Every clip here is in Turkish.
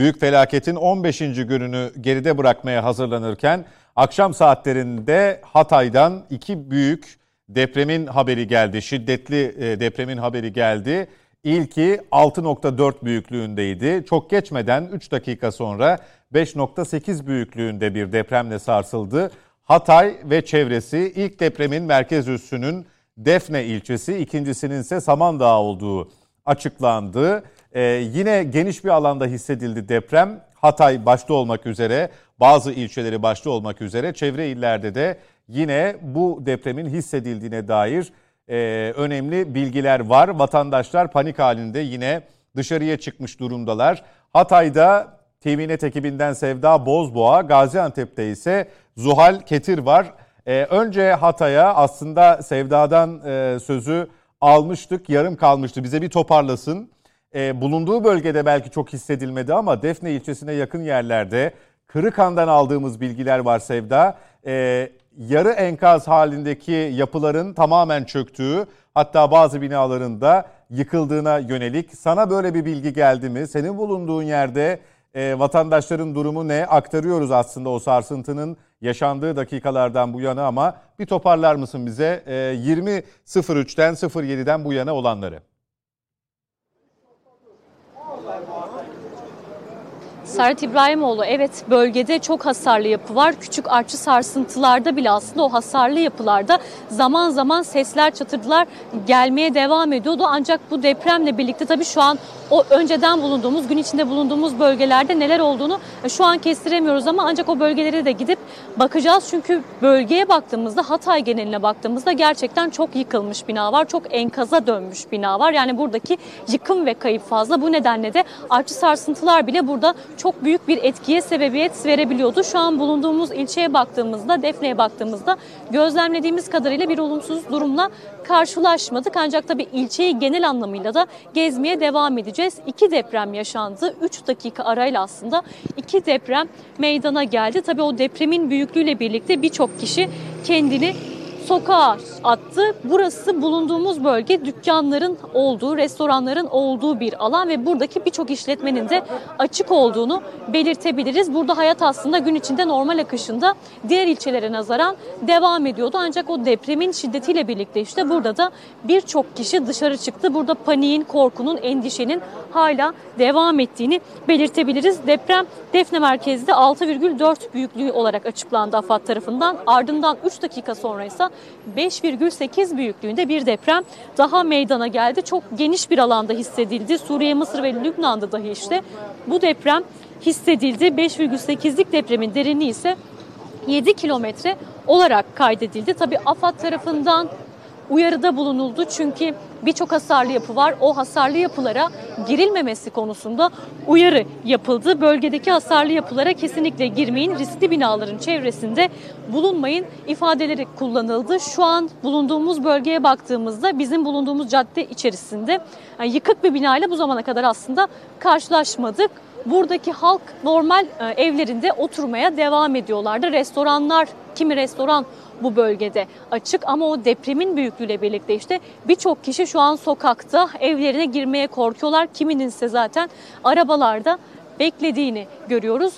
Büyük felaketin 15. gününü geride bırakmaya hazırlanırken akşam saatlerinde Hatay'dan iki büyük depremin haberi geldi. Şiddetli e, depremin haberi geldi. İlki 6.4 büyüklüğündeydi. Çok geçmeden 3 dakika sonra 5.8 büyüklüğünde bir depremle sarsıldı. Hatay ve çevresi ilk depremin merkez üssünün Defne ilçesi, ikincisinin ise Samandağ olduğu açıklandı. Ee, yine geniş bir alanda hissedildi deprem. Hatay başta olmak üzere, bazı ilçeleri başta olmak üzere çevre illerde de yine bu depremin hissedildiğine dair e, önemli bilgiler var. Vatandaşlar panik halinde yine dışarıya çıkmış durumdalar. Hatay'da TVNet ekibinden Sevda Bozboğa, Gaziantep'te ise Zuhal Ketir var. Ee, önce Hatay'a aslında Sevda'dan e, sözü almıştık, yarım kalmıştı. Bize bir toparlasın. Ee, bulunduğu bölgede belki çok hissedilmedi ama Defne ilçesine yakın yerlerde Kırıkan'dan aldığımız bilgiler var Sevda. Ee, yarı enkaz halindeki yapıların tamamen çöktüğü hatta bazı binaların da yıkıldığına yönelik. Sana böyle bir bilgi geldi mi? Senin bulunduğun yerde e, vatandaşların durumu ne? Aktarıyoruz aslında o sarsıntının yaşandığı dakikalardan bu yana ama bir toparlar mısın bize e, 20.03'ten 07'den bu yana olanları? by one. Serhat İbrahimoğlu evet bölgede çok hasarlı yapı var. Küçük artçı sarsıntılarda bile aslında o hasarlı yapılarda zaman zaman sesler çatırdılar gelmeye devam ediyordu. Ancak bu depremle birlikte tabii şu an o önceden bulunduğumuz gün içinde bulunduğumuz bölgelerde neler olduğunu e, şu an kestiremiyoruz ama ancak o bölgelere de gidip bakacağız. Çünkü bölgeye baktığımızda Hatay geneline baktığımızda gerçekten çok yıkılmış bina var. Çok enkaza dönmüş bina var. Yani buradaki yıkım ve kayıp fazla. Bu nedenle de artçı sarsıntılar bile burada çok büyük bir etkiye sebebiyet verebiliyordu. Şu an bulunduğumuz ilçeye baktığımızda, Defne'ye baktığımızda gözlemlediğimiz kadarıyla bir olumsuz durumla karşılaşmadık. Ancak tabii ilçeyi genel anlamıyla da gezmeye devam edeceğiz. İki deprem yaşandı. Üç dakika arayla aslında iki deprem meydana geldi. Tabii o depremin büyüklüğüyle birlikte birçok kişi kendini sokağa attı. Burası bulunduğumuz bölge dükkanların olduğu, restoranların olduğu bir alan ve buradaki birçok işletmenin de açık olduğunu belirtebiliriz. Burada hayat aslında gün içinde normal akışında diğer ilçelere nazaran devam ediyordu. Ancak o depremin şiddetiyle birlikte işte burada da birçok kişi dışarı çıktı. Burada paniğin, korkunun, endişenin hala devam ettiğini belirtebiliriz. Deprem Defne merkezde 6,4 büyüklüğü olarak açıklandı AFAD tarafından. Ardından 3 dakika sonra ise 5,8 büyüklüğünde bir deprem daha meydana geldi. Çok geniş bir alanda hissedildi. Suriye, Mısır ve Lübnan'da dahi işte bu deprem hissedildi. 5,8'lik depremin derinliği ise 7 kilometre olarak kaydedildi. Tabi AFAD tarafından uyarıda bulunuldu. Çünkü birçok hasarlı yapı var. O hasarlı yapılara girilmemesi konusunda uyarı yapıldı. Bölgedeki hasarlı yapılara kesinlikle girmeyin, riskli binaların çevresinde bulunmayın ifadeleri kullanıldı. Şu an bulunduğumuz bölgeye baktığımızda bizim bulunduğumuz cadde içerisinde yani yıkık bir binayla bu zamana kadar aslında karşılaşmadık. Buradaki halk normal e, evlerinde oturmaya devam ediyorlardı. Restoranlar, kimi restoran bu bölgede açık ama o depremin büyüklüğüyle birlikte işte birçok kişi şu an sokakta evlerine girmeye korkuyorlar. Kiminin ise zaten arabalarda beklediğini görüyoruz.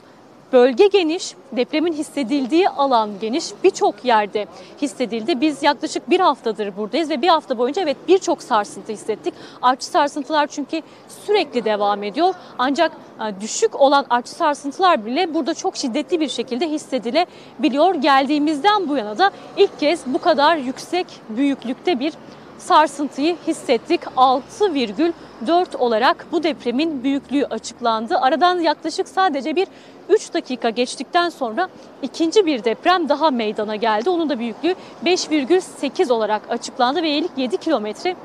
Bölge geniş, depremin hissedildiği alan geniş, birçok yerde hissedildi. Biz yaklaşık bir haftadır buradayız ve bir hafta boyunca evet birçok sarsıntı hissettik. Artçı sarsıntılar çünkü sürekli devam ediyor. Ancak e, düşük olan artçı sarsıntılar bile burada çok şiddetli bir şekilde hissedilebiliyor. Geldiğimizden bu yana da ilk kez bu kadar yüksek büyüklükte bir sarsıntıyı hissettik. 6,4 olarak bu depremin büyüklüğü açıklandı. Aradan yaklaşık sadece bir 3 dakika geçtikten sonra ikinci bir deprem daha meydana geldi. Onun da büyüklüğü 5,8 olarak açıklandı ve 7 kilometre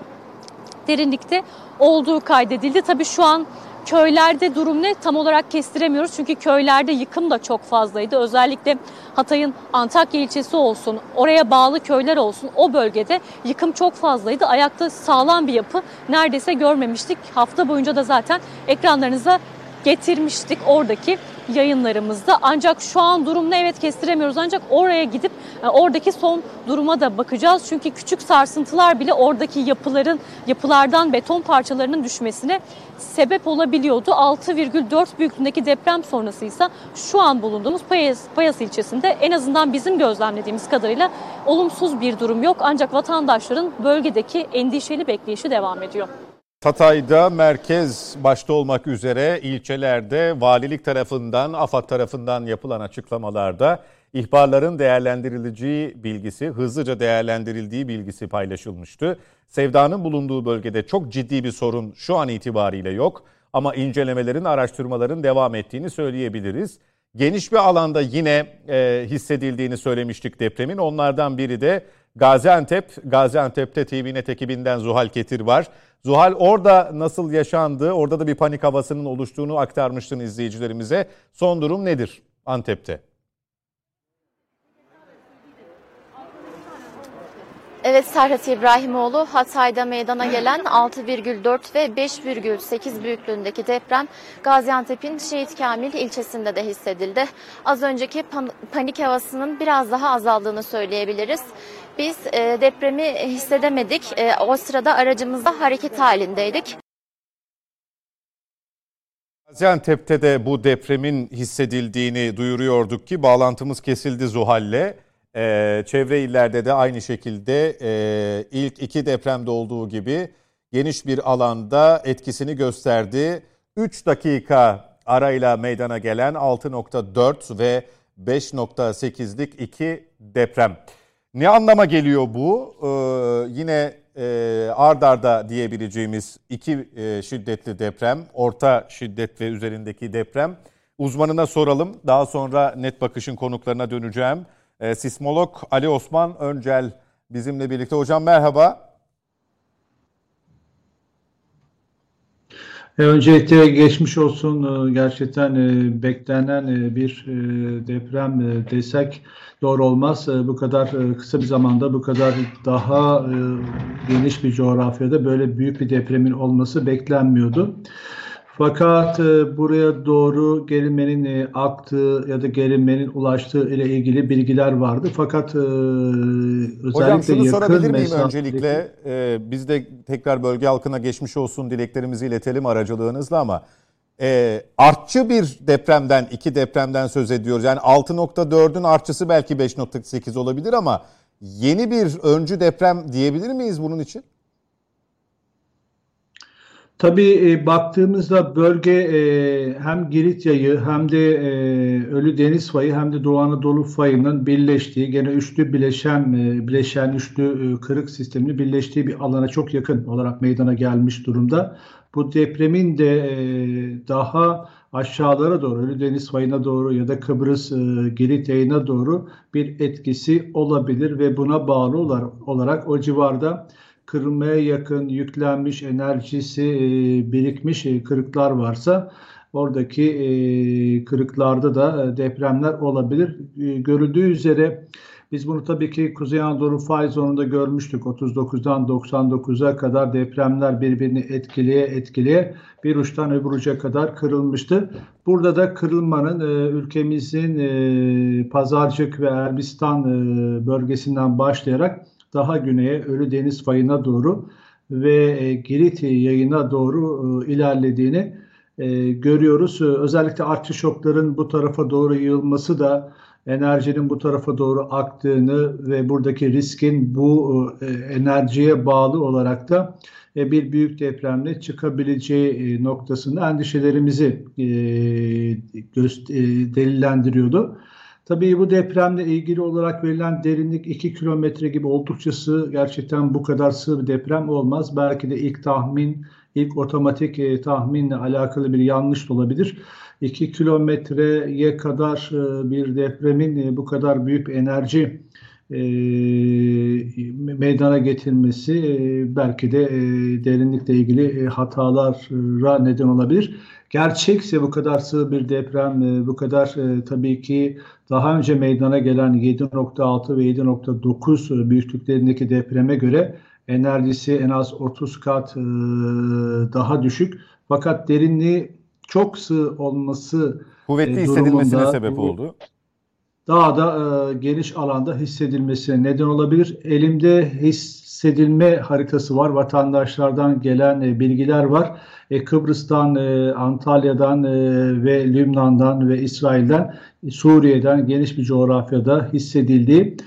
derinlikte olduğu kaydedildi. Tabii şu an Köylerde durum ne tam olarak kestiremiyoruz çünkü köylerde yıkım da çok fazlaydı. Özellikle Hatay'ın Antakya ilçesi olsun, oraya bağlı köyler olsun o bölgede yıkım çok fazlaydı. Ayakta sağlam bir yapı neredeyse görmemiştik. Hafta boyunca da zaten ekranlarınıza getirmiştik oradaki yayınlarımızda. Ancak şu an durum ne evet kestiremiyoruz ancak oraya gidip E, oradaki son duruma da bakacağız. Çünkü küçük sarsıntılar bile oradaki yapıların yapılardan beton parçalarının düşmesine sebep olabiliyordu. 6,4 büyüklüğündeki deprem sonrasıysa şu an bulunduğumuz Payas, Payas ilçesinde en azından bizim gözlemlediğimiz kadarıyla olumsuz bir durum yok. Ancak vatandaşların bölgedeki endişeli bekleyişi devam ediyor. Hatay'da merkez başta olmak üzere ilçelerde valilik tarafından, AFAD tarafından yapılan açıklamalarda ihbarların değerlendirileceği bilgisi, hızlıca değerlendirildiği bilgisi paylaşılmıştı. Sevda'nın bulunduğu bölgede çok ciddi bir sorun şu an itibariyle yok ama incelemelerin, araştırmaların devam ettiğini söyleyebiliriz. Geniş bir alanda yine e, hissedildiğini söylemiştik depremin. Onlardan biri de Gaziantep. Gaziantep'te TVNet ekibinden Zuhal Ketir var. Zuhal orada nasıl yaşandı? Orada da bir panik havasının oluştuğunu aktarmıştın izleyicilerimize. Son durum nedir Antep'te? Evet Serhat İbrahimoğlu Hatay'da meydana gelen 6,4 ve 5,8 büyüklüğündeki deprem Gaziantep'in Şehit Kamil ilçesinde de hissedildi. Az önceki pan panik havasının biraz daha azaldığını söyleyebiliriz. Biz e, depremi hissedemedik. E, o sırada aracımızda hareket halindeydik. Gaziantep'te de bu depremin hissedildiğini duyuruyorduk ki bağlantımız kesildi Zuhal'le. Ee, çevre illerde de aynı şekilde e, ilk iki depremde olduğu gibi geniş bir alanda etkisini gösterdi. 3 dakika arayla meydana gelen 6.4 ve 5.8'lik iki deprem. Ne anlama geliyor bu? Ee, yine e, ard arda diyebileceğimiz iki e, şiddetli deprem, orta şiddet ve üzerindeki deprem. Uzmanına soralım. Daha sonra net bakışın konuklarına döneceğim. E, sismolog Ali Osman Öncel bizimle birlikte. Hocam merhaba. E, öncelikle geçmiş olsun. E, gerçekten e, beklenen bir deprem desek doğru olmaz. Bu kadar kısa bir zamanda bu kadar daha geniş bir coğrafyada böyle büyük bir depremin olması beklenmiyordu. Fakat e, buraya doğru gerilmenin e, aktığı ya da gerilmenin ulaştığı ile ilgili bilgiler vardı. Fakat e, özellikle Hocam şunu yakın sorabilir miyim öncelikle? E, biz de tekrar bölge halkına geçmiş olsun dileklerimizi iletelim aracılığınızla ama e, artçı bir depremden, iki depremden söz ediyoruz. Yani 6.4'ün artçısı belki 5.8 olabilir ama yeni bir öncü deprem diyebilir miyiz bunun için? Tabii e, baktığımızda bölge e, hem Girit yayı hem de e, Ölü Deniz fayı hem de Doğu Anadolu fayının birleştiği gene üçlü bileşen e, bileşen üçlü e, kırık sistemini birleştiği bir alana çok yakın olarak meydana gelmiş durumda. Bu depremin de e, daha aşağılara doğru Ölü Deniz fayına doğru ya da Kıbrıs e, Girit yayına doğru bir etkisi olabilir ve buna bağlı olarak, o civarda kırılmaya yakın yüklenmiş enerjisi e, birikmiş e, kırıklar varsa oradaki kırıklarda da depremler olabilir. Görüldüğü üzere biz bunu tabii ki Kuzey Anadolu fay zonunda görmüştük. 39'dan 99'a kadar depremler birbirini etkileye etkileye bir uçtan öbür uca kadar kırılmıştı. Burada da kırılmanın ülkemizin Pazarcık ve Erbistan bölgesinden başlayarak daha güneye Ölü Deniz fayına doğru ve e, Girit yayına doğru e, ilerlediğini e, görüyoruz. Özellikle artçı şokların bu tarafa doğru yığılması da enerjinin bu tarafa doğru aktığını ve buradaki riskin bu enerjiye bağlı olarak da bir büyük depremle çıkabileceği noktasında endişelerimizi delillendiriyordu. Tabii bu depremle ilgili olarak verilen derinlik 2 kilometre gibi oldukça sığ. Gerçekten bu kadar sığ bir deprem olmaz. Belki de ilk tahmin, ilk otomatik e, tahminle alakalı bir yanlış da olabilir. 2 kilometreye kadar e, bir depremin e, bu kadar büyük enerji e, meydana getirmesi e, belki de e, derinlikle ilgili e, hatalara neden olabilir. Gerçekse bu kadar sığ bir deprem, e, bu kadar e, tabii ki daha önce meydana gelen 7.6 ve 7.9 büyüklüklerindeki depreme göre enerjisi en az 30 kat e, daha düşük. Fakat derinliği çok sığ olması kuvvetli hissedilmesine sebep oldu. daha da e, geniş alanda hissedilmesine neden olabilir. Elimde hissedilme haritası var. Vatandaşlardan gelen e, bilgiler var. E, Kıbrıs'tan, e, Antalya'dan e, ve Lübnan'dan ve İsrail'den, Suriye'den geniş bir coğrafyada hissedildiği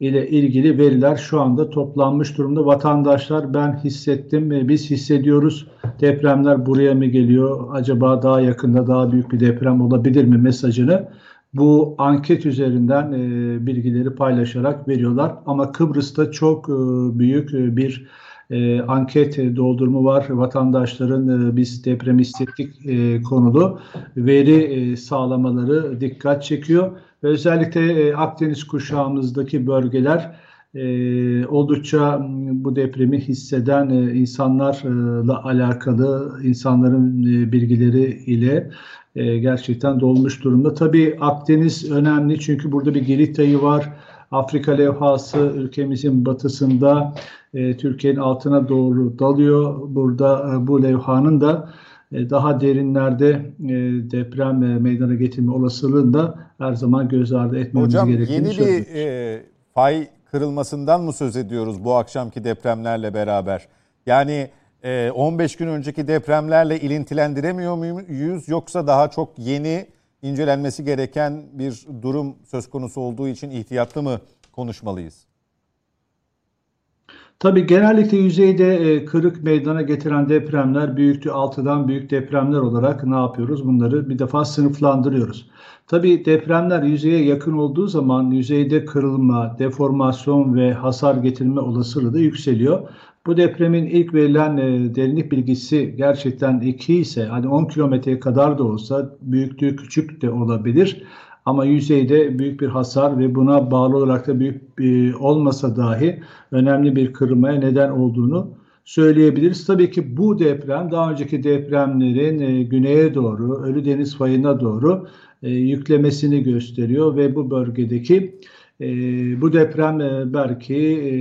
ile ilgili veriler şu anda toplanmış durumda. Vatandaşlar ben hissettim, e, biz hissediyoruz. Depremler buraya mı geliyor? Acaba daha yakında daha büyük bir deprem olabilir mi mesajını bu anket üzerinden e, bilgileri paylaşarak veriyorlar. Ama Kıbrıs'ta çok e, büyük e, bir e, anket doldurma var. Vatandaşların e, biz deprem hissettik e, konulu veri e, sağlamaları dikkat çekiyor. Özellikle e, Akdeniz kuşağımızdaki bölgeler e, oldukça bu depremi hisseden e, insanlarla alakalı insanların bilgileri ile gerçekten dolmuş durumda. Tabii Akdeniz önemli çünkü burada bir Girit ayı var. Afrika levhası ülkemizin batısında Türkiye'nin altına doğru dalıyor. Burada bu levhanın da daha derinlerde e, deprem e, meydana getirme olasılığını da her zaman göz ardı etmemiz Hocam, gerektiğini Hocam yeni bir e, fay kırılmasından mı söz ediyoruz bu akşamki depremlerle beraber? Yani 15 gün önceki depremlerle ilintilendiremiyor muyuz yoksa daha çok yeni incelenmesi gereken bir durum söz konusu olduğu için ihtiyatlı mı konuşmalıyız? Tabii genellikle yüzeyde e, kırık meydana getiren depremler büyüklüğü 6'dan büyük depremler olarak ne yapıyoruz? Bunları bir defa sınıflandırıyoruz. Tabii depremler yüzeye yakın olduğu zaman yüzeyde kırılma, deformasyon ve hasar getirme olasılığı da yükseliyor. Bu depremin ilk verilen e, derinlik bilgisi gerçekten 2 ise hani 10 kilometreye kadar da olsa büyüklüğü küçük de olabilir. Ama yüzeyde büyük bir hasar ve buna bağlı olarak da büyük bir, olmasa dahi önemli bir kırılmaya neden olduğunu söyleyebiliriz. Tabii ki bu deprem daha önceki depremlerin e, güneye doğru, Ölü Deniz fayına doğru e, yüklemesini gösteriyor ve bu bölgedeki e, bu deprem e, belki e,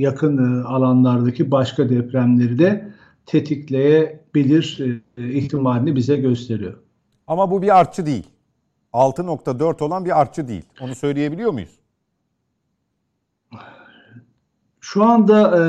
yakın e, alanlardaki başka depremleri de tetikleyebilir e, ihtimalini bize gösteriyor. Ama bu bir artçı değil. 6.4 olan bir artçı değil. Onu söyleyebiliyor muyuz? Şu anda e,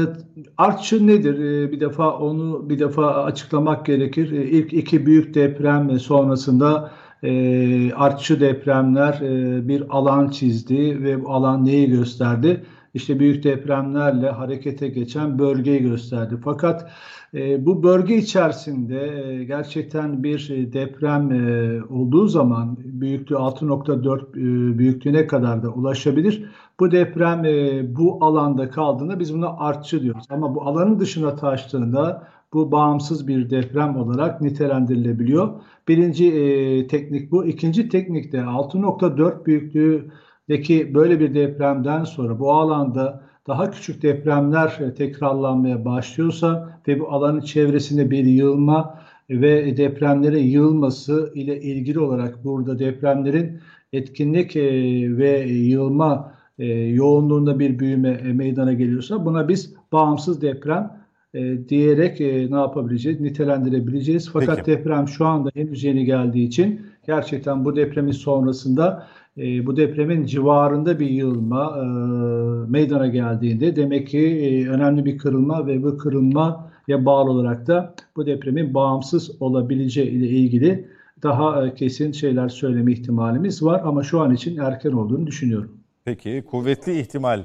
artçı nedir? E, bir defa onu bir defa açıklamak gerekir. E, ilk iki büyük deprem sonrasında e, artçı depremler e, bir alan çizdi ve bu alan neyi gösterdi? İşte büyük depremlerle harekete geçen bölgeyi gösterdi. Fakat e, bu bölge içerisinde e, gerçekten bir e, deprem olduğu zaman büyüklüğü 6.4 e, büyüklüğüne kadar da ulaşabilir. Bu deprem bu alanda kaldığında biz buna artçı diyoruz. Ama bu alanın dışına taştığında bu bağımsız bir deprem olarak nitelendirilebiliyor. Birinci teknik bu. İkinci teknik de 6.4 büyüklüğündeki böyle bir depremden sonra bu alanda daha küçük depremler e, tekrarlanmaya başlıyorsa ve bu alanın çevresinde bir yığılma ve depremlere yığılması ile ilgili olarak burada depremlerin etkinlik e, ve yığılma e, yoğunluğunda bir büyüme meydana geliyorsa buna biz bağımsız deprem diyerek ne yapabileceğiz? Nitelendirebileceğiz. Fakat Peki. deprem şu anda henüz yeni geldiği için gerçekten bu depremin sonrasında e, bu depremin civarında bir yığılma e, meydana geldiğinde demek ki e, önemli bir kırılma ve bu kırılmaya bağlı olarak da bu depremin bağımsız olabileceği ile ilgili daha e, kesin şeyler söyleme ihtimalimiz var ama şu an için erken olduğunu düşünüyorum. Peki kuvvetli ihtimal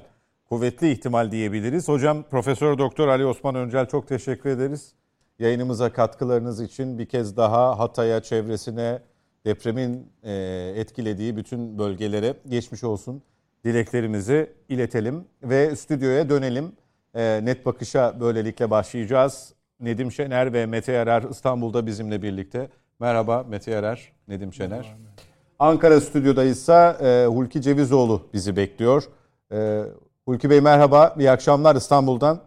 kuvvetli ihtimal diyebiliriz. Hocam Profesör Doktor Ali Osman Öncel çok teşekkür ederiz. Yayınımıza katkılarınız için bir kez daha Hatay'a, çevresine, depremin e, etkilediği bütün bölgelere geçmiş olsun dileklerimizi iletelim ve stüdyoya dönelim. E, net bakışa böylelikle başlayacağız. Nedim Şener ve Mete Yarar İstanbul'da bizimle birlikte. Merhaba Mete Yarar, Nedim Şener. Ankara stüdyodaysa e, Hulki Cevizoğlu bizi bekliyor. Hulki Bey merhaba, iyi akşamlar İstanbul'dan.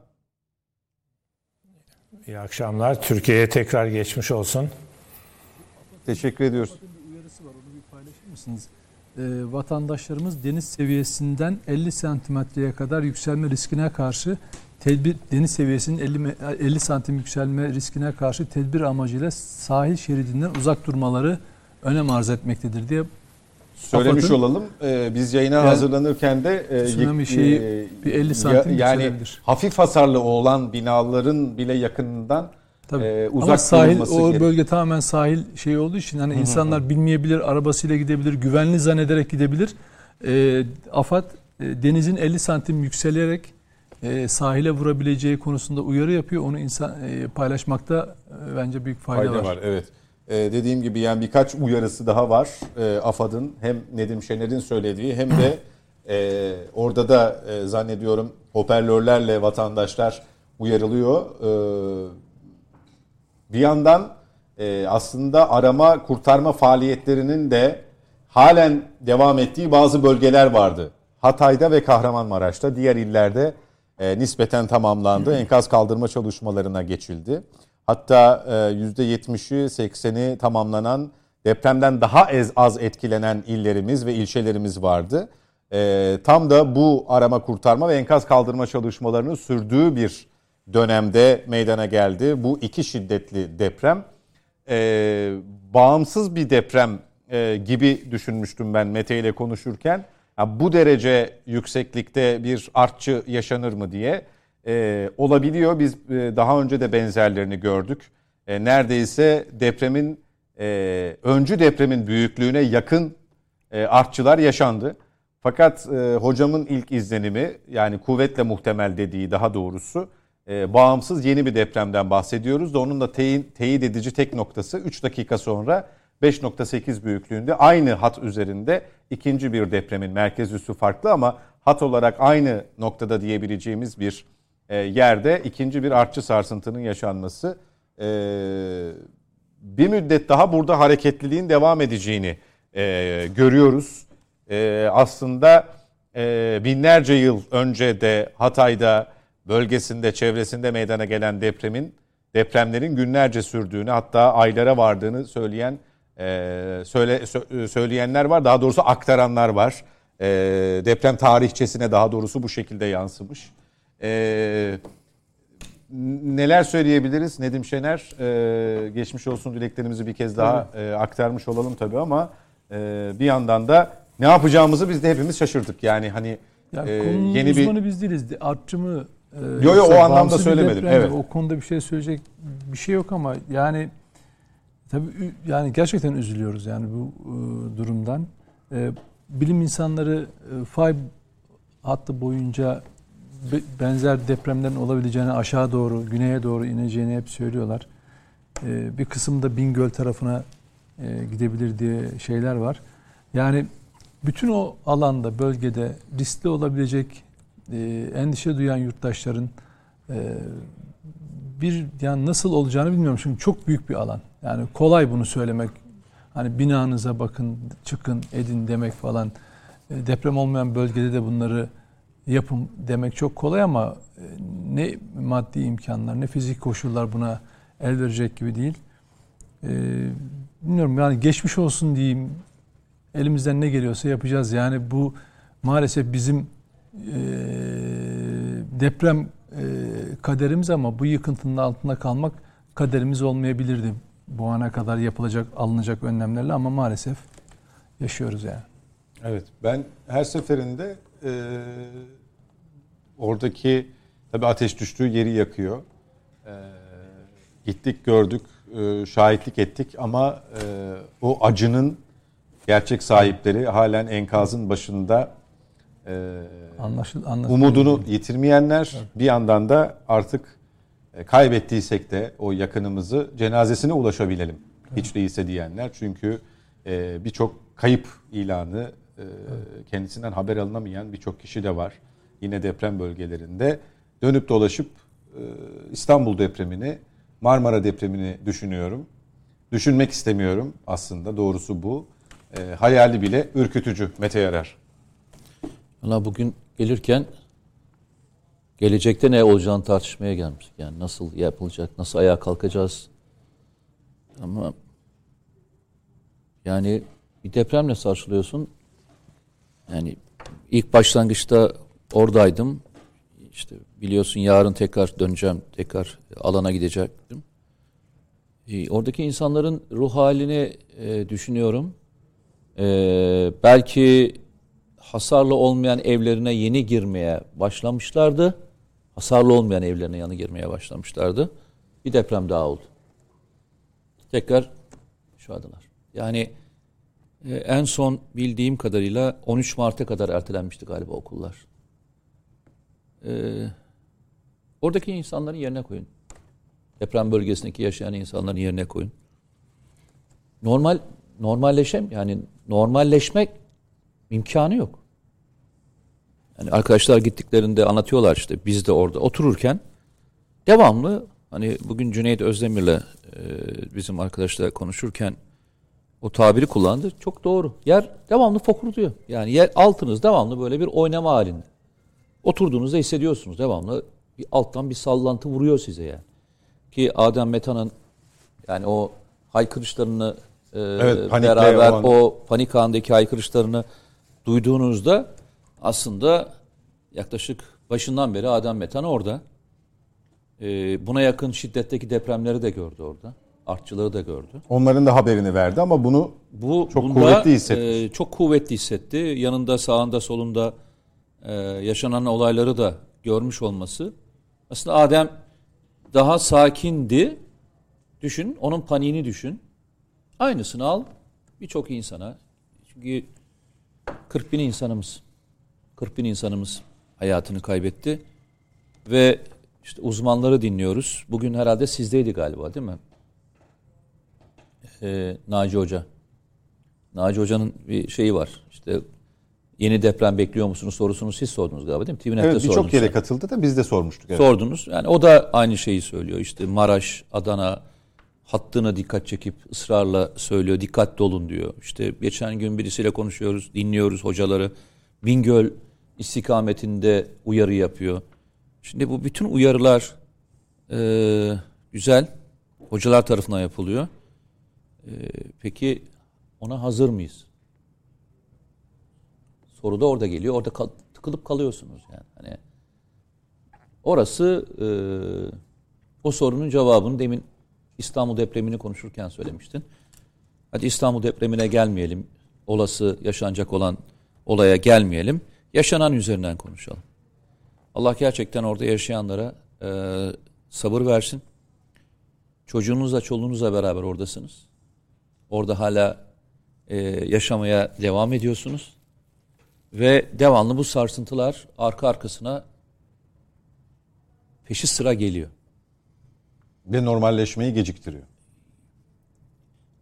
İyi akşamlar. Türkiye'ye tekrar geçmiş olsun. Teşekkür ediyoruz. Bir uyarısı var, onu bir paylaşır mısınız? Ee, vatandaşlarımız deniz seviyesinden 50 santimetreye kadar yükselme riskine karşı tedbir deniz seviyesinin 50, 50 santim yükselme riskine karşı tedbir amacıyla sahil şeridinden uzak durmaları önem arz etmektedir diye söylemiş AFAD'ın, olalım. Ee, biz yayına yani, hazırlanırken de e, tsunami şeyi e, bir 50 santim yani hafif hasarlı olan binaların bile yakınından Tabii. E, uzak Ama sahil o gerek. bölge tamamen sahil şey olduğu için hani insanlar bilmeyebilir, arabasıyla gidebilir, güvenli zannederek gidebilir. E, AFAD e, denizin 50 santim yükselerek e, sahile vurabileceği konusunda uyarı yapıyor. Onu insan e, paylaşmakta e, bence büyük fayda, fayda var. var. Evet. Ee, dediğim gibi yani birkaç uyarısı daha var e, AFAD'ın hem Nedim Şener'in söylediği hem de e, orada da e, zannediyorum hoparlörlerle vatandaşlar uyarılıyor. E, bir yandan e, aslında arama kurtarma faaliyetlerinin de halen devam ettiği bazı bölgeler vardı. Hatay'da ve Kahramanmaraş'ta diğer illerde e, nispeten tamamlandı. Enkaz kaldırma çalışmalarına geçildi. Hatta e, %70'i 80'i tamamlanan depremden daha az, az etkilenen illerimiz ve ilçelerimiz vardı. E, tam da bu arama kurtarma ve enkaz kaldırma çalışmalarının sürdüğü bir dönemde meydana geldi. Bu iki şiddetli deprem. E, bağımsız bir deprem e, gibi düşünmüştüm ben Mete ile konuşurken. Ya bu derece yükseklikte bir artçı yaşanır mı diye e, olabiliyor. Biz e, daha önce de benzerlerini gördük. E, neredeyse depremin e, öncü depremin büyüklüğüne yakın e, artçılar yaşandı. Fakat e, hocamın ilk izlenimi yani kuvvetle muhtemel dediği daha doğrusu e, bağımsız yeni bir depremden bahsediyoruz da onun da teyin, teyit edici tek noktası 3 dakika sonra 5.8 büyüklüğünde aynı hat üzerinde ikinci bir depremin merkez üssü farklı ama hat olarak aynı noktada diyebileceğimiz bir e, yerde ikinci bir artçı sarsıntının yaşanması e, bir müddet daha burada hareketliliğin devam edeceğini e, görüyoruz. Aslında binlerce yıl önce de Hatay'da bölgesinde çevresinde meydana gelen depremin depremlerin günlerce sürdüğünü hatta aylara vardığını söyleyen söyle söyleyenler var. Daha doğrusu aktaranlar var. Deprem tarihçesine daha doğrusu bu şekilde yansımış. Ee, neler söyleyebiliriz Nedim Şener? E, geçmiş olsun dileklerimizi bir kez daha e, aktarmış olalım tabii ama e, bir yandan da ne yapacağımızı biz de hepimiz şaşırdık. Yani hani ya e, yeni bir biz değiliz. Artçı mı? E, yo yo o anlamda söylemedim. Evet. O konuda bir şey söyleyecek bir şey yok ama yani tabii yani gerçekten üzülüyoruz yani bu e, durumdan. E, bilim insanları e, fay hattı boyunca benzer depremlerin olabileceğini aşağı doğru, güneye doğru ineceğini hep söylüyorlar. Ee, bir kısımda Bingöl tarafına e, gidebilir diye şeyler var. Yani bütün o alanda, bölgede riskli olabilecek e, endişe duyan yurttaşların e, bir yani nasıl olacağını bilmiyorum. Çünkü çok büyük bir alan. Yani kolay bunu söylemek. Hani binanıza bakın, çıkın, edin demek falan. Deprem olmayan bölgede de bunları yapım demek çok kolay ama e, ne maddi imkanlar ne fizik koşullar buna el verecek gibi değil. Bilmiyorum yani geçmiş olsun diyeyim elimizden ne geliyorsa yapacağız. Yani bu maalesef bizim e, deprem e, kaderimiz ama bu yıkıntının altında kalmak kaderimiz olmayabilirdi. Bu ana kadar yapılacak, alınacak önlemlerle ama maalesef yaşıyoruz yani. Evet ben her seferinde e, oradaki tabi ateş düştüğü yeri yakıyor. E, gittik gördük, e, şahitlik ettik ama e, o acının gerçek sahipleri halen enkazın başında e, Anlaşıl, umudunu yitirmeyenler evet. bir yandan da artık e, kaybettiysek de o yakınımızı cenazesine ulaşabilelim. Evet. Hiç değilse diyenler. Çünkü e, birçok kayıp ilanı e, kendisinden haber alınamayan birçok kişi de var. Yine deprem bölgelerinde dönüp dolaşıp e, İstanbul depremini, Marmara depremini düşünüyorum. Düşünmek istemiyorum aslında doğrusu bu. E, hayali bile ürkütücü Mete Yarar. Valla bugün gelirken gelecekte ne olacağını tartışmaya gelmiştik. Yani nasıl yapılacak, nasıl ayağa kalkacağız. Ama yani bir depremle sarsılıyorsun. Yani ilk başlangıçta oradaydım. İşte biliyorsun yarın tekrar döneceğim, tekrar alana gidecektim. E, oradaki insanların ruh halini e, düşünüyorum. Ee, belki hasarlı olmayan evlerine yeni girmeye başlamışlardı. Hasarlı olmayan evlerine yeni girmeye başlamışlardı. Bir deprem daha oldu. Tekrar şu adılar. Yani e, en son bildiğim kadarıyla 13 Mart'a kadar ertelenmişti galiba okullar. Ee, oradaki insanların yerine koyun. Deprem bölgesindeki yaşayan insanların yerine koyun. Normal normalleşem yani normalleşmek imkanı yok. Yani arkadaşlar gittiklerinde anlatıyorlar işte biz de orada otururken devamlı hani bugün Cüneyt Özdemir'le e, bizim arkadaşlar konuşurken o tabiri kullandı. Çok doğru. Yer devamlı fokurduyor. Yani yer altınız devamlı böyle bir oynama halinde. Oturduğunuzda hissediyorsunuz devamlı bir alttan bir sallantı vuruyor size yani. Ki Adem Meta'nın yani o haykırışlarını e, Evet, beraber o an- o panik anındaki haykırışlarını duyduğunuzda aslında yaklaşık başından beri Adem Metan orada. E, buna yakın şiddetteki depremleri de gördü orada. Artçıları da gördü. Onların da haberini verdi ama bunu Bu Çok bunda, kuvvetli hissetmiş. e, çok kuvvetli hissetti. Yanında, sağında, solunda e, yaşanan olayları da görmüş olması. Aslında Adem daha sakindi. Düşün, onun paniğini düşün. Aynısını al birçok insana. Çünkü 40 bin insanımız, 40 bin insanımız hayatını kaybetti. Ve işte uzmanları dinliyoruz. Bugün herhalde sizdeydi galiba değil mi? Ee, Naci Hoca. Naci Hoca'nın bir şeyi var. İşte yeni deprem bekliyor musunuz sorusunu siz sordunuz galiba değil mi? TVNet'te evet birçok sordunuz. yere katıldı da biz de sormuştuk. Evet. Sordunuz. Yani o da aynı şeyi söylüyor. İşte Maraş, Adana hattına dikkat çekip ısrarla söylüyor. Dikkatli olun diyor. İşte geçen gün birisiyle konuşuyoruz, dinliyoruz hocaları. Bingöl istikametinde uyarı yapıyor. Şimdi bu bütün uyarılar e, güzel. Hocalar tarafından yapılıyor. E, peki ona hazır mıyız? Soru da orada geliyor. Orada kal- tıkılıp kalıyorsunuz yani. Hani orası e, o sorunun cevabını demin İstanbul depremini konuşurken söylemiştin. Hadi İstanbul depremine gelmeyelim. Olası yaşanacak olan olaya gelmeyelim. Yaşanan üzerinden konuşalım. Allah gerçekten orada yaşayanlara e, sabır versin. Çocuğunuzla, çoluğunuzla beraber oradasınız. Orada hala e, yaşamaya devam ediyorsunuz. Ve devamlı bu sarsıntılar arka arkasına peşi sıra geliyor. Ve normalleşmeyi geciktiriyor.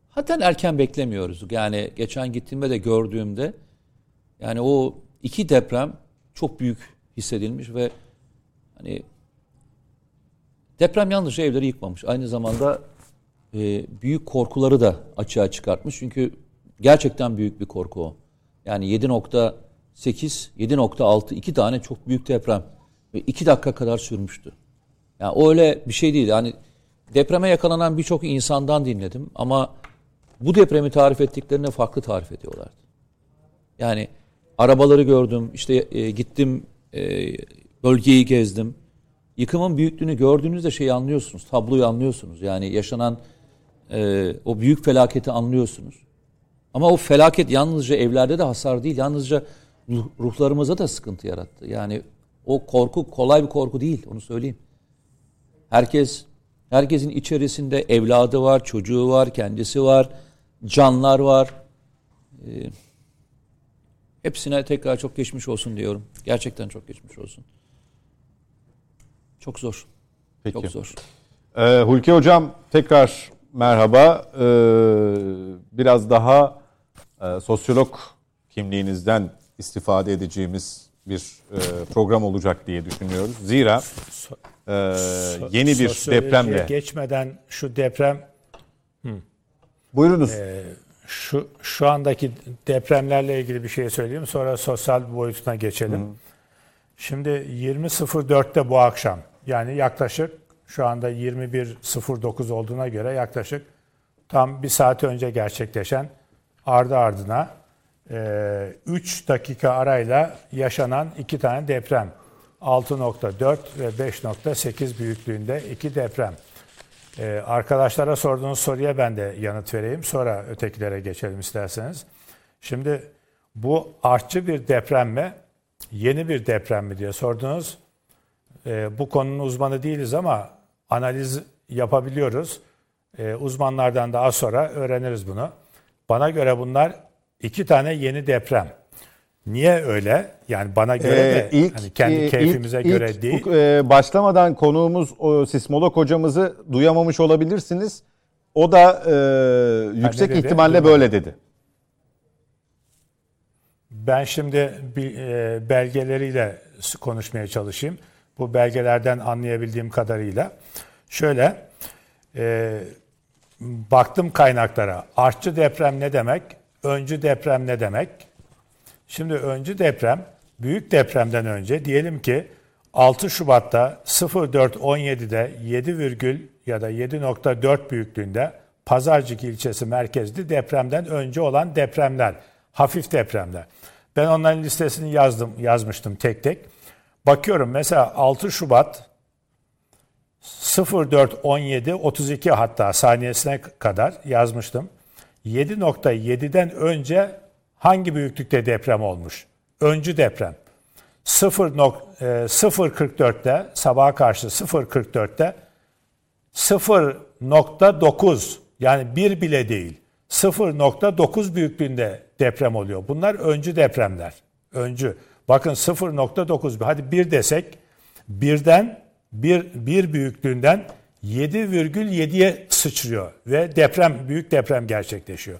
Hatta erken beklemiyoruz. Yani geçen gittiğimde de gördüğümde yani o iki deprem çok büyük hissedilmiş ve hani deprem yalnızca evleri yıkmamış. Aynı zamanda e, büyük korkuları da açığa çıkartmış. Çünkü gerçekten büyük bir korku o. Yani 7.8, 7.6 iki tane çok büyük deprem. Ve iki dakika kadar sürmüştü. Yani öyle bir şey değil. Yani depreme yakalanan birçok insandan dinledim ama bu depremi tarif ettiklerine farklı tarif ediyorlardı. Yani arabaları gördüm, işte e, gittim e, bölgeyi gezdim. Yıkımın büyüklüğünü gördüğünüzde şeyi anlıyorsunuz, tabloyu anlıyorsunuz. Yani yaşanan e, o büyük felaketi anlıyorsunuz. Ama o felaket yalnızca evlerde de hasar değil, yalnızca ruh- ruhlarımıza da sıkıntı yarattı. Yani o korku kolay bir korku değil, onu söyleyeyim. Herkes, herkesin içerisinde evladı var, çocuğu var, kendisi var, canlar var. Ee, hepsine tekrar çok geçmiş olsun diyorum. Gerçekten çok geçmiş olsun. Çok zor. Peki. Çok zor. Ee, Hulki Hocam tekrar merhaba. Ee, biraz daha e, sosyolog kimliğinizden istifade edeceğimiz bir e, program olacak diye düşünüyoruz. Zira e, yeni bir depremle. geçmeden şu deprem Buyurunuz. şu şu andaki depremlerle ilgili bir şey söyleyeyim sonra sosyal boyutuna geçelim. Şimdi 20.04'te bu akşam yani yaklaşık şu anda 21.09 olduğuna göre yaklaşık tam bir saat önce gerçekleşen ardı ardına 3 dakika arayla yaşanan iki tane deprem. 6.4 ve 5.8 büyüklüğünde iki deprem. Ee, arkadaşlara sorduğunuz soruya ben de yanıt vereyim. Sonra ötekilere geçelim isterseniz. Şimdi bu artçı bir deprem mi, yeni bir deprem mi diye sordunuz. Ee, bu konunun uzmanı değiliz ama analiz yapabiliyoruz. Ee, uzmanlardan daha sonra öğreniriz bunu. Bana göre bunlar iki tane yeni deprem. Niye öyle? Yani bana göre Ee, de ilk, hani kendi e, keyfimize ilk- göre ilk değil. e, başlamadan konuğumuz o, sismolog hocamızı duyamamış olabilirsiniz. O da e, yüksek dedi? ihtimalle Duymadım. böyle dedi. Ben şimdi bir e, belgeleriyle konuşmaya çalışayım. Bu belgelerden anlayabildiğim kadarıyla. Şöyle, e, baktım kaynaklara. Artçı deprem ne demek? Öncü deprem ne demek? Şimdi öncü deprem, büyük depremden önce diyelim ki 6 Şubat'ta 04.17'de 7 virgül ya da 7.4 büyüklüğünde Pazarcık ilçesi merkezli depremden önce olan depremler, hafif depremler. Ben onların listesini yazdım, yazmıştım tek tek. Bakıyorum mesela 6 Şubat 0417 32 hatta saniyesine kadar yazmıştım. 7.7'den önce hangi büyüklükte deprem olmuş? Öncü deprem. 0 nok- e, 0.44'te sabaha karşı 0.44'te 0.9 yani bir bile değil 0.9 büyüklüğünde deprem oluyor. Bunlar öncü depremler. Öncü. Bakın 0.9 hadi bir desek birden bir, bir büyüklüğünden 7,7'ye sıçrıyor ve deprem büyük deprem gerçekleşiyor.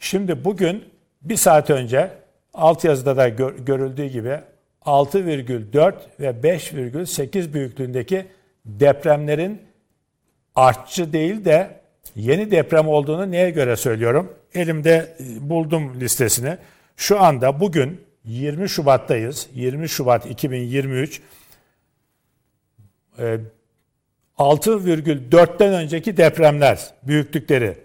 Şimdi bugün bir saat önce altyazıda da gör- görüldüğü gibi 6,4 ve 5,8 büyüklüğündeki depremlerin artçı değil de yeni deprem olduğunu neye göre söylüyorum? Elimde e, buldum listesini. Şu anda bugün 20 Şubat'tayız. 20 Şubat 2023. Ee, 6,4'ten önceki depremler büyüklükleri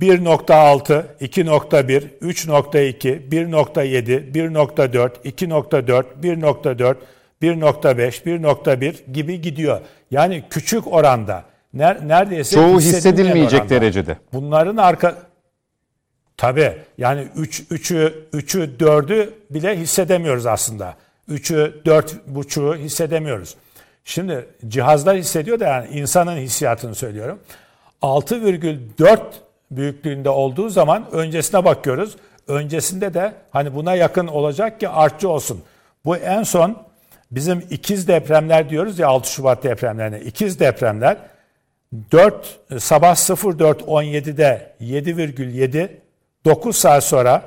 1.6, 2.1, 3.2, 1.7, 1.4, 2.4, 1.4, 1.5, 1.1 gibi gidiyor. Yani küçük oranda. Ner- Neredeyse Çoğu hissedilmeyecek oranda. derecede. Bunların arka Tabii yani 3 3'ü 3'ü 4'ü bile hissedemiyoruz aslında. 3'ü 4.5'u hissedemiyoruz. Şimdi cihazlar hissediyor da yani insanın hissiyatını söylüyorum. 6,4 büyüklüğünde olduğu zaman öncesine bakıyoruz. Öncesinde de hani buna yakın olacak ki artçı olsun. Bu en son bizim ikiz depremler diyoruz ya 6 Şubat depremlerine. İkiz depremler 4 sabah 04.17'de 7,7 9 saat sonra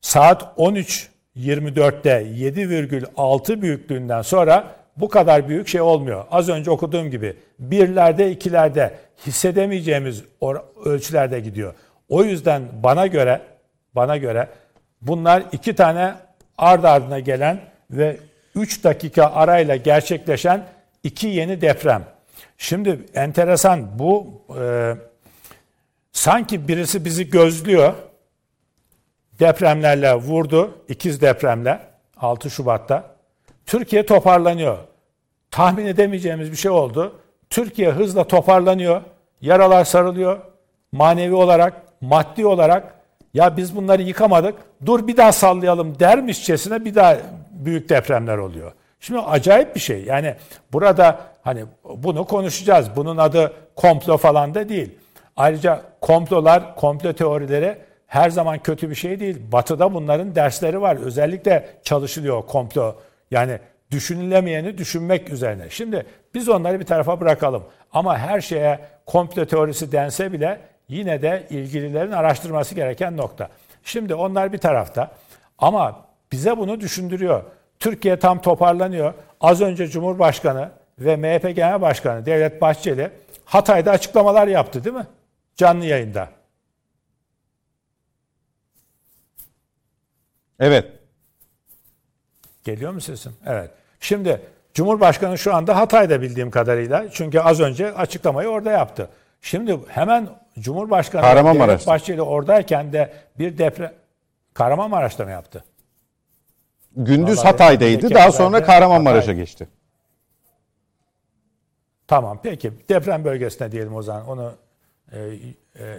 saat 13.24'te 7,6 büyüklüğünden sonra bu kadar büyük şey olmuyor. Az önce okuduğum gibi birlerde ikilerde hissedemeyeceğimiz ölçülerde gidiyor. O yüzden bana göre bana göre bunlar iki tane ard ardına gelen ve 3 dakika arayla gerçekleşen iki yeni deprem. Şimdi enteresan bu e, sanki birisi bizi gözlüyor. Depremlerle vurdu, ikiz depremle 6 Şubat'ta. Türkiye toparlanıyor. Tahmin edemeyeceğimiz bir şey oldu. Türkiye hızla toparlanıyor. Yaralar sarılıyor. Manevi olarak, maddi olarak ya biz bunları yıkamadık. Dur bir daha sallayalım dermişçesine bir daha büyük depremler oluyor. Şimdi acayip bir şey. Yani burada hani bunu konuşacağız. Bunun adı komplo falan da değil. Ayrıca komplolar, komplo teorileri her zaman kötü bir şey değil. Batı'da bunların dersleri var. Özellikle çalışılıyor komplo. Yani düşünülemeyeni düşünmek üzerine. Şimdi biz onları bir tarafa bırakalım. Ama her şeye komplo teorisi dense bile yine de ilgililerin araştırması gereken nokta. Şimdi onlar bir tarafta ama bize bunu düşündürüyor. Türkiye tam toparlanıyor. Az önce Cumhurbaşkanı ve MHP Genel Başkanı Devlet Bahçeli Hatay'da açıklamalar yaptı değil mi? Canlı yayında. Evet. Geliyor mu sesim? Evet. Şimdi Cumhurbaşkanı şu anda Hatay'da bildiğim kadarıyla. Çünkü az önce açıklamayı orada yaptı. Şimdi hemen Cumhurbaşkanı Kahramanmaraş'ta. Devlet Bahçeli oradayken de bir deprem Kahramanmaraş'ta mı yaptı? Gündüz Vallahi Hatay'daydı. Daha sonra Kahramanmaraş'a Hatay. geçti. Tamam peki deprem bölgesine diyelim o zaman onu e, e,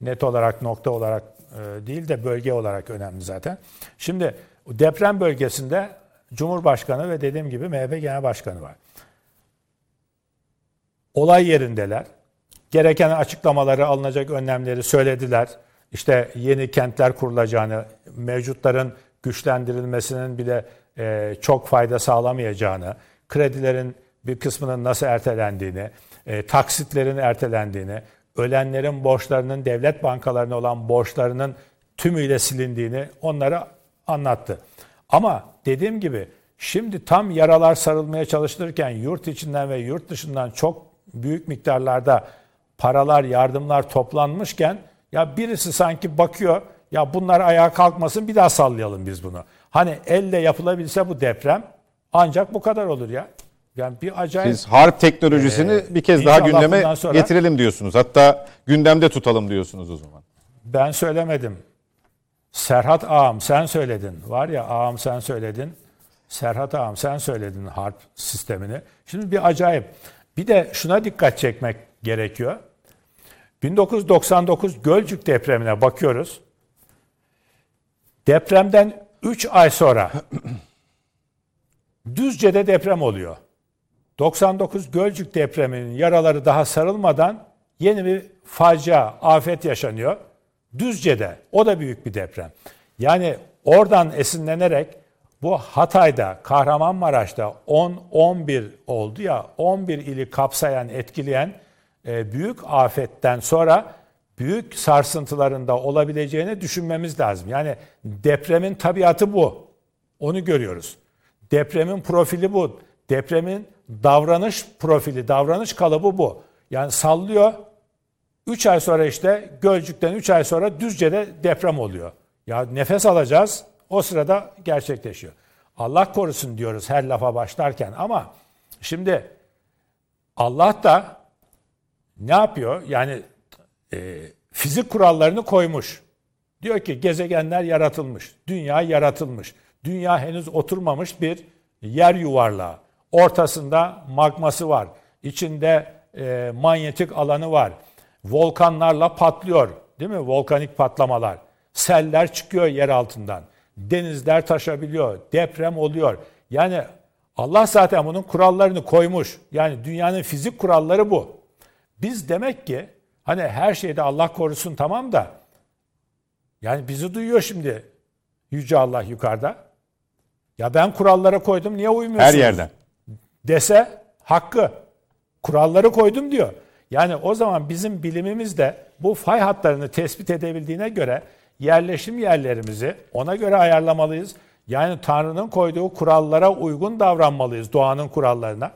net olarak nokta olarak e, değil de bölge olarak önemli zaten. Şimdi deprem bölgesinde Cumhurbaşkanı ve dediğim gibi MHP Genel Başkanı var. Olay yerindeler. Gereken açıklamaları, alınacak önlemleri söylediler. İşte yeni kentler kurulacağını, mevcutların güçlendirilmesinin bile e, çok fayda sağlamayacağını, kredilerin bir kısmının nasıl ertelendiğini, e, taksitlerin ertelendiğini, ölenlerin borçlarının devlet bankalarına olan borçlarının tümüyle silindiğini onlara anlattı. Ama dediğim gibi şimdi tam yaralar sarılmaya çalışılırken yurt içinden ve yurt dışından çok büyük miktarlarda paralar, yardımlar toplanmışken ya birisi sanki bakıyor ya bunlar ayağa kalkmasın bir daha sallayalım biz bunu. Hani elle yapılabilse bu deprem ancak bu kadar olur ya. Yani bir acayip. Siz harp teknolojisini Ee, bir kez daha gündeme sonra- getirelim diyorsunuz. Hatta gündemde tutalım diyorsunuz o zaman. Ben söylemedim. Serhat Ağam sen söyledin. Var ya Ağam sen söyledin. Serhat Ağam sen söyledin harp sistemini. Şimdi bir acayip. Bir de şuna dikkat çekmek gerekiyor. 1999 Gölcük depremine bakıyoruz. Depremden 3 ay sonra Düzce'de deprem oluyor. 99 Gölcük depreminin yaraları daha sarılmadan yeni bir facia, afet yaşanıyor. Düzce'de. O da büyük bir deprem. Yani oradan esinlenerek bu Hatay'da, Kahramanmaraş'ta 10-11 oldu ya 11 ili kapsayan, etkileyen e, büyük afetten sonra büyük sarsıntılarında olabileceğini düşünmemiz lazım. Yani depremin tabiatı bu. Onu görüyoruz. Depremin profili bu. Depremin davranış profili, davranış kalıbı bu. Yani sallıyor. 3 ay sonra işte Gölcük'ten 3 ay sonra Düzce'de deprem oluyor. Ya nefes alacağız. O sırada gerçekleşiyor. Allah korusun diyoruz her lafa başlarken ama şimdi Allah da ne yapıyor? Yani e, fizik kurallarını koymuş. Diyor ki gezegenler yaratılmış, dünya yaratılmış. Dünya henüz oturmamış bir yer yuvarlağı. Ortasında magması var. İçinde e, manyetik alanı var. Volkanlarla patlıyor. Değil mi? Volkanik patlamalar. Seller çıkıyor yer altından. Denizler taşabiliyor. Deprem oluyor. Yani Allah zaten bunun kurallarını koymuş. Yani dünyanın fizik kuralları bu. Biz demek ki hani her şeyde Allah korusun tamam da yani bizi duyuyor şimdi Yüce Allah yukarıda. Ya ben kurallara koydum niye uymuyorsunuz? Her yerden. Dese hakkı. Kuralları koydum diyor. Yani o zaman bizim bilimimiz de bu fay hatlarını tespit edebildiğine göre yerleşim yerlerimizi ona göre ayarlamalıyız. Yani Tanrı'nın koyduğu kurallara uygun davranmalıyız doğanın kurallarına.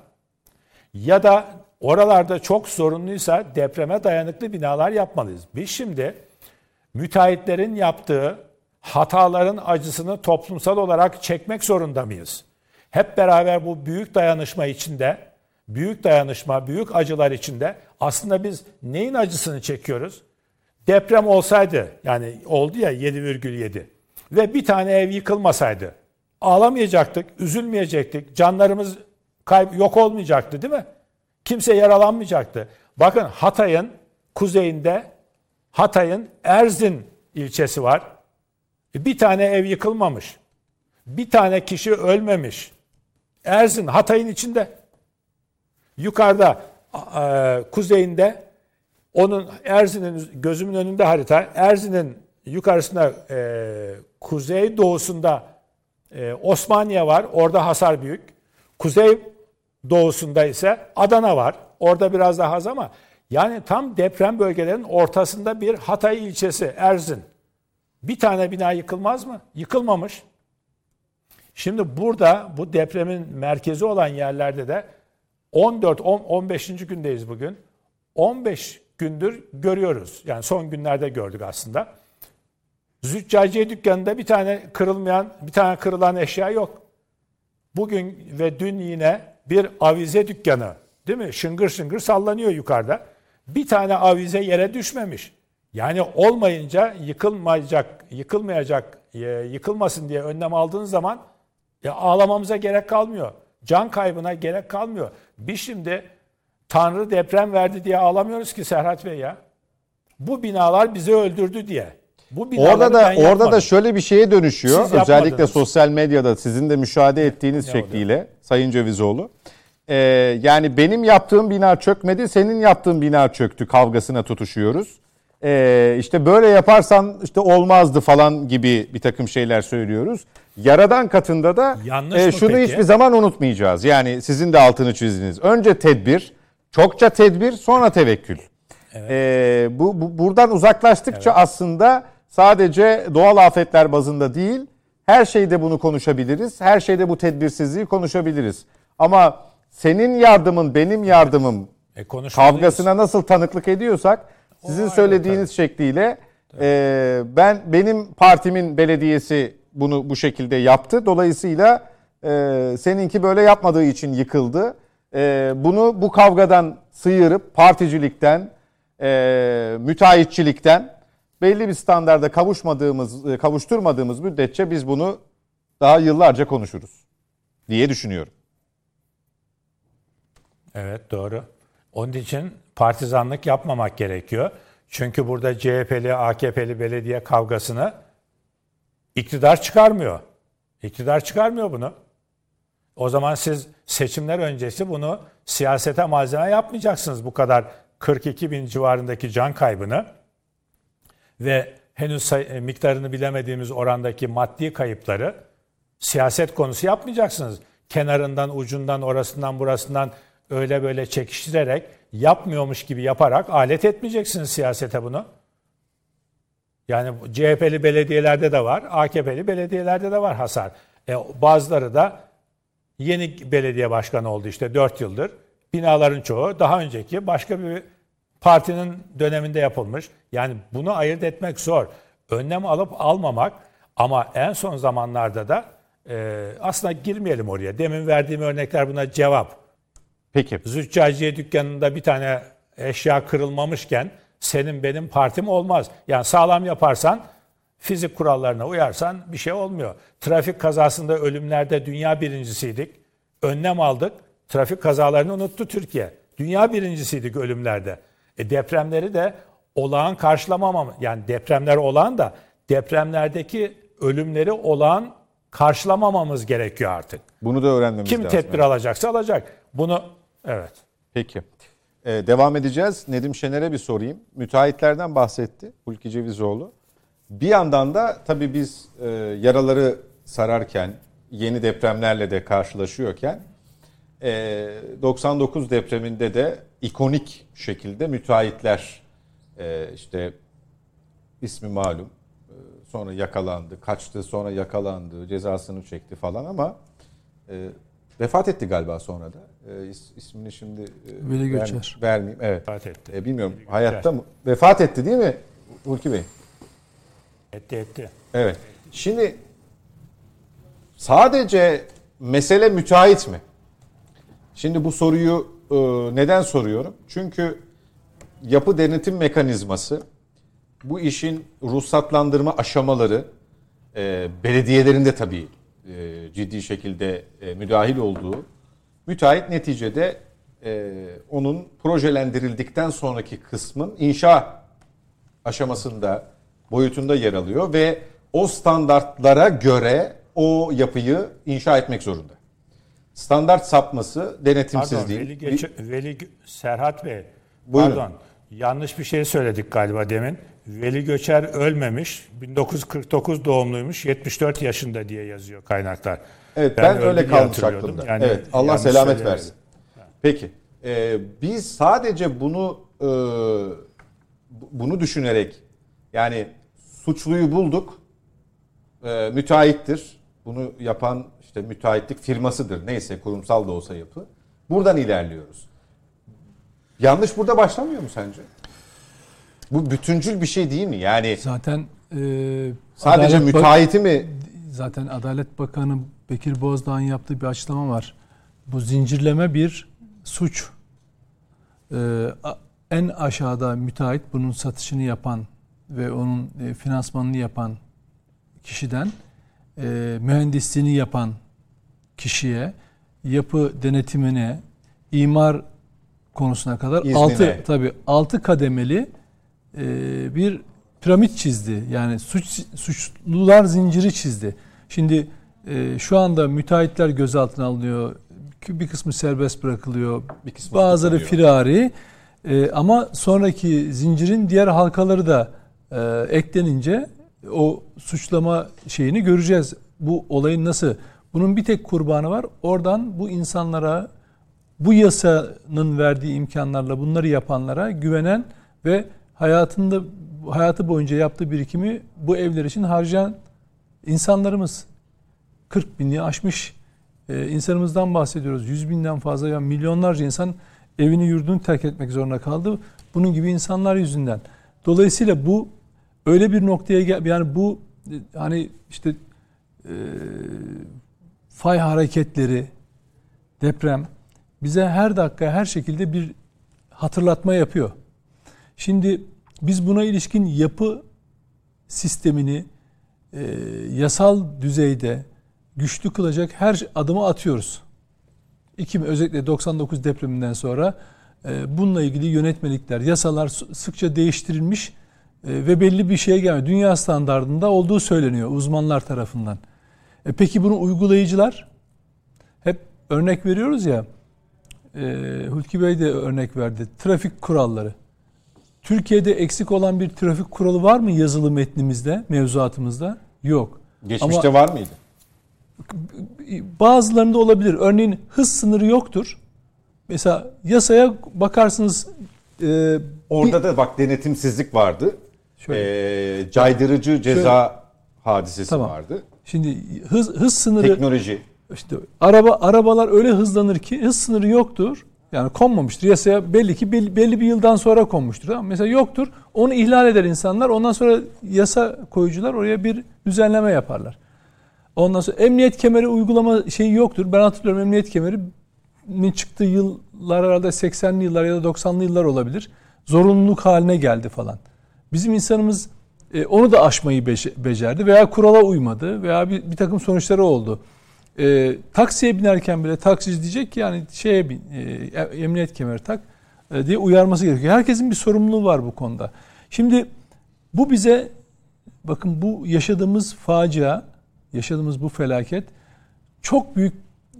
Ya da oralarda çok sorunluysa depreme dayanıklı binalar yapmalıyız. Biz şimdi müteahhitlerin yaptığı hataların acısını toplumsal olarak çekmek zorunda mıyız? Hep beraber bu büyük dayanışma içinde, büyük dayanışma, büyük acılar içinde aslında biz neyin acısını çekiyoruz? Deprem olsaydı, yani oldu ya 7,7 ve bir tane ev yıkılmasaydı ağlamayacaktık, üzülmeyecektik, canlarımız kayıp yok olmayacaktı değil mi? Kimse yaralanmayacaktı. Bakın Hatay'ın kuzeyinde Hatay'ın Erzin ilçesi var. Bir tane ev yıkılmamış. Bir tane kişi ölmemiş. Erzin Hatay'ın içinde. Yukarıda kuzeyinde onun Erzin'in gözümün önünde harita. Erzin'in yukarısında e, kuzey doğusunda e, Osmaniye var. Orada hasar büyük. Kuzey doğusunda ise Adana var. Orada biraz daha az ama yani tam deprem bölgelerinin ortasında bir Hatay ilçesi Erzin. Bir tane bina yıkılmaz mı? Yıkılmamış. Şimdi burada bu depremin merkezi olan yerlerde de 14 10, 15. gündeyiz bugün. 15 gündür görüyoruz. Yani son günlerde gördük aslında. Züccaciye dükkanında bir tane kırılmayan, bir tane kırılan eşya yok. Bugün ve dün yine bir avize dükkanı, değil mi? Şıngır şıngır sallanıyor yukarıda. Bir tane avize yere düşmemiş. Yani olmayınca yıkılmayacak, yıkılmayacak, e, yıkılmasın diye önlem aldığınız zaman ya ağlamamıza gerek kalmıyor. Can kaybına gerek kalmıyor. Biz şimdi Tanrı deprem verdi diye ağlamıyoruz ki Serhat Bey ya. Bu binalar bizi öldürdü diye. Bu Orada da orada da şöyle bir şeye dönüşüyor. Siz Özellikle yapmadınız. sosyal medyada sizin de müşahede ettiğiniz Ne şekliyle Sayın Cevizoğlu. Ee, yani benim yaptığım bina çökmedi, senin yaptığın bina çöktü kavgasına tutuşuyoruz. Ee, işte böyle yaparsan işte olmazdı falan gibi bir takım şeyler söylüyoruz. Yaradan katında da Yanlış e, şunu peki? hiçbir zaman unutmayacağız. Yani sizin de altını çizdiniz. Önce tedbir, çokça tedbir, sonra tevekkül. Ee, bu, bu buradan uzaklaştıkça aslında sadece doğal afetler bazında değil, her şeyde bunu konuşabiliriz. Her şeyde bu tedbirsizliği konuşabiliriz. Ama senin yardımın, benim yardımım E, kavgasına nasıl tanıklık ediyorsak sizin ayrı söylediğiniz şekliyle e, ben benim partimin belediyesi bunu bu şekilde yaptı. Dolayısıyla e, seninki böyle yapmadığı için yıkıldı. E, bunu bu kavgadan sıyırıp particilikten, e, müteahhitçilikten belli bir standarda kavuşmadığımız, e, kavuşturmadığımız müddetçe biz bunu daha yıllarca konuşuruz diye düşünüyorum. Evet doğru. Onun için partizanlık yapmamak gerekiyor. Çünkü burada CHP'li, AKP'li belediye kavgasını iktidar çıkarmıyor. İktidar çıkarmıyor bunu. O zaman siz seçimler öncesi bunu siyasete malzeme yapmayacaksınız bu kadar 42 bin civarındaki can kaybını ve henüz e, miktarını bilemediğimiz orandaki maddi kayıpları siyaset konusu yapmayacaksınız. Kenarından, ucundan, orasından, burasından öyle böyle çekiştirerek yapmıyormuş gibi yaparak alet etmeyeceksiniz siyasete bunu. Yani CHP'li belediyelerde de var, AKP'li belediyelerde de var hasar. E, bazıları da yeni belediye başkanı oldu işte 4 yıldır. Binaların çoğu daha önceki başka bir partinin döneminde yapılmış. Yani bunu ayırt etmek zor. Önlem alıp almamak ama en son zamanlarda da e, aslında girmeyelim oraya. Demin verdiğim örnekler buna cevap. Peki. Züccaciye dükkanında bir tane eşya kırılmamışken senin benim partim olmaz. Yani sağlam yaparsan fizik kurallarına uyarsan bir şey olmuyor. Trafik kazasında ölümlerde dünya birincisiydik. Önlem aldık. Trafik kazalarını unuttu Türkiye. Dünya birincisiydik ölümlerde. E depremleri de olağan karşılamamam. Yani depremler olağan da depremlerdeki ölümleri olağan karşılamamamız gerekiyor artık. Bunu da öğrenmemiz Kim lazım. tedbir alacaksa alacak. Bunu evet. Peki. Ee, devam edeceğiz. Nedim Şener'e bir sorayım. Müteahhitlerden bahsetti Hulki Cevizoğlu. Bir yandan da tabii biz e, yaraları sararken, yeni depremlerle de karşılaşıyorken e, 99 depreminde de ikonik şekilde müteahhitler e, işte ismi malum e, sonra yakalandı, kaçtı sonra yakalandı, cezasını çekti falan ama e, vefat etti galiba sonra da. E, is- ismini şimdi e, Veli ver- Göçer. vermeyeyim. Evet. Vefat etti. E, bilmiyorum hayatta mı? Vefat etti değil mi Hulki Bey? Etti etti. Evet. Şimdi sadece mesele müteahhit mi? Şimdi bu soruyu e, neden soruyorum? Çünkü yapı denetim mekanizması bu işin ruhsatlandırma aşamaları e, belediyelerin de tabii e, ciddi şekilde e, müdahil olduğu müteahhit neticede e, onun projelendirildikten sonraki kısmın inşa aşamasında boyutunda yer alıyor ve o standartlara göre o yapıyı inşa etmek zorunda. Standart sapması denetimsizliği. Pardon, Veli, Göçe- Veli Serhat Bey. Buyurun. Pardon. Yanlış bir şey söyledik galiba demin. Veli Göçer ölmemiş. 1949 doğumluymuş. 74 yaşında diye yazıyor kaynaklar. Evet ben, öldü öyle kalmış aklımda. Yani evet Allah selamet versin. Peki e, biz sadece bunu e, bu- bunu düşünerek yani suçluyu bulduk e, müteahhittir. Bunu yapan işte müteahhitlik firmasıdır. Neyse kurumsal da olsa yapı. Buradan ilerliyoruz. Yanlış burada başlamıyor mu sence? Bu bütüncül bir şey değil mi? Yani Zaten e, sadece Adalet müteahhiti mi zaten Adalet Bakanı Bekir Bozdağ'ın yaptığı bir açıklama var. Bu zincirleme bir suç. E, en aşağıda müteahhit bunun satışını yapan ve onun e, finansmanını yapan kişiden e, mühendisliğini yapan kişiye yapı denetimine imar konusuna kadar İznine. altı tabii altı kademeli e, bir piramit çizdi. Yani suç suçlular zinciri çizdi. Şimdi e, şu anda müteahhitler gözaltına alınıyor. Bir kısmı serbest bırakılıyor. Bir kısmı Bazıları firari. E, ama sonraki zincirin diğer halkaları da e, eklenince o suçlama şeyini göreceğiz. Bu olayın nasıl? Bunun bir tek kurbanı var. Oradan bu insanlara bu yasanın verdiği imkanlarla bunları yapanlara güvenen ve hayatında hayatı boyunca yaptığı birikimi bu evler için harcayan insanlarımız 40 bini aşmış e, insanımızdan bahsediyoruz. 100 binden fazla yani milyonlarca insan evini yurdunu terk etmek zorunda kaldı. Bunun gibi insanlar yüzünden. Dolayısıyla bu öyle bir noktaya gel yani bu e, hani işte e, fay hareketleri, deprem bize her dakika her şekilde bir hatırlatma yapıyor. Şimdi biz buna ilişkin yapı sistemini e, yasal düzeyde güçlü kılacak her adımı atıyoruz. İki, özellikle 99 depreminden sonra e, bununla ilgili yönetmelikler, yasalar sıkça değiştirilmiş e, ve belli bir şeye gelmiyor. Dünya standartında olduğu söyleniyor uzmanlar tarafından. E, peki bunu uygulayıcılar? Hep örnek veriyoruz ya, e, Hulki Bey de örnek verdi. Trafik kuralları. Türkiye'de eksik olan bir trafik kuralı var mı yazılı metnimizde, mevzuatımızda? Yok. Geçmişte Ama var mıydı? Bazılarında olabilir. Örneğin hız sınırı yoktur. Mesela yasaya bakarsınız e, orada bir, da bak denetimsizlik vardı. Şöyle, e, caydırıcı ceza şöyle, hadisesi tamam. vardı. Şimdi hız hız sınırı teknoloji işte araba arabalar öyle hızlanır ki hız sınırı yoktur. Yani konmamıştır. Yasaya belli ki belli, bir yıldan sonra konmuştur. Ama mesela yoktur. Onu ihlal eder insanlar. Ondan sonra yasa koyucular oraya bir düzenleme yaparlar. Ondan sonra emniyet kemeri uygulama şeyi yoktur. Ben hatırlıyorum emniyet kemerinin çıktığı yıllar herhalde 80'li yıllar ya da 90'lı yıllar olabilir. Zorunluluk haline geldi falan. Bizim insanımız e, onu da aşmayı becerdi veya kurala uymadı veya bir, bir takım sonuçları oldu. E, taksiye binerken bile taksici diyecek ki yani şeye bin, e, emniyet kemeri tak e, diye uyarması gerekiyor. Herkesin bir sorumluluğu var bu konuda. Şimdi bu bize bakın bu yaşadığımız facia, yaşadığımız bu felaket çok büyük,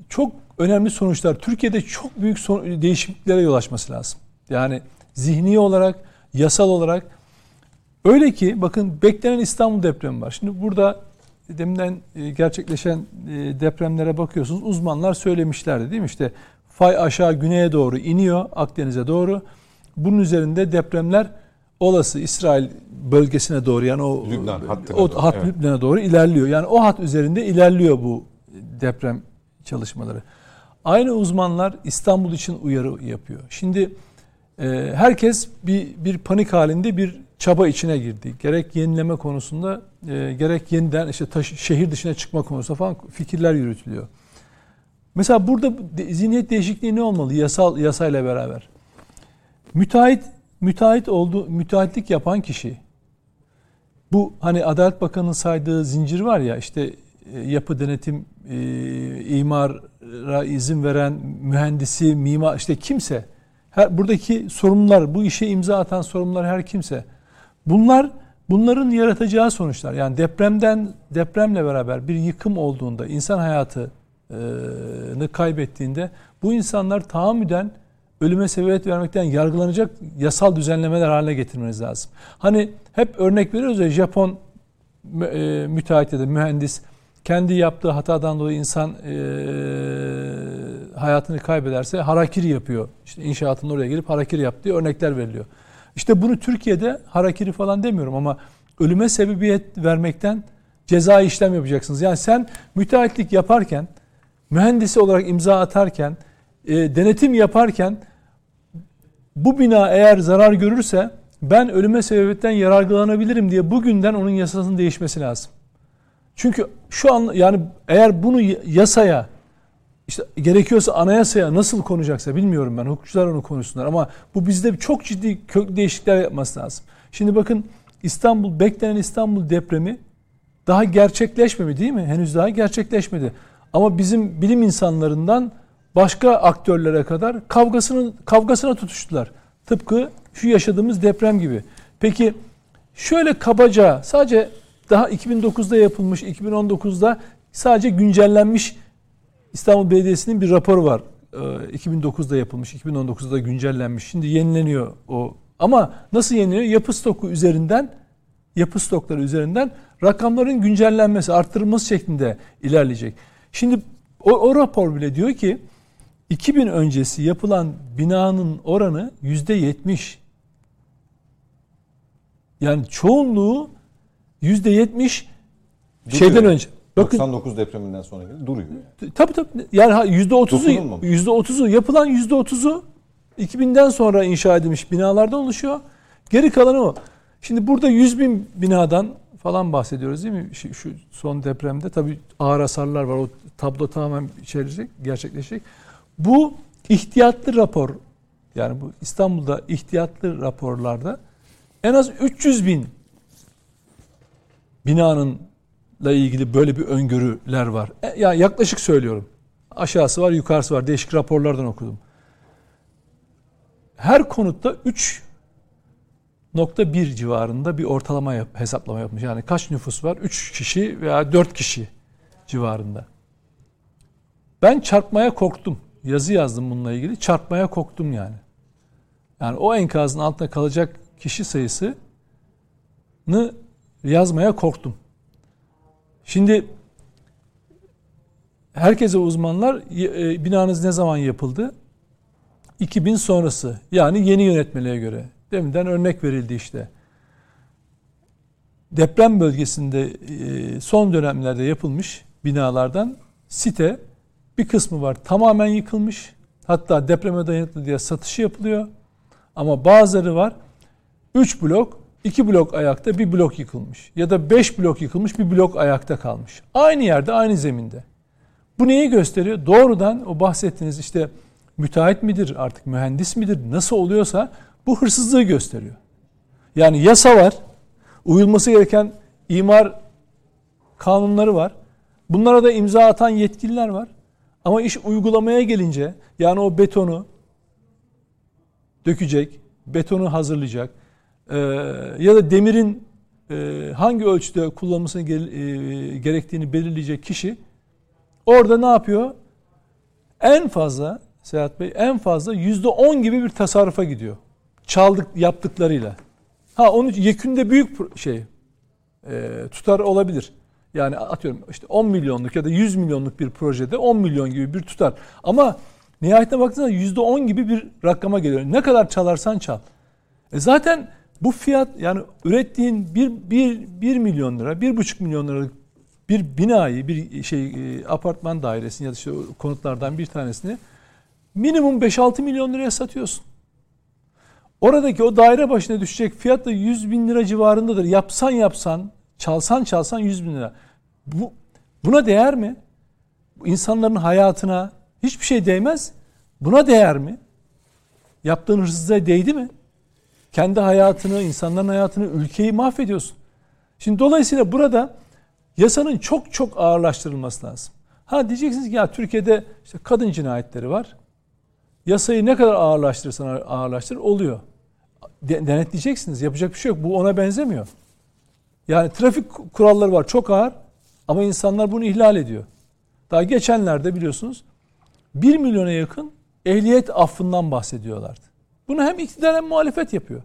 çok önemli sonuçlar. Türkiye'de çok büyük son, değişikliklere yol açması lazım. Yani zihni olarak, yasal olarak. Öyle ki bakın beklenen İstanbul depremi var. Şimdi burada deminden e, gerçekleşen e, depremlere bakıyorsunuz. Uzmanlar söylemişlerdi değil mi? İşte fay aşağı güneye doğru iniyor, Akdeniz'e doğru. Bunun üzerinde depremler olası İsrail bölgesine doğru yani o Lübnan hattına o doğru, hat evet. Lübnan'a doğru ilerliyor. Yani o hat üzerinde ilerliyor bu deprem çalışmaları. Aynı uzmanlar İstanbul için uyarı yapıyor. Şimdi e, herkes bir bir panik halinde bir çaba içine girdi. Gerek yenileme konusunda e, gerek yeniden işte taş, şehir dışına çıkma konusunda falan fikirler yürütülüyor. Mesela burada zihniyet değişikliği ne olmalı yasal yasayla beraber? Müteahhit müteahhit oldu müteahhitlik yapan kişi bu hani Adalet Bakanı'nın saydığı zincir var ya işte e, yapı denetim e, imara izin veren mühendisi, mimar işte kimse her, buradaki sorumlular, bu işe imza atan sorumlular her kimse Bunlar bunların yaratacağı sonuçlar. Yani depremden depremle beraber bir yıkım olduğunda insan hayatını kaybettiğinde bu insanlar tahammüden ölüme sebebiyet vermekten yargılanacak yasal düzenlemeler haline getirmeniz lazım. Hani hep örnek veriyoruz ya Japon müteahhit ya da mühendis kendi yaptığı hatadan dolayı insan e, hayatını kaybederse harakiri yapıyor. İşte inşaatın oraya girip harakiri yap diye örnekler veriliyor. İşte bunu Türkiye'de harakiri falan demiyorum ama ölüme sebebiyet vermekten ceza işlem yapacaksınız. Yani sen müteahhitlik yaparken, mühendisi olarak imza atarken, e, denetim yaparken bu bina eğer zarar görürse ben ölüme sebebiyetten yararlanabilirim diye bugünden onun yasasının değişmesi lazım. Çünkü şu an yani eğer bunu yasaya işte gerekiyorsa anayasaya nasıl konacaksa bilmiyorum ben. Hukukçular onu konuşsunlar ama bu bizde çok ciddi kök değişiklikler yapması lazım. Şimdi bakın İstanbul, beklenen İstanbul depremi daha gerçekleşmedi değil mi? Henüz daha gerçekleşmedi. Ama bizim bilim insanlarından başka aktörlere kadar kavgasını kavgasına tutuştular. Tıpkı şu yaşadığımız deprem gibi. Peki şöyle kabaca sadece daha 2009'da yapılmış, 2019'da sadece güncellenmiş İstanbul Belediyesi'nin bir raporu var. 2009'da ee, yapılmış, 2019'da güncellenmiş. Şimdi yenileniyor o. Ama nasıl yenileniyor? Yapı stoku üzerinden, yapı stokları üzerinden rakamların güncellenmesi, arttırılması şeklinde ilerleyecek. Şimdi o, o rapor bile diyor ki 2000 öncesi yapılan binanın oranı yüzde yetmiş. Yani çoğunluğu yüzde yetmiş şeyden önce. Bakın, 99 depreminden sonra duruyor. Yani. Tabii tabii. Yani yüzde otuzu, yüzde otuzu yapılan yüzde otuzu 2000'den sonra inşa edilmiş binalardan oluşuyor. Geri kalanı o. Şimdi burada 100 bin binadan falan bahsediyoruz değil mi? Şu, şu son depremde tabii ağır hasarlar var. O tablo tamamen içerecek, gerçekleşecek. Bu ihtiyatlı rapor yani bu İstanbul'da ihtiyatlı raporlarda en az 300 bin binanın ile ilgili böyle bir öngörüler var. E, ya yani yaklaşık söylüyorum. Aşağısı var, yukarısı var. Değişik raporlardan okudum. Her konutta 3.1 civarında bir ortalama yap, hesaplama yapmış. Yani kaç nüfus var? 3 kişi veya 4 kişi civarında. Ben çarpmaya korktum. Yazı yazdım bununla ilgili. Çarpmaya korktum yani. Yani o enkazın altında kalacak kişi sayısını yazmaya korktum. Şimdi herkese uzmanlar e, binanız ne zaman yapıldı? 2000 sonrası yani yeni yönetmeliğe göre. Deminden örnek verildi işte. Deprem bölgesinde e, son dönemlerde yapılmış binalardan site bir kısmı var tamamen yıkılmış. Hatta depreme dayanıklı diye satışı yapılıyor. Ama bazıları var 3 blok İki blok ayakta bir blok yıkılmış. Ya da beş blok yıkılmış bir blok ayakta kalmış. Aynı yerde aynı zeminde. Bu neyi gösteriyor? Doğrudan o bahsettiğiniz işte müteahhit midir artık mühendis midir nasıl oluyorsa bu hırsızlığı gösteriyor. Yani yasa var. Uyulması gereken imar kanunları var. Bunlara da imza atan yetkililer var. Ama iş uygulamaya gelince yani o betonu dökecek, betonu hazırlayacak, e, ya da demirin e, hangi ölçüde kullanılması e, gerektiğini belirleyecek kişi orada ne yapıyor? En fazla Seyahat Bey en fazla yüzde on gibi bir tasarrufa gidiyor. Çaldık yaptıklarıyla. Ha onun yekünde büyük şey e, tutar olabilir. Yani atıyorum işte 10 milyonluk ya da 100 milyonluk bir projede 10 milyon gibi bir tutar. Ama nihayetine baktığınızda yüzde on gibi bir rakama geliyor. Ne kadar çalarsan çal. E zaten bu fiyat yani ürettiğin bir, bir, bir milyon lira, bir buçuk milyon liralık bir binayı, bir şey e, apartman dairesini ya da işte konutlardan bir tanesini minimum 5-6 milyon liraya satıyorsun. Oradaki o daire başına düşecek fiyat da 100 bin lira civarındadır. Yapsan yapsan, çalsan çalsan 100 bin lira. Bu, buna değer mi? İnsanların hayatına hiçbir şey değmez. Buna değer mi? Yaptığın hırsızlığa değdi mi? Kendi hayatını, insanların hayatını, ülkeyi mahvediyorsun. Şimdi dolayısıyla burada yasanın çok çok ağırlaştırılması lazım. Ha diyeceksiniz ki ya Türkiye'de işte kadın cinayetleri var. Yasayı ne kadar ağırlaştırırsan ağırlaştır oluyor. Denetleyeceksiniz. Yapacak bir şey yok. Bu ona benzemiyor. Yani trafik kuralları var çok ağır ama insanlar bunu ihlal ediyor. Daha geçenlerde biliyorsunuz 1 milyona yakın ehliyet affından bahsediyorlardı. Bunu hem iktidar hem muhalefet yapıyor.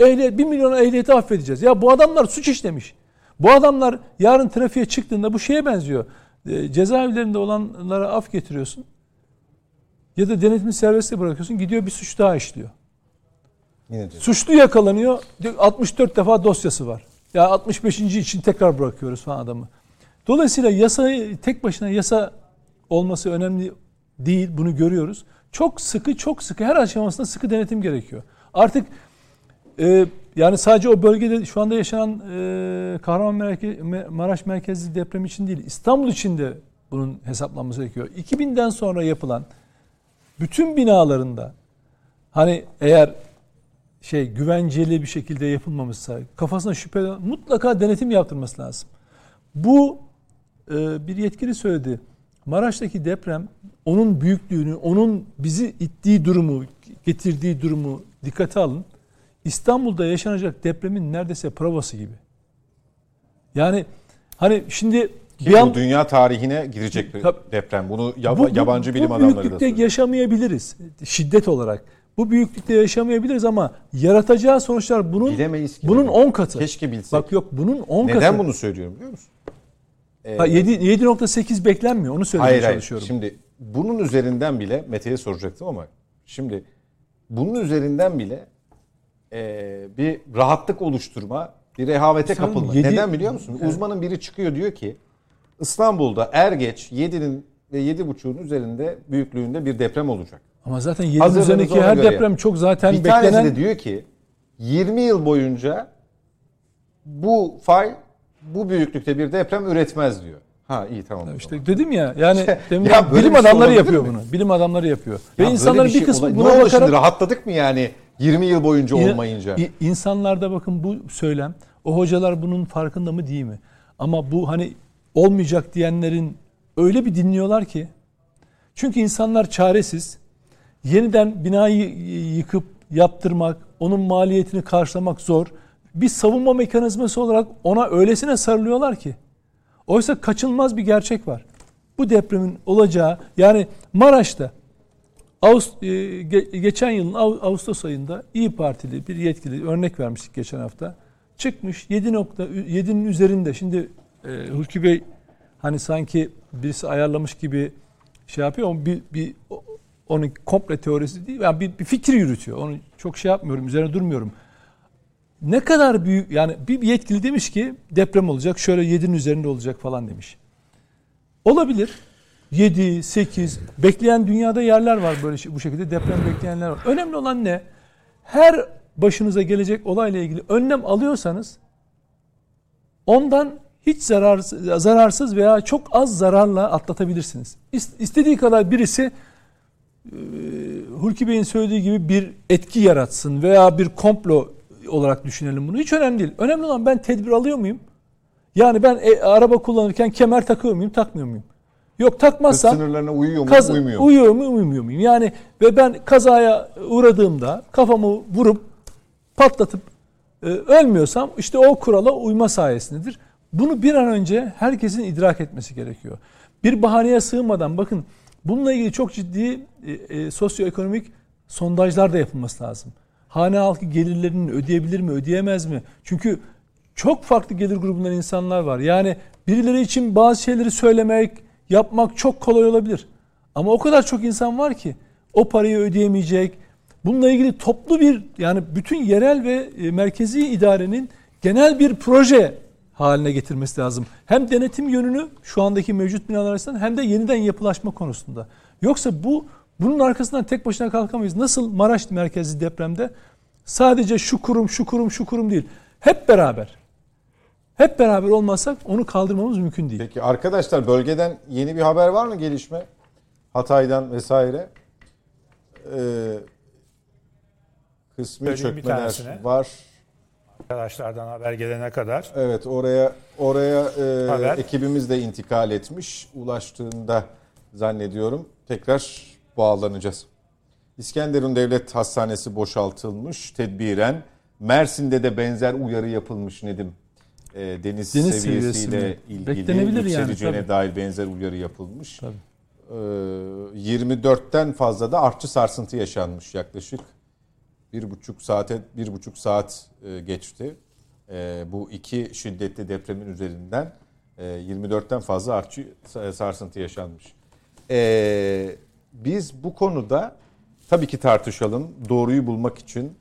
Ehliyet, bir milyon ehliyeti affedeceğiz. Ya bu adamlar suç işlemiş. Bu adamlar yarın trafiğe çıktığında bu şeye benziyor. E, cezaevlerinde olanlara af getiriyorsun. Ya da denetimli serbestle bırakıyorsun. Gidiyor bir suç daha işliyor. Yine Suçlu yakalanıyor. 64 defa dosyası var. Ya 65. için tekrar bırakıyoruz falan adamı. Dolayısıyla yasayı tek başına yasa olması önemli değil. Bunu görüyoruz. Çok sıkı çok sıkı her aşamasında sıkı denetim gerekiyor. Artık e, yani sadece o bölgede şu anda yaşanan e, Kahramanmaraş merkezli deprem için değil İstanbul için de bunun hesaplanması gerekiyor. 2000'den sonra yapılan bütün binalarında hani eğer şey güvenceli bir şekilde yapılmamışsa kafasına şüphe mutlaka denetim yaptırması lazım. Bu e, bir yetkili söyledi. Maraş'taki deprem onun büyüklüğünü, onun bizi ittiği durumu, getirdiği durumu dikkate alın. İstanbul'da yaşanacak depremin neredeyse provası gibi. Yani hani şimdi Ki bu an, dünya tarihine girecek bir Tabii. deprem. Bunu yab- bu, yabancı bilim bu adamları da büyüklükte söylüyor. yaşamayabiliriz şiddet olarak. Bu büyüklükte yaşamayabiliriz ama yaratacağı sonuçlar bunun Bilemeyiz ki. bunun 10 katı. Keşke bilsek. Bak yok bunun 10 katı. Neden bunu söylüyorum biliyor musun? Ha, 7 7.8 beklenmiyor. Onu söylemeye Hayır hayır. çalışıyorum. Şimdi bunun üzerinden bile Mete'ye soracaktım ama şimdi bunun üzerinden bile e, bir rahatlık oluşturma, bir rehavete Sen kapılma. yedi- Neden biliyor musun? Uzmanın biri çıkıyor diyor ki İstanbul'da er geç 7'nin ve 7.5'un üzerinde büyüklüğünde bir deprem olacak. Ama zaten 7'nin Hazırlığınız üzerindeki her göre deprem çok zaten bir tanesi beklenen de diyor ki 20 yıl boyunca bu fay bu büyüklükte bir deprem üretmez diyor. Ha iyi tamam. zaman. İşte dedim ya yani demin Ya bilim bir şey adamları olabilir yapıyor mi? bunu. Bilim adamları yapıyor. Ya Ve insanların bir, şey kısmı olay- buna ne oldu bakarak şimdi rahatladık mı yani 20 yıl boyunca olmayınca? İnsanlarda bakın bu söylem, o hocalar bunun farkında mı değil mi? Ama bu hani olmayacak diyenlerin öyle bir dinliyorlar ki. Çünkü insanlar çaresiz. Yeniden binayı yıkıp yaptırmak, onun maliyetini karşılamak zor. Bir savunma mekanizması olarak ona öylesine sarılıyorlar ki. Oysa kaçınılmaz bir gerçek var. Bu depremin olacağı yani Maraş'ta e, ge- geçen yılın Ağustos ayında İyi Partili bir yetkili örnek vermiştik geçen hafta. Çıkmış 7.7'nin üzerinde. Şimdi e, Hulki Bey hani sanki birisi ayarlamış gibi şey yapıyor ama bir, bir onun komple teorisi değil. Yani bir, bir fikir yürütüyor. Onu çok şey yapmıyorum, üzerine durmuyorum. Ne kadar büyük yani bir yetkili demiş ki deprem olacak, şöyle 7'nin üzerinde olacak falan demiş. Olabilir. 7, 8 bekleyen dünyada yerler var böyle şey, bu şekilde deprem bekleyenler var. Önemli olan ne? Her başınıza gelecek olayla ilgili önlem alıyorsanız ondan hiç zarar, zararsız veya çok az zararla atlatabilirsiniz. İst- İstediği kadar birisi e, Hulki Bey'in söylediği gibi bir etki yaratsın veya bir komplo olarak düşünelim bunu. Hiç önemli değil. Önemli olan ben tedbir alıyor muyum? Yani ben e, araba kullanırken kemer takıyor muyum, takmıyor muyum? Yok Hız takmazsam sınırlarına uyuyor mu, Kaz- uymuyor mu? uyuyor mu uymuyor muyum? Yani ve ben kazaya uğradığımda kafamı vurup patlatıp e, ölmüyorsam işte o kurala uyma sayesindedir. Bunu bir an önce herkesin idrak etmesi gerekiyor. Bir bahaneye sığınmadan bakın bununla ilgili çok ciddi e, e, sosyoekonomik sondajlar da yapılması lazım. Hane halkı gelirlerini ödeyebilir mi, ödeyemez mi? Çünkü çok farklı gelir grubundan insanlar var. Yani birileri için bazı şeyleri söylemek, yapmak çok kolay olabilir. Ama o kadar çok insan var ki o parayı ödeyemeyecek. Bununla ilgili toplu bir yani bütün yerel ve e, merkezi idarenin genel bir proje haline getirmesi lazım. Hem denetim yönünü şu andaki mevcut binalar arasından hem de yeniden yapılaşma konusunda. Yoksa bu bunun arkasından tek başına kalkamayız. Nasıl Maraş merkezli depremde sadece şu kurum şu kurum şu kurum değil. Hep beraber hep beraber olmazsak onu kaldırmamız mümkün değil. Peki arkadaşlar bölgeden yeni bir haber var mı gelişme? Hatay'dan vesaire. Ee, kısmi Söyleyeyim çökmeler var. Arkadaşlardan haber gelene kadar. Evet oraya oraya e, Haber. ekibimiz de intikal etmiş. Ulaştığında zannediyorum tekrar bağlanacağız. İskenderun Devlet Hastanesi boşaltılmış tedbiren. Mersin'de de benzer uyarı yapılmış Nedim. E, deniz, Deniz seviyesiyle seviyesi ilgili yani, yükseleceğine tabii. dair benzer uyarı yapılmış. Tabii. E, 24'ten fazla da artçı sarsıntı yaşanmış yaklaşık bir buçuk saate bir buçuk saat e, geçti. E, bu iki şiddetli depremin üzerinden e, 24'ten fazla artçı sa- sarsıntı yaşanmış. E, biz bu konuda tabii ki tartışalım. Doğruyu bulmak için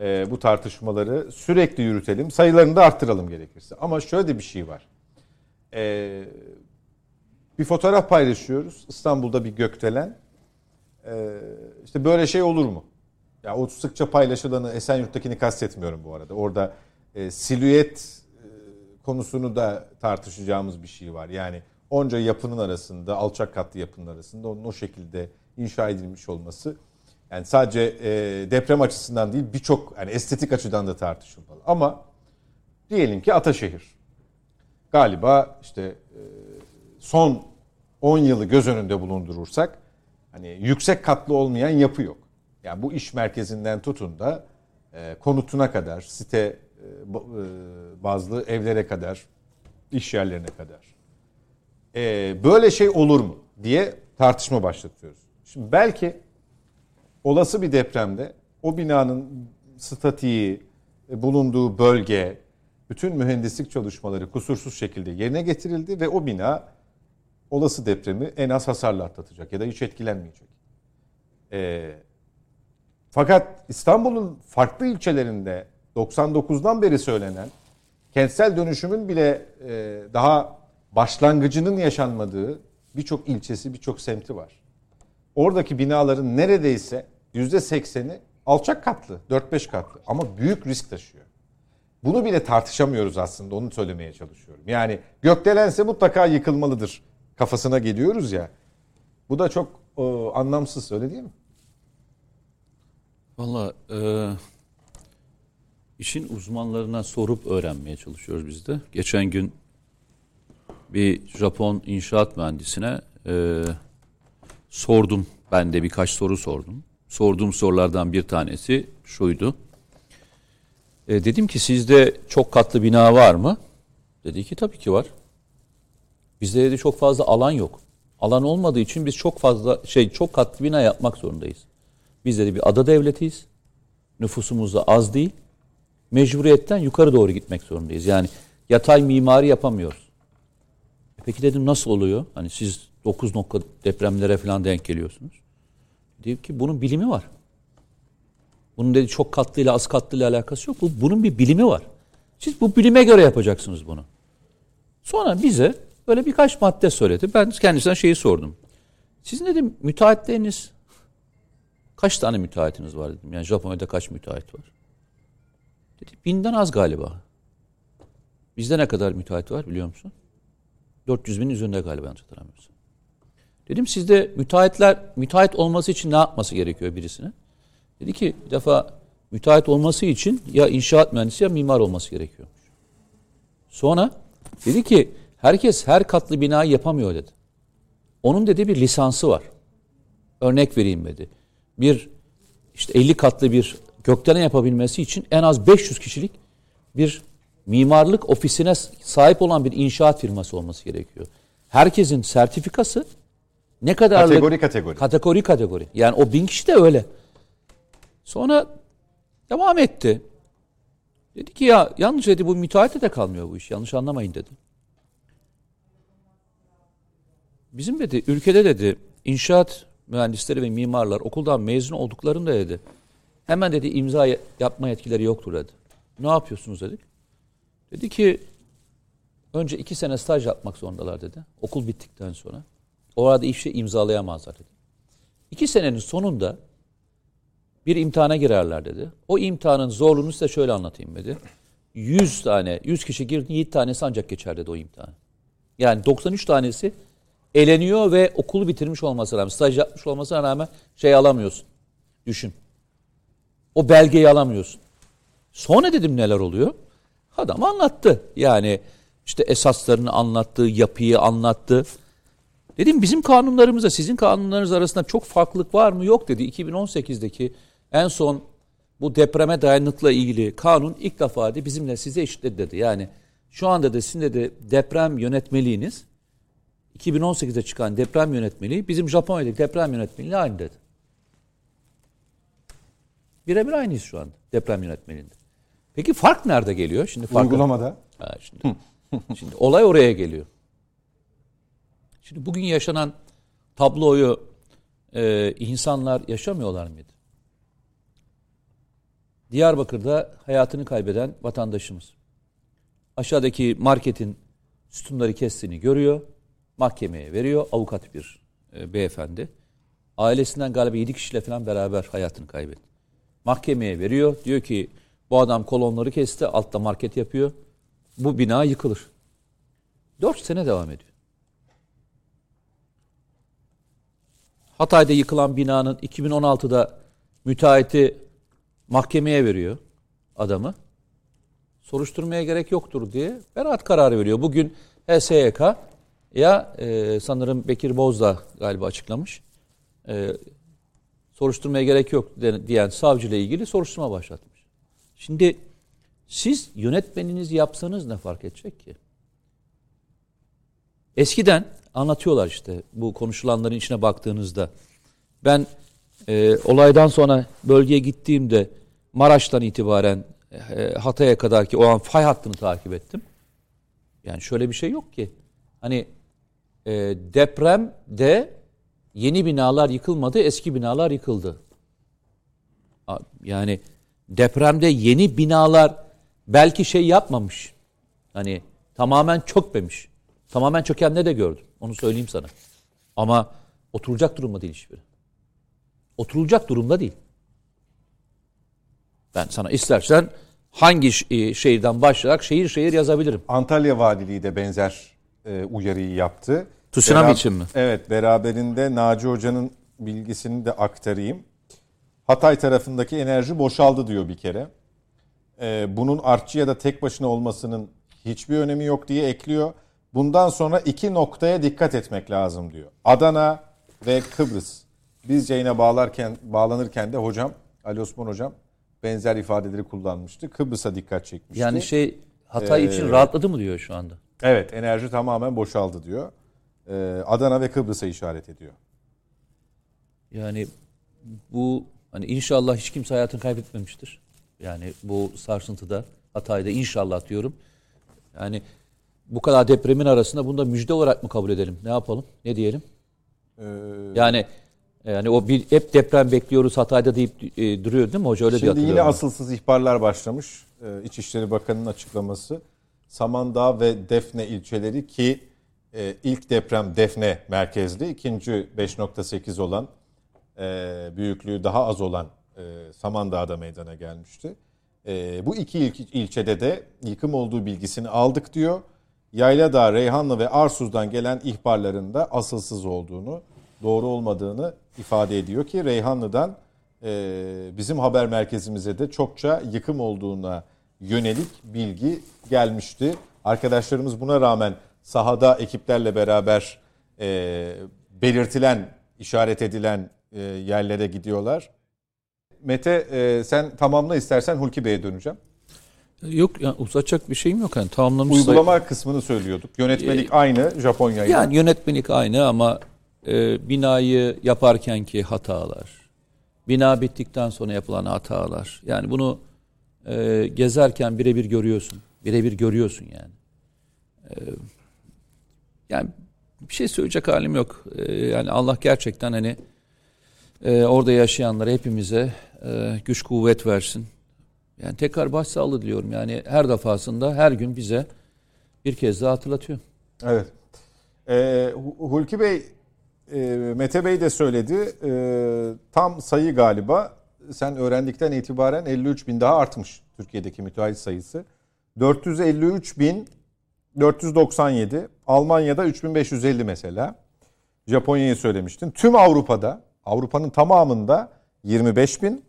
e, bu tartışmaları sürekli yürütelim. Sayılarını da arttıralım gerekirse. Ama şöyle bir şey var. E, bir fotoğraf paylaşıyoruz. İstanbul'da bir gökdelen. E, işte böyle şey olur mu? Ya o sıkça paylaşılanı Esenyurt'takini kastetmiyorum bu arada. Orada e, silüet e, konusunu da tartışacağımız bir şey var. Yani onca yapının arasında, alçak katlı yapının arasında onun o şekilde inşa edilmiş olması yani sadece e, deprem açısından değil birçok yani estetik açıdan da tartışılmalı. Ama diyelim ki Ataşehir. Galiba işte e, son 10 yılı göz önünde bulundurursak hani yüksek katlı olmayan yapı yok. Yani bu iş merkezinden tutun da e, konutuna kadar, site e, bazlı evlere kadar, iş yerlerine kadar. Böyle şey olur mu diye tartışma başlatıyoruz. Şimdi belki olası bir depremde o binanın statiği, bulunduğu bölge, bütün mühendislik çalışmaları kusursuz şekilde yerine getirildi ve o bina olası depremi en az hasarla atlatacak ya da hiç etkilenmeyecek. Ee, fakat İstanbul'un farklı ilçelerinde 99'dan beri söylenen kentsel dönüşümün bile e, daha başlangıcının yaşanmadığı birçok ilçesi, birçok semti var. Oradaki binaların neredeyse %80'i alçak katlı, 4-5 katlı ama büyük risk taşıyor. Bunu bile tartışamıyoruz aslında onu söylemeye çalışıyorum. Yani gökdelense mutlaka yıkılmalıdır kafasına geliyoruz ya. Bu da çok o, anlamsız öyle değil mi? Valla e, işin uzmanlarına sorup öğrenmeye çalışıyoruz biz de. Geçen gün bir Japon inşaat mühendisine e, sordum. Ben de birkaç soru sordum. Sorduğum sorulardan bir tanesi şuydu. E, dedim ki sizde çok katlı bina var mı? Dedi ki tabii ki var. Bizde dedi çok fazla alan yok. Alan olmadığı için biz çok fazla şey çok katlı bina yapmak zorundayız. Biz dedi bir ada devletiyiz. Nüfusumuz da az değil. Mecburiyetten yukarı doğru gitmek zorundayız. Yani yatay mimari yapamıyoruz. Peki dedim nasıl oluyor? Hani siz 9 nokta depremlere falan denk geliyorsunuz. Dedim ki bunun bilimi var. Bunun dedi çok katlıyla az katlıyla alakası yok. Bu, bunun bir bilimi var. Siz bu bilime göre yapacaksınız bunu. Sonra bize böyle birkaç madde söyledi. Ben kendisinden şeyi sordum. Sizin dedim müteahhitleriniz kaç tane müteahhitiniz var dedim. Yani Japonya'da kaç müteahhit var? Dedi binden az galiba. Bizde ne kadar müteahhit var biliyor musun? 400 bin üzerinde galiba yanlış hatırlamıyorsam. Dedim sizde müteahhitler, müteahhit olması için ne yapması gerekiyor birisine? Dedi ki bir defa müteahhit olması için ya inşaat mühendisi ya mimar olması gerekiyormuş. Sonra dedi ki herkes her katlı binayı yapamıyor dedi. Onun dedi bir lisansı var. Örnek vereyim dedi. Bir işte 50 katlı bir gökdelen yapabilmesi için en az 500 kişilik bir mimarlık ofisine sahip olan bir inşaat firması olması gerekiyor. Herkesin sertifikası ne kadar kategori kategori. Kategori kategori. Yani o bin kişi de öyle. Sonra devam etti. Dedi ki ya yanlış dedi bu müteahhite de kalmıyor bu iş. Yanlış anlamayın dedi. Bizim dedi ülkede dedi inşaat mühendisleri ve mimarlar okuldan mezun olduklarında dedi hemen dedi imza yapma yetkileri yoktur dedi. Ne yapıyorsunuz dedik. Dedi ki önce iki sene staj yapmak zorundalar dedi. Okul bittikten sonra. Orada işe imzalayamazlar dedi. İki senenin sonunda bir imtihana girerler dedi. O imtihanın zorluğunu size şöyle anlatayım dedi. 100 tane, 100 kişi girdi, 7 tanesi ancak geçer dedi o imtihanı. Yani 93 tanesi eleniyor ve okulu bitirmiş olmasına rağmen, staj yapmış olmasına rağmen şey alamıyorsun. Düşün. O belgeyi alamıyorsun. Sonra dedim neler oluyor? Adam anlattı. Yani işte esaslarını anlattı, yapıyı anlattı. Dedim bizim kanunlarımızda sizin kanunlarınız arasında çok farklılık var mı? Yok dedi. 2018'deki en son bu depreme dayanıkla ilgili kanun ilk defa dedi bizimle size eşitledi dedi. Yani şu anda da sizin dedi deprem yönetmeliğiniz 2018'de çıkan deprem yönetmeliği bizim Japonya'daki deprem yönetmeliği aynı dedi. Birebir aynıyız şu anda deprem yönetmeliğinde. Peki fark nerede geliyor? Şimdi fark Uygulamada. Ha, şimdi, şimdi olay oraya geliyor. Şimdi bugün yaşanan tabloyu e, insanlar yaşamıyorlar mıydı? Diyarbakır'da hayatını kaybeden vatandaşımız. Aşağıdaki marketin sütunları kestiğini görüyor. Mahkemeye veriyor. Avukat bir e, beyefendi. Ailesinden galiba 7 kişiyle falan beraber hayatını kaybetti. Mahkemeye veriyor. Diyor ki bu adam kolonları kesti. Altta market yapıyor. Bu bina yıkılır. 4 sene devam ediyor. Hatay'da yıkılan binanın 2016'da müteahhiti mahkemeye veriyor adamı. Soruşturmaya gerek yoktur diye beraat kararı veriyor. Bugün HSYK ya e, sanırım Bekir Bozdağ galiba açıklamış. E, soruşturmaya gerek yok diyen savcıyla ilgili soruşturma başlatmış. Şimdi siz yönetmeninizi yapsanız ne fark edecek ki? Eskiden anlatıyorlar işte bu konuşulanların içine baktığınızda. Ben e, olaydan sonra bölgeye gittiğimde Maraş'tan itibaren e, Hatay'a kadar ki o an fay hattını takip ettim. Yani şöyle bir şey yok ki. Hani e, depremde yeni binalar yıkılmadı, eski binalar yıkıldı. Yani depremde yeni binalar belki şey yapmamış. Hani tamamen çökmemiş. Tamamen çökenleri de gördüm. Onu söyleyeyim sana. Ama oturulacak durumda değil hiçbiri. Oturulacak durumda değil. Ben sana istersen hangi e, şehirden başlayarak şehir şehir yazabilirim. Antalya Valiliği de benzer e, uyarıyı yaptı. Tsunami Berab- için mi? Evet, beraberinde Naci Hoca'nın bilgisini de aktarayım. Hatay tarafındaki enerji boşaldı diyor bir kere. E, bunun artçı ya da tek başına olmasının hiçbir önemi yok diye ekliyor. Bundan sonra iki noktaya dikkat etmek lazım diyor. Adana ve Kıbrıs. Biz yayına bağlarken bağlanırken de hocam Ali Osman hocam benzer ifadeleri kullanmıştı. Kıbrıs'a dikkat çekmişti. Yani şey Hatay için Ee, rahatladı mı diyor şu anda. Evet enerji tamamen boşaldı diyor. Ee, Adana ve Kıbrıs'a işaret ediyor. Yani bu hani inşallah hiç kimse hayatını kaybetmemiştir. Yani bu sarsıntıda Hatay'da inşallah diyorum. Yani bu kadar depremin arasında bunu da müjde olarak mı kabul edelim? Ne yapalım? Ne diyelim? Ee, Yani yani o bir hep deprem bekliyoruz Hatay'da deyip e, duruyor değil mi hoca öyle Şimdi hatırlıyorum. yine asılsız ihbarlar başlamış. Ee, İçişleri Bakanı'nın açıklaması. Samandağ ve Defne ilçeleri ki e, ilk deprem Defne merkezli, ikinci 5.8 olan e, büyüklüğü daha az olan e, Samandağ'da meydana gelmişti. E, bu iki il- ilçede de yıkım olduğu bilgisini aldık diyor. Yayladağ, Reyhanlı ve Arsuz'dan gelen ihbarların da asılsız olduğunu, doğru olmadığını ifade ediyor ki Reyhanlı'dan e, bizim haber merkezimize de çokça yıkım olduğuna yönelik bilgi gelmişti. Arkadaşlarımız buna rağmen sahada ekiplerle beraber e, belirtilen, işaret edilen yerlere gidiyorlar. Mete e, sen tamamla istersen Hulki Bey'e döneceğim. Yok yani uzatacak bir şeyim yok. Yani tamamlamış Uygulama kısmını söylüyorduk. Yönetmelik aynı Japonya'yla. Yani yönetmelik aynı ama e, binayı yaparkenki hatalar, bina bittikten sonra yapılan hatalar. Yani bunu e, gezerken birebir görüyorsun. Birebir görüyorsun yani. E, yani bir şey söyleyecek halim yok. E, yani Allah gerçekten hani e, orada yaşayanlara hepimize e, güç kuvvet versin. Yani tekrar başsağlığı diliyorum. Yani her defasında her gün bize bir kez daha hatırlatıyor. Evet. Hu- Hulki Bey, e, Mete Bey de söyledi. Ee, tam sayı galiba sen öğrendikten itibaren 53 bin daha artmış Türkiye'deki müteahhit sayısı. 453 bin 497. Almanya'da 3550 mesela. Japonya'yı söylemiştin. Tüm Avrupa'da, Avrupa'nın tamamında 25 bin.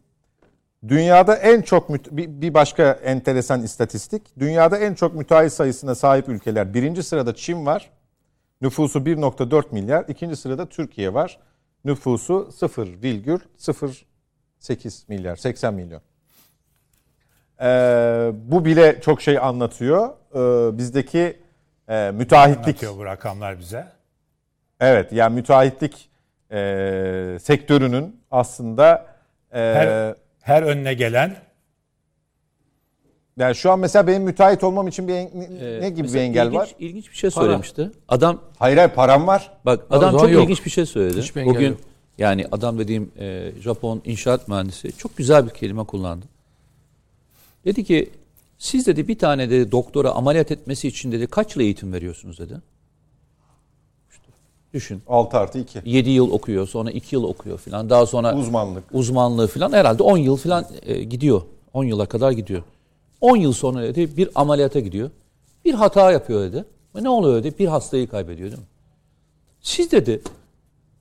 Dünyada en çok bir başka enteresan istatistik. Dünyada en çok müteahhit sayısına sahip ülkeler. Birinci sırada Çin var. Nüfusu 1.4 milyar. İkinci sırada Türkiye var. Nüfusu 0,08 milyar, 80 milyon. Ee, bu bile çok şey anlatıyor. Ee, bizdeki e, müteahhitlik Anlatıyor bu rakamlar bize. Evet yani müteahhitlik e, sektörünün aslında e, Her, her önüne gelen yani şu an mesela benim müteahhit olmam için bir en- ne, Ee, ne gibi bir engel ilginç, var? İlginç bir şey söylemişti. Adam Hayır hayır param var. bak O adam çok yok. ilginç bir şey söyledi. Hiçbir engel Bugün yok. yani adam dediğim e, Japon inşaat mühendisi çok güzel bir kelime kullandı. Dedi ki siz dedi bir tane dedi doktora ameliyat etmesi için dedi kaç yıl eğitim veriyorsunuz dedi. Düşün. 6 artı 2. 7 yıl okuyor, sonra 2 yıl okuyor filan. Daha sonra Uzmanlık. uzmanlığı filan herhalde 10 yıl filan e, gidiyor. 10 yıla kadar gidiyor. 10 yıl sonra dedi bir ameliyata gidiyor. Bir hata yapıyor dedi. Ve ne oluyor dedi? Bir hastayı kaybediyor değil mi? Siz dedi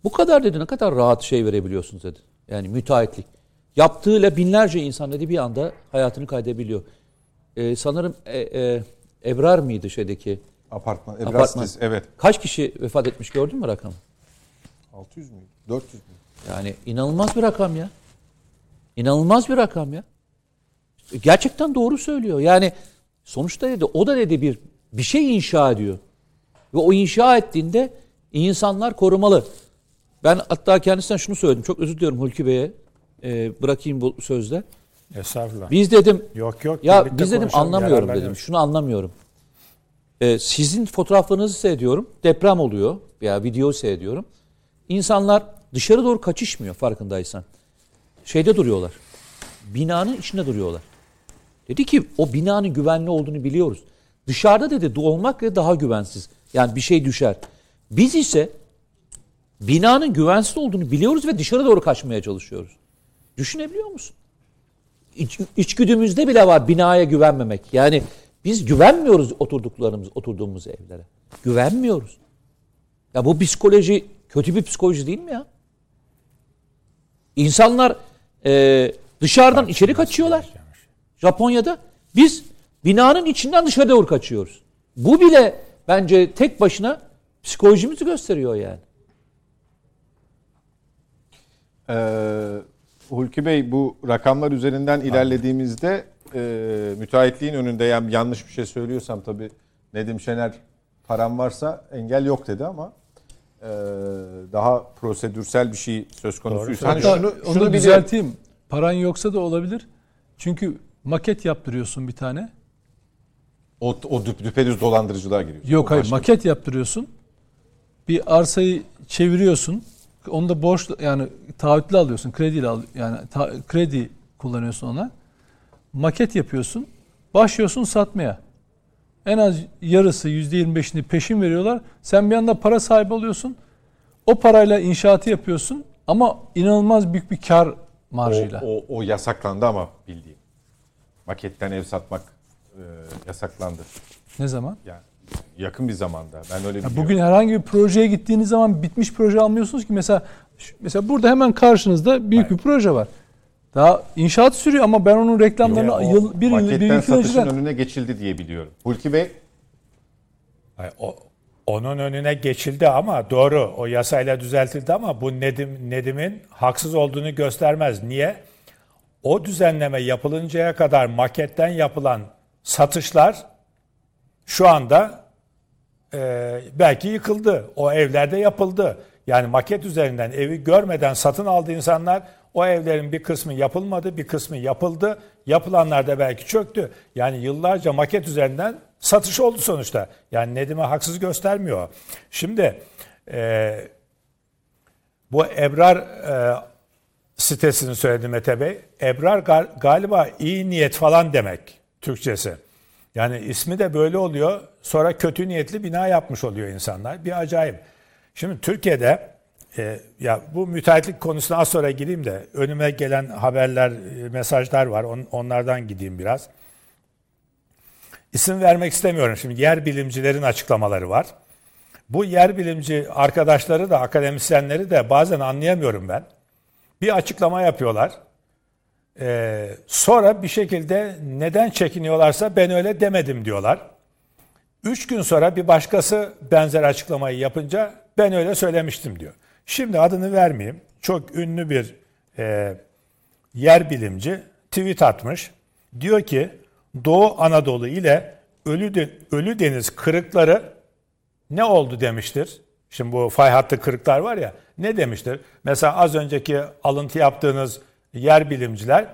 bu kadar dedi ne kadar rahat şey verebiliyorsunuz dedi. Yani müteahhitlik. Yaptığıyla binlerce insan dedi bir anda hayatını kaybedebiliyor. E, sanırım e, e, Ebrar mıydı şeydeki? Apartman. Apartman. Evet. Kaç kişi vefat etmiş gördün mü rakamı? 600 mü? 400 mü? Yani inanılmaz bir rakam ya. İnanılmaz bir rakam ya. Gerçekten doğru söylüyor. Yani sonuçta dedi o da dedi bir bir şey inşa ediyor. Ve o inşa ettiğinde insanlar korumalı. Ben hatta kendisinden şunu söyledim. Çok özür diliyorum Hulki Bey'e. Ee, bırakayım bu sözde. Estağfurullah. Biz dedim Yok yok. ya biz dedim anlamıyorum dedim. Şunu anlamıyorum. Ee, sizin fotoğraflarınızı seyrediyorum. Deprem oluyor veya video seyrediyorum. İnsanlar dışarı doğru kaçışmıyor farkındaysan. Şeyde duruyorlar. Binanın içinde duruyorlar. Dedi ki o binanın güvenli olduğunu biliyoruz. Dışarıda dedi olmak daha güvensiz. Yani bir şey düşer. Biz ise binanın güvensiz olduğunu biliyoruz ve dışarı doğru kaçmaya çalışıyoruz. Düşünebiliyor musun? İç, içgüdümüzde bile var binaya güvenmemek. Yani biz güvenmiyoruz oturduklarımız, oturduğumuz evlere. Güvenmiyoruz. Ya bu psikoloji kötü bir psikoloji değil mi ya? İnsanlar e, dışarıdan içeri kaçıyorlar. Japonya'da biz binanın içinden dışarı doğru kaçıyoruz. Bu bile bence tek başına psikolojimizi gösteriyor yani. Ee, Hulki Bey bu rakamlar üzerinden ilerlediğimizde e, müteahhitliğin önünde yani yanlış bir şey söylüyorsam tabii Nedim Şener param varsa engel yok dedi ama e, daha prosedürsel bir şey söz konusuysa. Hani Hatta şunu, onu şunu biliyorum. düzelteyim. Paran yoksa da olabilir. Çünkü maket yaptırıyorsun bir tane. O, o düp- düpedüz dolandırıcılığa giriyor. Yok O hayır başka. maket yaptırıyorsun. Bir arsayı çeviriyorsun. Onu da borç yani taahhütlü alıyorsun. Krediyle al yani ta- kredi kullanıyorsun ona. Maket yapıyorsun. Başlıyorsun satmaya. En az yarısı %25'ini peşin veriyorlar. Sen bir anda para sahibi oluyorsun. O parayla inşaatı yapıyorsun ama inanılmaz büyük bir kar o, marjıyla. o, o yasaklandı ama bildiğim. Maketten ev satmak e, yasaklandı. Ne zaman? Yani yakın bir zamanda. Ben öyle biliyorum. bugün herhangi bir projeye gittiğiniz zaman bitmiş proje almıyorsunuz ki mesela mesela burada hemen karşınızda büyük bir proje var. Daha inşaat sürüyor ama ben onun reklamlarını O yıl bir yıl bir iki yıl satışın önceden önüne geçildi diye biliyorum. Hulki Bey Ay, o, onun önüne geçildi ama doğru o yasayla düzeltildi ama bu Nedim Nedim'in haksız olduğunu göstermez. Niye? O düzenleme yapılıncaya kadar maketten yapılan satışlar şu anda e, belki yıkıldı. O evlerde yapıldı. Yani maket üzerinden evi görmeden satın aldı insanlar. O evlerin bir kısmı yapılmadı, bir kısmı yapıldı. Yapılanlar da belki çöktü. Yani yıllarca maket üzerinden satış oldu sonuçta. Yani Nedim'e haksız göstermiyor. Şimdi e, bu Ebrar e, sitesini söyledi Mete Bey. Ebrar gal- galiba iyi niyet falan demek Türkçesi. Yani ismi de böyle oluyor. Sonra kötü niyetli bina yapmış oluyor insanlar. Bir acayip. Şimdi Türkiye'de e, ya bu müteahhitlik konusuna az sonra gireyim de önüme gelen haberler, e, mesajlar var. On- onlardan gideyim biraz. İsim vermek istemiyorum şimdi. Yer bilimcilerin açıklamaları var. Bu yer bilimci arkadaşları da akademisyenleri de bazen anlayamıyorum ben. Bir açıklama yapıyorlar. Ee, sonra bir şekilde neden çekiniyorlarsa ben öyle demedim diyorlar. Üç gün sonra bir başkası benzer açıklamayı yapınca ben öyle söylemiştim diyor. Şimdi adını vermeyeyim. Çok ünlü bir e, yer bilimci tweet atmış. Diyor ki Doğu Anadolu ile Ölü, De- Ölü Deniz kırıkları ne oldu demiştir. Şimdi bu fay hattı kırıklar var ya ne demiştir? Mesela az önceki alıntı yaptığınız yer bilimciler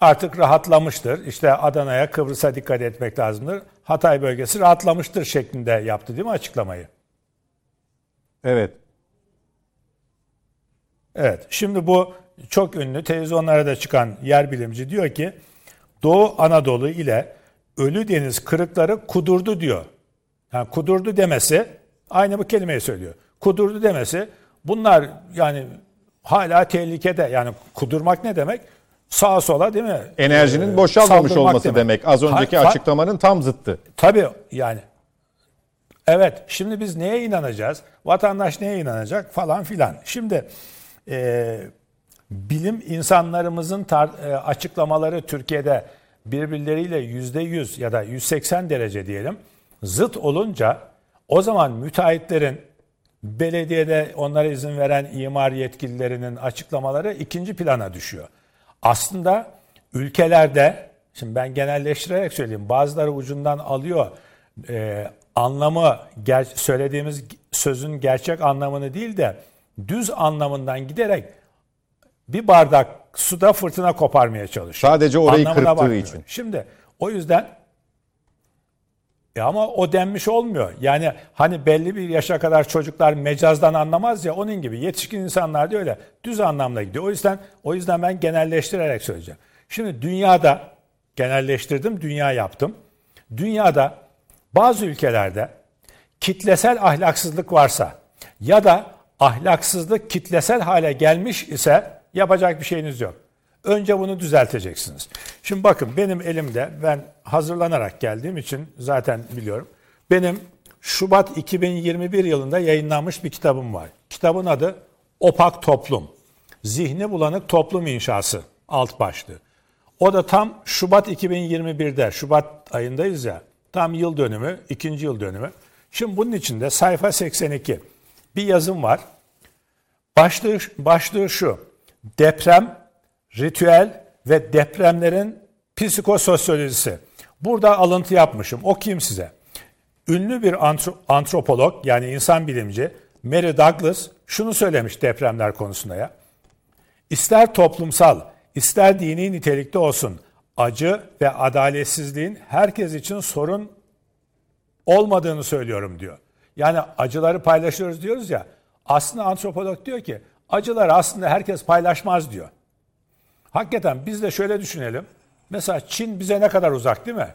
artık rahatlamıştır. İşte Adana'ya Kıbrıs'a dikkat etmek lazımdır. Hatay bölgesi rahatlamıştır şeklinde yaptı değil mi açıklamayı? evet Evet. Şimdi bu çok ünlü televizyonlara da çıkan yer bilimci diyor ki Doğu Anadolu ile Ölü Deniz kırıkları kudurdu diyor. Yani kudurdu demesi aynı bu kelimeyi söylüyor. Kudurdu demesi bunlar yani hala tehlikede. Yani kudurmak ne demek? Sağa sola değil mi? enerjinin Ee, boşalmamış olması demek. Az önceki Ha- açıklamanın tam zıttı. Tabii yani. Evet şimdi biz neye inanacağız? Vatandaş neye inanacak falan filan. Şimdi e, bilim insanlarımızın tar- e, açıklamaları Türkiye'de birbirleriyle yüzde yüz ya da 180 derece diyelim zıt olunca o zaman müteahhitlerin belediyede onlara izin veren imar yetkililerinin açıklamaları ikinci plana düşüyor. Aslında ülkelerde Şimdi ben genelleştirerek söyleyeyim. Bazıları ucundan alıyor. Ee, anlamı ger- söylediğimiz sözün gerçek anlamını değil de düz anlamından giderek bir bardak suda fırtına koparmaya çalışıyor. Sadece orayı Anlamına kırptığı bakmıyor. için. Şimdi o yüzden e ama o denmiş olmuyor. Yani hani belli bir yaşa kadar çocuklar mecazdan anlamaz ya onun gibi yetişkin insanlar da öyle düz anlamda gidiyor. O yüzden o yüzden ben genelleştirerek söyleyeceğim. Şimdi dünyada genelleştirdim, dünya yaptım. Dünyada bazı ülkelerde kitlesel ahlaksızlık varsa ya da ahlaksızlık kitlesel hale gelmiş ise yapacak bir şeyiniz yok. Önce bunu düzelteceksiniz. Şimdi bakın benim elimde ben hazırlanarak geldiğim için zaten biliyorum. Benim Şubat 2021 yılında yayınlanmış bir kitabım var. Kitabın adı Opak Toplum. Zihni bulanık toplum inşası alt başlığı. O da tam Şubat 2021'de, Şubat ayındayız ya, tam yıl dönümü, ikinci yıl dönümü. Şimdi bunun içinde sayfa 82 bir yazım var. Başlığı, başlığı şu, deprem, ritüel ve depremlerin psikososyolojisi. Burada alıntı yapmışım, okuyayım size. Ünlü bir antro- antropolog yani insan bilimci Mary Douglas şunu söylemiş depremler konusunda ya. İster toplumsal, ister dini nitelikte olsun acı ve adaletsizliğin herkes için sorun olmadığını söylüyorum diyor. Yani acıları paylaşıyoruz diyoruz ya. Aslında antropolog diyor ki acıları aslında herkes paylaşmaz diyor. Hakikaten biz de şöyle düşünelim. Mesela Çin bize ne kadar uzak değil mi?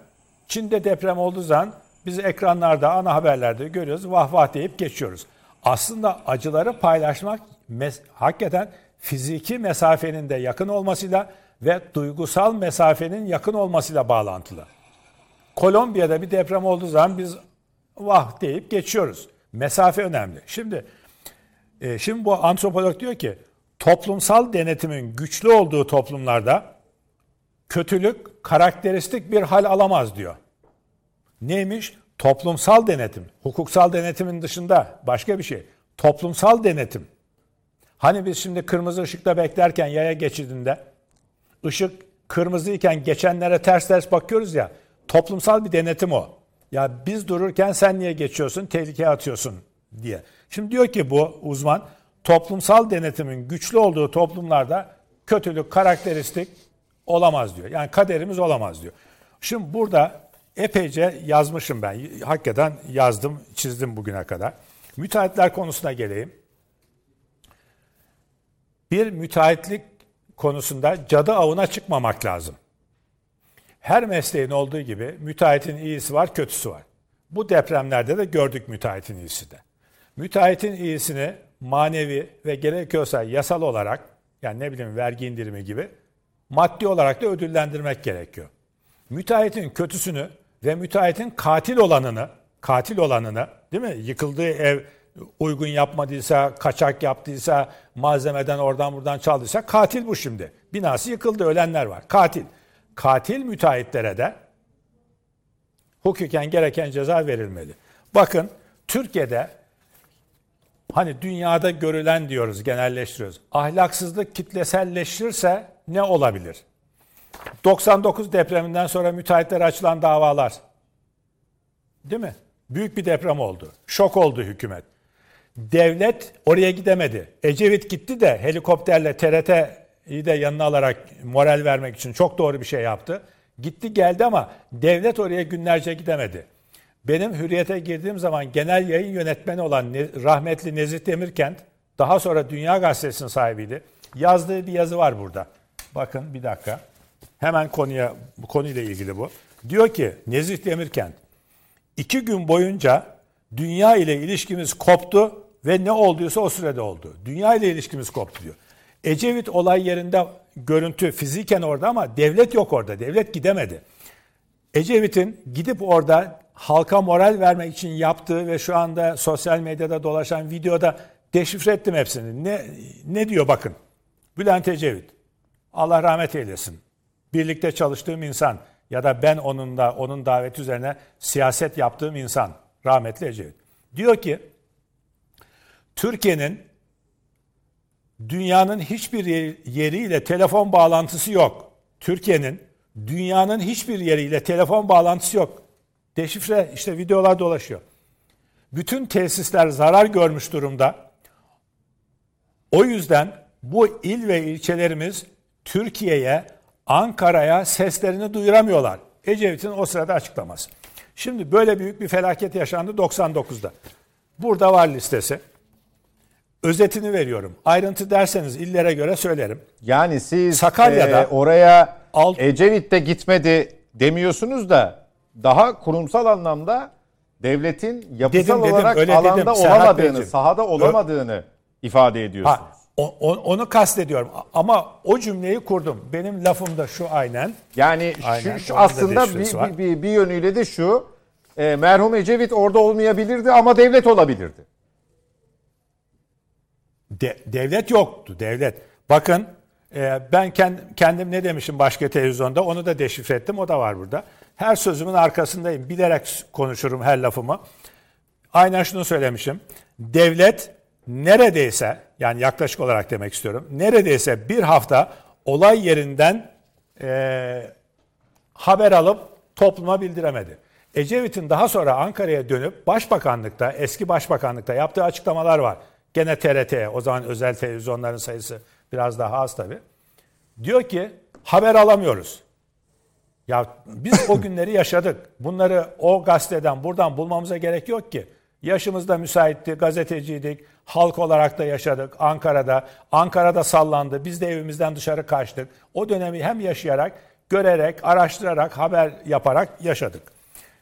Çin'de deprem olduğu zaman biz ekranlarda, ana haberlerde görüyoruz. Vah vah deyip geçiyoruz. Aslında acıları paylaşmak mes- hakikaten fiziki mesafenin de yakın olmasıyla ve duygusal mesafenin yakın olmasıyla bağlantılı. Kolombiya'da bir deprem olduğu zaman biz vah deyip geçiyoruz. Mesafe önemli. Şimdi e, şimdi bu antropolog diyor ki toplumsal denetimin güçlü olduğu toplumlarda kötülük karakteristik bir hal alamaz diyor. Neymiş? Toplumsal denetim. Hukuksal denetimin dışında başka bir şey. Toplumsal denetim. Hani biz şimdi kırmızı ışıkta beklerken yaya geçidinde ışık kırmızıyken geçenlere ters ters bakıyoruz ya. Toplumsal bir denetim o. Ya biz dururken sen niye geçiyorsun, tehlikeye atıyorsun diye. Şimdi diyor ki bu uzman toplumsal denetimin güçlü olduğu toplumlarda kötülük karakteristik olamaz diyor. Yani kaderimiz olamaz diyor. Şimdi burada epeyce yazmışım ben. Hakikaten yazdım, çizdim bugüne kadar. Müteahhitler konusuna geleyim. Bir müteahhitlik konusunda cadı avına çıkmamak lazım. Her mesleğin olduğu gibi müteahhitin iyisi var, kötüsü var. Bu depremlerde de gördük müteahhitin iyisi de. Müteahhitin iyisini manevi ve gerekiyorsa yasal olarak yani ne bileyim vergi indirimi gibi maddi olarak da ödüllendirmek gerekiyor. Müteahhitin kötüsünü ve müteahhitin katil olanını, katil olanını değil mi? Yıkıldığı ev uygun yapmadıysa, kaçak yaptıysa, malzemeden oradan buradan çaldıysa katil bu şimdi. Binası yıkıldı, ölenler var. Katil. Katil müteahhitlere de hukuken gereken ceza verilmeli. Bakın Türkiye'de hani dünyada görülen diyoruz, genelleştiriyoruz. Ahlaksızlık kitleselleşirse ne olabilir? 99 depreminden sonra müteahhitlere açılan davalar. Değil mi? Büyük bir deprem oldu. Şok oldu hükümet. Devlet oraya gidemedi. Ecevit gitti de helikopterle TRT'yi de yanına alarak moral vermek için çok doğru bir şey yaptı. Gitti geldi ama devlet oraya günlerce gidemedi. Benim hürriyete girdiğim zaman genel yayın yönetmeni olan rahmetli Nezih Demirkent, daha sonra Dünya Gazetesi'nin sahibiydi. Yazdığı bir yazı var burada. Bakın bir dakika. Hemen konuya bu konuyla ilgili bu. Diyor ki Nezih Demirkent, iki gün boyunca dünya ile ilişkimiz koptu ve ne olduysa o sürede oldu. Dünya ile ilişkimiz koptu diyor. Ecevit olay yerinde görüntü fiziken orada ama devlet yok orada. Devlet gidemedi. Ecevit'in gidip orada halka moral vermek için yaptığı ve şu anda sosyal medyada dolaşan videoda deşifre ettim hepsini. Ne, ne diyor bakın. Bülent Ecevit. Allah rahmet eylesin. Birlikte çalıştığım insan ya da ben onunla onun daveti üzerine siyaset yaptığım insan rahmetli Ecevit. Diyor ki Türkiye'nin dünyanın hiçbir yeriyle telefon bağlantısı yok. Türkiye'nin Dünyanın hiçbir yeriyle telefon bağlantısı yok. Deşifre işte videolar dolaşıyor. Bütün tesisler zarar görmüş durumda. O yüzden bu il ve ilçelerimiz Türkiye'ye, Ankara'ya seslerini duyuramıyorlar. Ecevit'in o sırada açıklaması. Şimdi böyle büyük bir felaket yaşandı 99'da. Burada var listesi. Özetini veriyorum. Ayrıntı derseniz illere göre söylerim. Yani siz Sakarya'da e, oraya alt- Ecevit de gitmedi demiyorsunuz da daha kurumsal anlamda devletin yapısal Dedim, dedim, olarak öyle alanda dedim, olamadığını, Beyciğim. sahada olamadığını ifade ediyorsunuz. Ha, o- o- onu kastediyorum. Ama o cümleyi kurdum. Benim lafım da şu aynen. Yani Aynen, şu, şu aslında bir, var. bir, bir, bir yönüyle de şu e, merhum Ecevit orada olmayabilirdi ama devlet olabilirdi. De- devlet yoktu, devlet. Bakın e, ben kend- kendim ne demişim başka televizyonda onu da deşifre ettim. O da var burada. Her sözümün arkasındayım. Bilerek konuşurum her lafımı. Aynen şunu söylemişim. Devlet neredeyse yani yaklaşık olarak demek istiyorum. Neredeyse bir hafta olay yerinden e, haber alıp topluma bildiremedi. Ecevit'in daha sonra Ankara'ya dönüp başbakanlıkta, eski başbakanlıkta yaptığı açıklamalar var. Gene TRT'ye, o zaman özel televizyonların sayısı biraz daha az tabii. Diyor ki haber alamıyoruz. Ya biz o günleri yaşadık. Bunları o gazeteden buradan bulmamıza gerek yok ki. Yaşımız da müsaitti, gazeteciydik, halk olarak da yaşadık Ankara'da. Ankara'da sallandı, biz de evimizden dışarı kaçtık. O dönemi hem yaşayarak, görerek, araştırarak, haber yaparak yaşadık.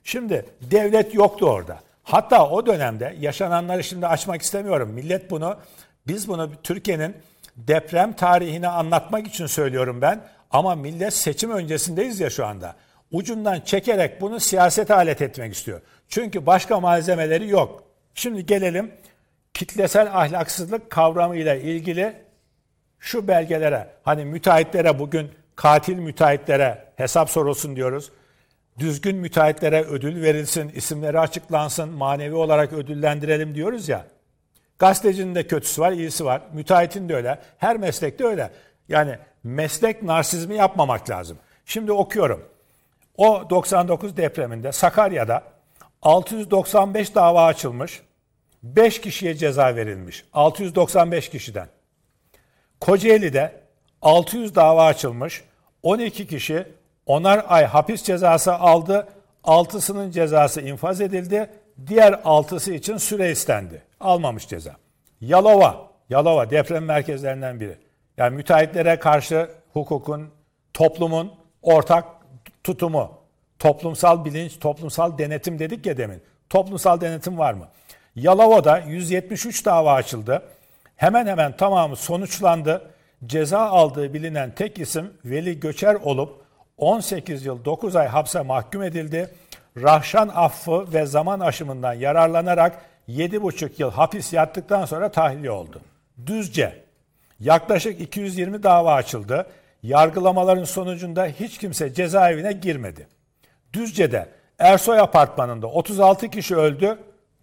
Şimdi devlet yoktu orada. Hatta o dönemde yaşananları şimdi açmak istemiyorum. Millet bunu, biz bunu Türkiye'nin deprem tarihini anlatmak için söylüyorum ben. Ama millet seçim öncesindeyiz ya şu anda. Ucundan çekerek bunu siyaset alet etmek istiyor. Çünkü başka malzemeleri yok. Şimdi gelelim kitlesel ahlaksızlık kavramıyla ilgili şu belgelere. Hani müteahhitlere bugün katil müteahhitlere hesap sorulsun diyoruz. Düzgün müteahhitlere ödül verilsin, isimleri açıklansın, manevi olarak ödüllendirelim diyoruz ya. Gazetecinin de kötüsü var, iyisi var. Müteahhitin de öyle. Her meslekte öyle. Yani meslek narsizmi yapmamak lazım. Şimdi okuyorum. O 99 depreminde Sakarya'da 695 dava açılmış. 5 kişiye ceza verilmiş. 695 kişiden. Kocaeli'de 600 dava açılmış. 12 kişi onar ay hapis cezası aldı. 6'sının cezası infaz edildi. Diğer 6'sı için süre istendi. Almamış ceza. Yalova, Yalova deprem merkezlerinden biri. Yani müteahhitlere karşı hukukun, toplumun ortak tutumu, toplumsal bilinç, toplumsal denetim dedik ya demin. Toplumsal denetim var mı? Yalova'da 173 dava açıldı. Hemen hemen tamamı sonuçlandı. Ceza aldığı bilinen tek isim Veli Göçer olup 18 yıl 9 ay hapse mahkum edildi. Rahşan affı ve zaman aşımından yararlanarak 7,5 yıl hapis yattıktan sonra tahliye oldu. Düzce yaklaşık 220 dava açıldı. Yargılamaların sonucunda hiç kimse cezaevine girmedi. Düzce'de Ersoy apartmanında 36 kişi öldü,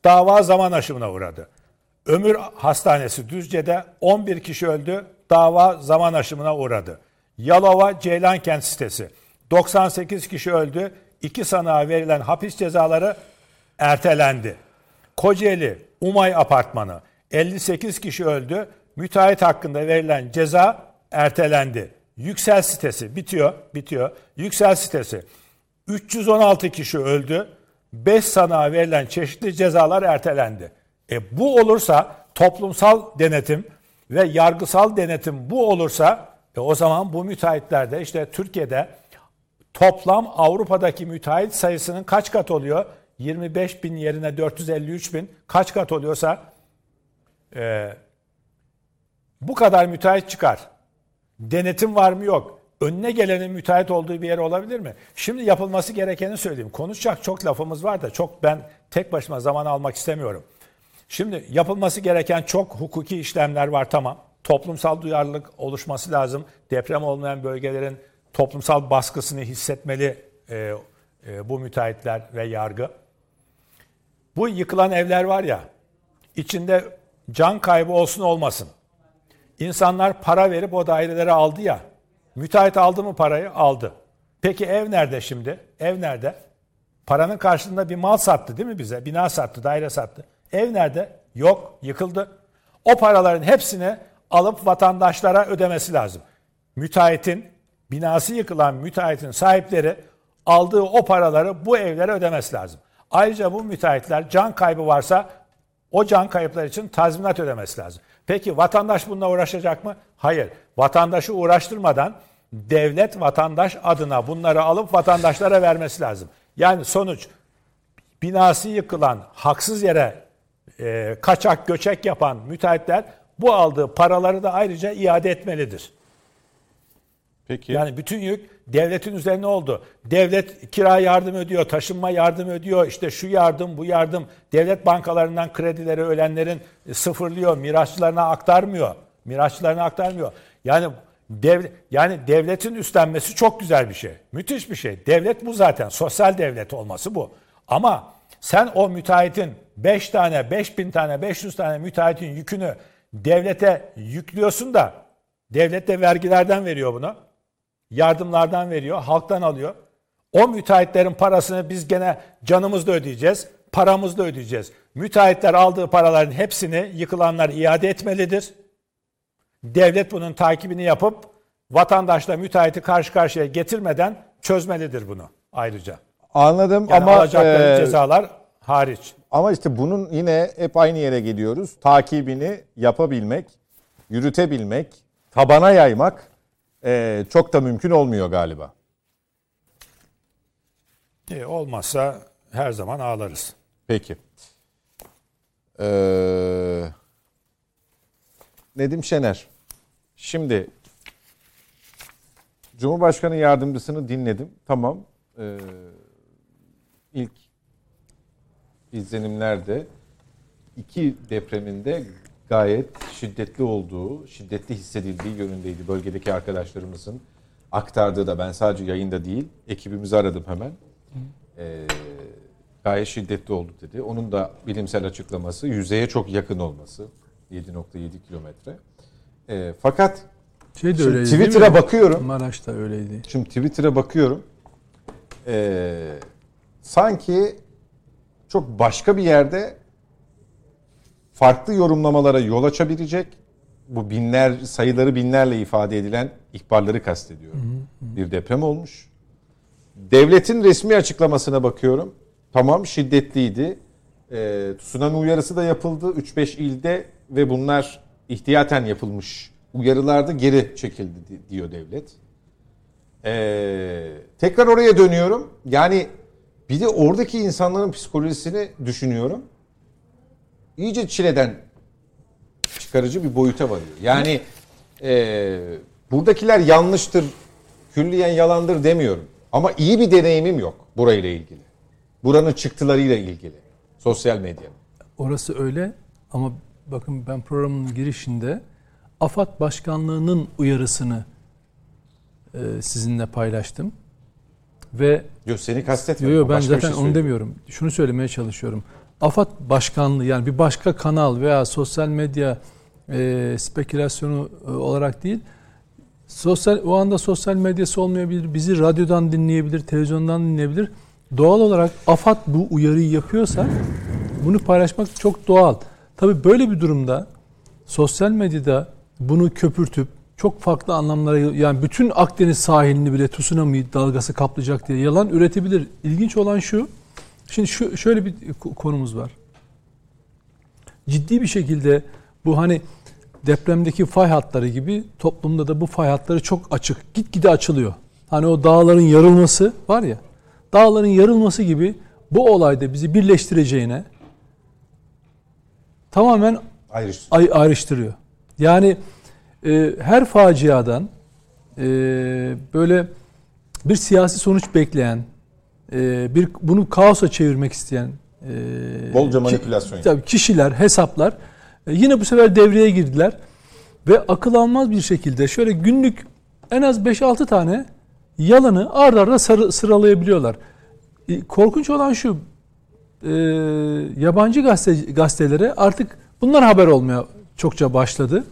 dava zaman aşımına uğradı. Ömür Hastanesi Düzce'de 11 kişi öldü, dava zaman aşımına uğradı. Yalova Ceylankent sitesi 98 kişi öldü, iki sanığa verilen hapis cezaları ertelendi. Kocaeli Umay Apartmanı 58 kişi öldü, müteahhit hakkında verilen ceza ertelendi. Yüksel sitesi bitiyor, bitiyor. Yüksel sitesi 316 kişi öldü. 5 sanığa verilen çeşitli cezalar ertelendi. E bu olursa toplumsal denetim ve yargısal denetim bu olursa e o zaman bu müteahhitlerde işte Türkiye'de toplam Avrupa'daki müteahhit sayısının kaç kat oluyor? 25 bin yerine 453 bin kaç kat oluyorsa e, bu kadar müteahhit çıkar. Denetim var mı yok. Önüne gelenin müteahhit olduğu bir yer olabilir mi? Şimdi yapılması gerekeni söyleyeyim. Konuşacak çok lafımız var da çok ben tek başıma zaman almak istemiyorum. Şimdi yapılması gereken çok hukuki işlemler var tamam. Toplumsal duyarlılık oluşması lazım. Deprem olmayan bölgelerin toplumsal baskısını hissetmeli e, e, bu müteahhitler ve yargı. Bu yıkılan evler var ya, içinde can kaybı olsun olmasın. İnsanlar para verip o daireleri aldı ya. Müteahhit aldı mı parayı? Aldı. Peki ev nerede şimdi? Ev nerede? Paranın karşılığında bir mal sattı değil mi bize? Bina sattı, daire sattı. Ev nerede? Yok, yıkıldı. O paraların hepsini alıp vatandaşlara ödemesi lazım. Müteahhitin, binası yıkılan müteahhitin sahipleri aldığı o paraları bu evlere ödemesi lazım. Ayrıca bu müteahhitler can kaybı varsa o can kayıplar için tazminat ödemesi lazım. Peki vatandaş bununla uğraşacak mı? Hayır. Vatandaşı uğraştırmadan devlet vatandaş adına bunları alıp vatandaşlara vermesi lazım. Yani sonuç binası yıkılan, haksız yere e, kaçak göçek yapan müteahhitler bu aldığı paraları da ayrıca iade etmelidir. Peki. Yani bütün yük devletin üzerine oldu. Devlet kira yardım ödüyor, taşınma yardım ödüyor, işte şu yardım, bu yardım. Devlet bankalarından kredileri ölenlerin sıfırlıyor, mirasçılarına aktarmıyor. Mirasçılarına aktarmıyor. Yani dev, yani devletin üstlenmesi çok güzel bir şey. Müthiş bir şey. Devlet bu zaten. Sosyal devlet olması bu. Ama sen o müteahhitin 5 tane, 5 bin tane, 500 tane müteahhitin yükünü devlete yüklüyorsun da devlet de vergilerden veriyor bunu yardımlardan veriyor, halktan alıyor. O müteahhitlerin parasını biz gene canımızla ödeyeceğiz, paramızla ödeyeceğiz. Müteahhitler aldığı paraların hepsini yıkılanlar iade etmelidir. Devlet bunun takibini yapıp vatandaşla müteahhiti karşı karşıya getirmeden çözmelidir bunu ayrıca. Anladım Yani ama alacakları e, cezalar hariç. ama işte bunun yine hep aynı yere geliyoruz. Takibini yapabilmek, yürütebilmek, tabana yaymak e, çok da mümkün olmuyor galiba. E, olmazsa her zaman ağlarız. Peki. Ee, Nedim Şener. Şimdi Cumhurbaşkanı yardımcısını dinledim. Tamam. Ee, ilk izlenimlerde iki depreminde gayet şiddetli olduğu, şiddetli hissedildiği yönündeydi. Bölgedeki arkadaşlarımızın aktardığı da ben sadece yayında değil, ekibimizi aradım hemen. Ee, gayet şiddetli oldu dedi. Onun da bilimsel açıklaması yüzeye çok yakın olması. 7.7 kilometre. Ee, fakat Şey de öyleydi Twitter'a bakıyorum. Maraş'ta öyleydi. Şimdi Twitter'a bakıyorum. Ee, sanki çok başka bir yerde farklı yorumlamalara yol açabilecek bu binler sayıları binlerle ifade edilen ihbarları kastediyorum. Bir deprem olmuş. Devletin resmi açıklamasına bakıyorum. Tamam şiddetliydi. Ee, tsunami uyarısı da yapıldı 3-5 ilde ve bunlar ihtiyaten yapılmış uyarılarda geri çekildi di- diyor devlet. Ee, tekrar oraya dönüyorum. Yani bir de oradaki insanların psikolojisini düşünüyorum. İyice çileden çıkarıcı bir boyuta varıyor. Yani e, buradakiler yanlıştır, külliyen yalandır demiyorum. Ama iyi bir deneyimim yok burayla ilgili. Buranın çıktılarıyla ilgili. Sosyal medya. Orası öyle ama bakın ben programın girişinde AFAD Başkanlığı'nın uyarısını e, sizinle paylaştım. Ve Yok seni yo, kastetmiyorum. yo, ben Başka bir zaten şey onu demiyorum. Şunu söylemeye çalışıyorum. AFAD Başkanlığı yani bir başka kanal veya sosyal medya e, spekülasyonu e, olarak değil sosyal o anda sosyal medyası olmayabilir. Bizi radyodan dinleyebilir, televizyondan dinleyebilir. Doğal olarak AFAD bu uyarıyı yapıyorsa bunu paylaşmak çok doğal. Tabii böyle bir durumda sosyal medyada bunu köpürtüp çok farklı anlamlara yani bütün Akdeniz sahilini bile tsunami dalgası kaplayacak diye yalan üretebilir. İlginç olan şu. Şimdi şu şöyle bir ko- konumuz var. Ciddi bir şekilde bu hani depremdeki fay hatları gibi toplumda da bu fay hatları çok açık. Gitgide açılıyor. Hani o dağların yarılması var ya. Dağların yarılması gibi bu olayda bizi birleştireceğine tamamen Ayrış. ay- ayrıştırıyor. Yani e, her faciadan e, böyle bir siyasi sonuç bekleyen, e, bir bunu kaosa çevirmek isteyen e, Bolca ki- manipülasyon. tabii kişiler, hesaplar e, yine bu sefer devreye girdiler ve akıl almaz bir şekilde şöyle günlük en az 5-6 tane yalanı ard arda sarı- sıralayabiliyorlar. E, Korkunç olan şu, e, yabancı gazete, gazetelere artık bunlar haber olmaya çokça başladı.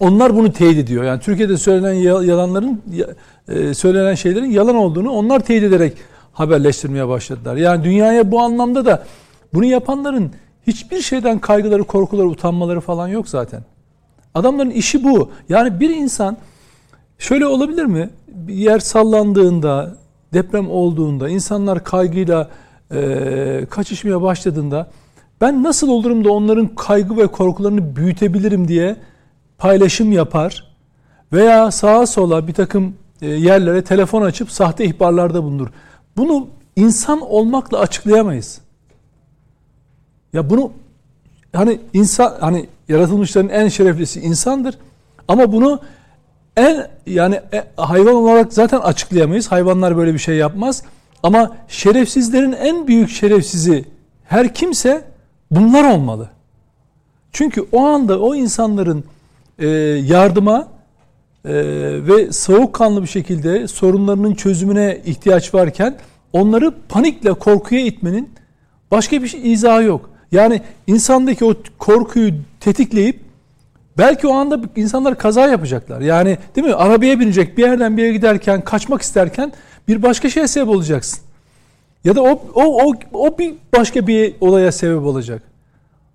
Onlar bunu teyit ediyor. Yani Türkiye'de söylenen yalanların söylenen şeylerin yalan olduğunu onlar teyit ederek haberleştirmeye başladılar. Yani dünyaya bu anlamda da bunu yapanların hiçbir şeyden kaygıları, korkuları, utanmaları falan yok zaten. Adamların işi bu. Yani bir insan şöyle olabilir mi? Bir yer sallandığında, deprem olduğunda, insanlar kaygıyla e, kaçışmaya başladığında ben nasıl olurum da onların kaygı ve korkularını büyütebilirim diye paylaşım yapar veya sağa sola bir takım e, yerlere telefon açıp sahte ihbarlarda bulunur. Bunu insan olmakla açıklayamayız. Ya bunu hani insan hani yaratılmışların en şereflisi insandır. Ama bunu en yani e, hayvan olarak zaten açıklayamayız. Hayvanlar böyle bir şey yapmaz. Ama şerefsizlerin en büyük şerefsizi her kimse bunlar olmalı. Çünkü o anda o insanların e, yardıma e, ve soğukkanlı bir şekilde sorunlarının çözümüne ihtiyaç varken onları panikle korkuya itmenin başka bir şey, izahı yok. Yani insandaki o korkuyu tetikleyip belki o anda insanlar kaza yapacaklar. Yani değil mi? Arabaya binecek bir yerden bir yere giderken kaçmak isterken bir başka şeye sebep olacaksın. Ya da o, o, o, o bir başka bir olaya sebep olacak.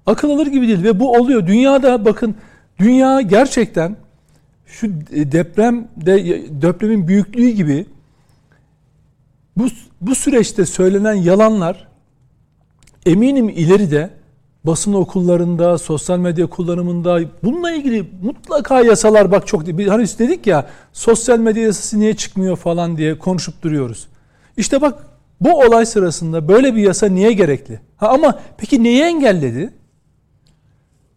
Akıl alır gibi değil ve bu oluyor. Dünyada bakın dünya gerçekten şu depremde depremin büyüklüğü gibi bu, bu süreçte söylenen yalanlar eminim ileride basın okullarında, sosyal medya kullanımında bununla ilgili mutlaka yasalar bak çok hani dedik ya sosyal medya yasası niye çıkmıyor falan diye konuşup duruyoruz. İşte bak bu olay sırasında böyle bir yasa niye gerekli? Ha ama peki neyi engelledi?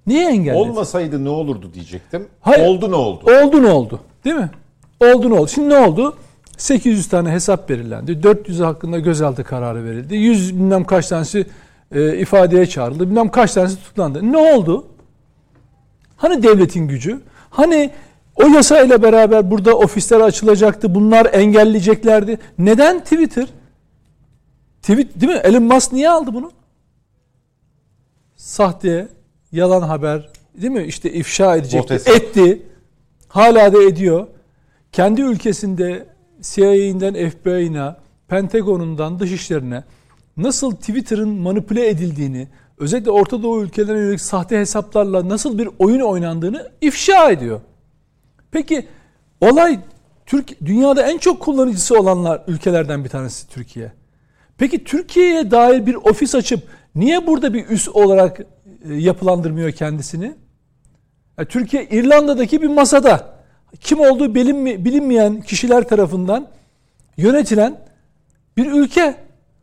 Niye engelledi? Olmasaydı ne olurdu diyecektim. Hayır, oldu ne oldu? Oldu ne oldu? Değil mi? Oldu ne oldu? Şimdi ne oldu? 800 tane hesap belirlendi. 400 hakkında gözaltı kararı verildi. 100 bilmem kaç tanesi e, ifadeye çağrıldı. Bilmem kaç tanesi tutuklandı. Ne oldu? Hani devletin gücü? Hani o yasa ile beraber burada ofisler açılacaktı. Bunlar engelleyeceklerdi. Neden Twitter? Tweet değil mi? Elon Musk niye aldı bunu? Sahte, yalan haber değil mi? İşte ifşa edecekti. Etti. Hala da ediyor. Kendi ülkesinde CIA'inden FBI'na, Pentagon'undan dışişlerine nasıl Twitter'ın manipüle edildiğini, özellikle Orta Doğu ülkelerine yönelik sahte hesaplarla nasıl bir oyun oynandığını ifşa ediyor. Peki olay Türk dünyada en çok kullanıcısı olanlar ülkelerden bir tanesi Türkiye. Peki Türkiye'ye dair bir ofis açıp niye burada bir üs olarak yapılandırmıyor kendisini? Yani Türkiye İrlanda'daki bir masada kim olduğu bilinmeyen kişiler tarafından yönetilen bir ülke.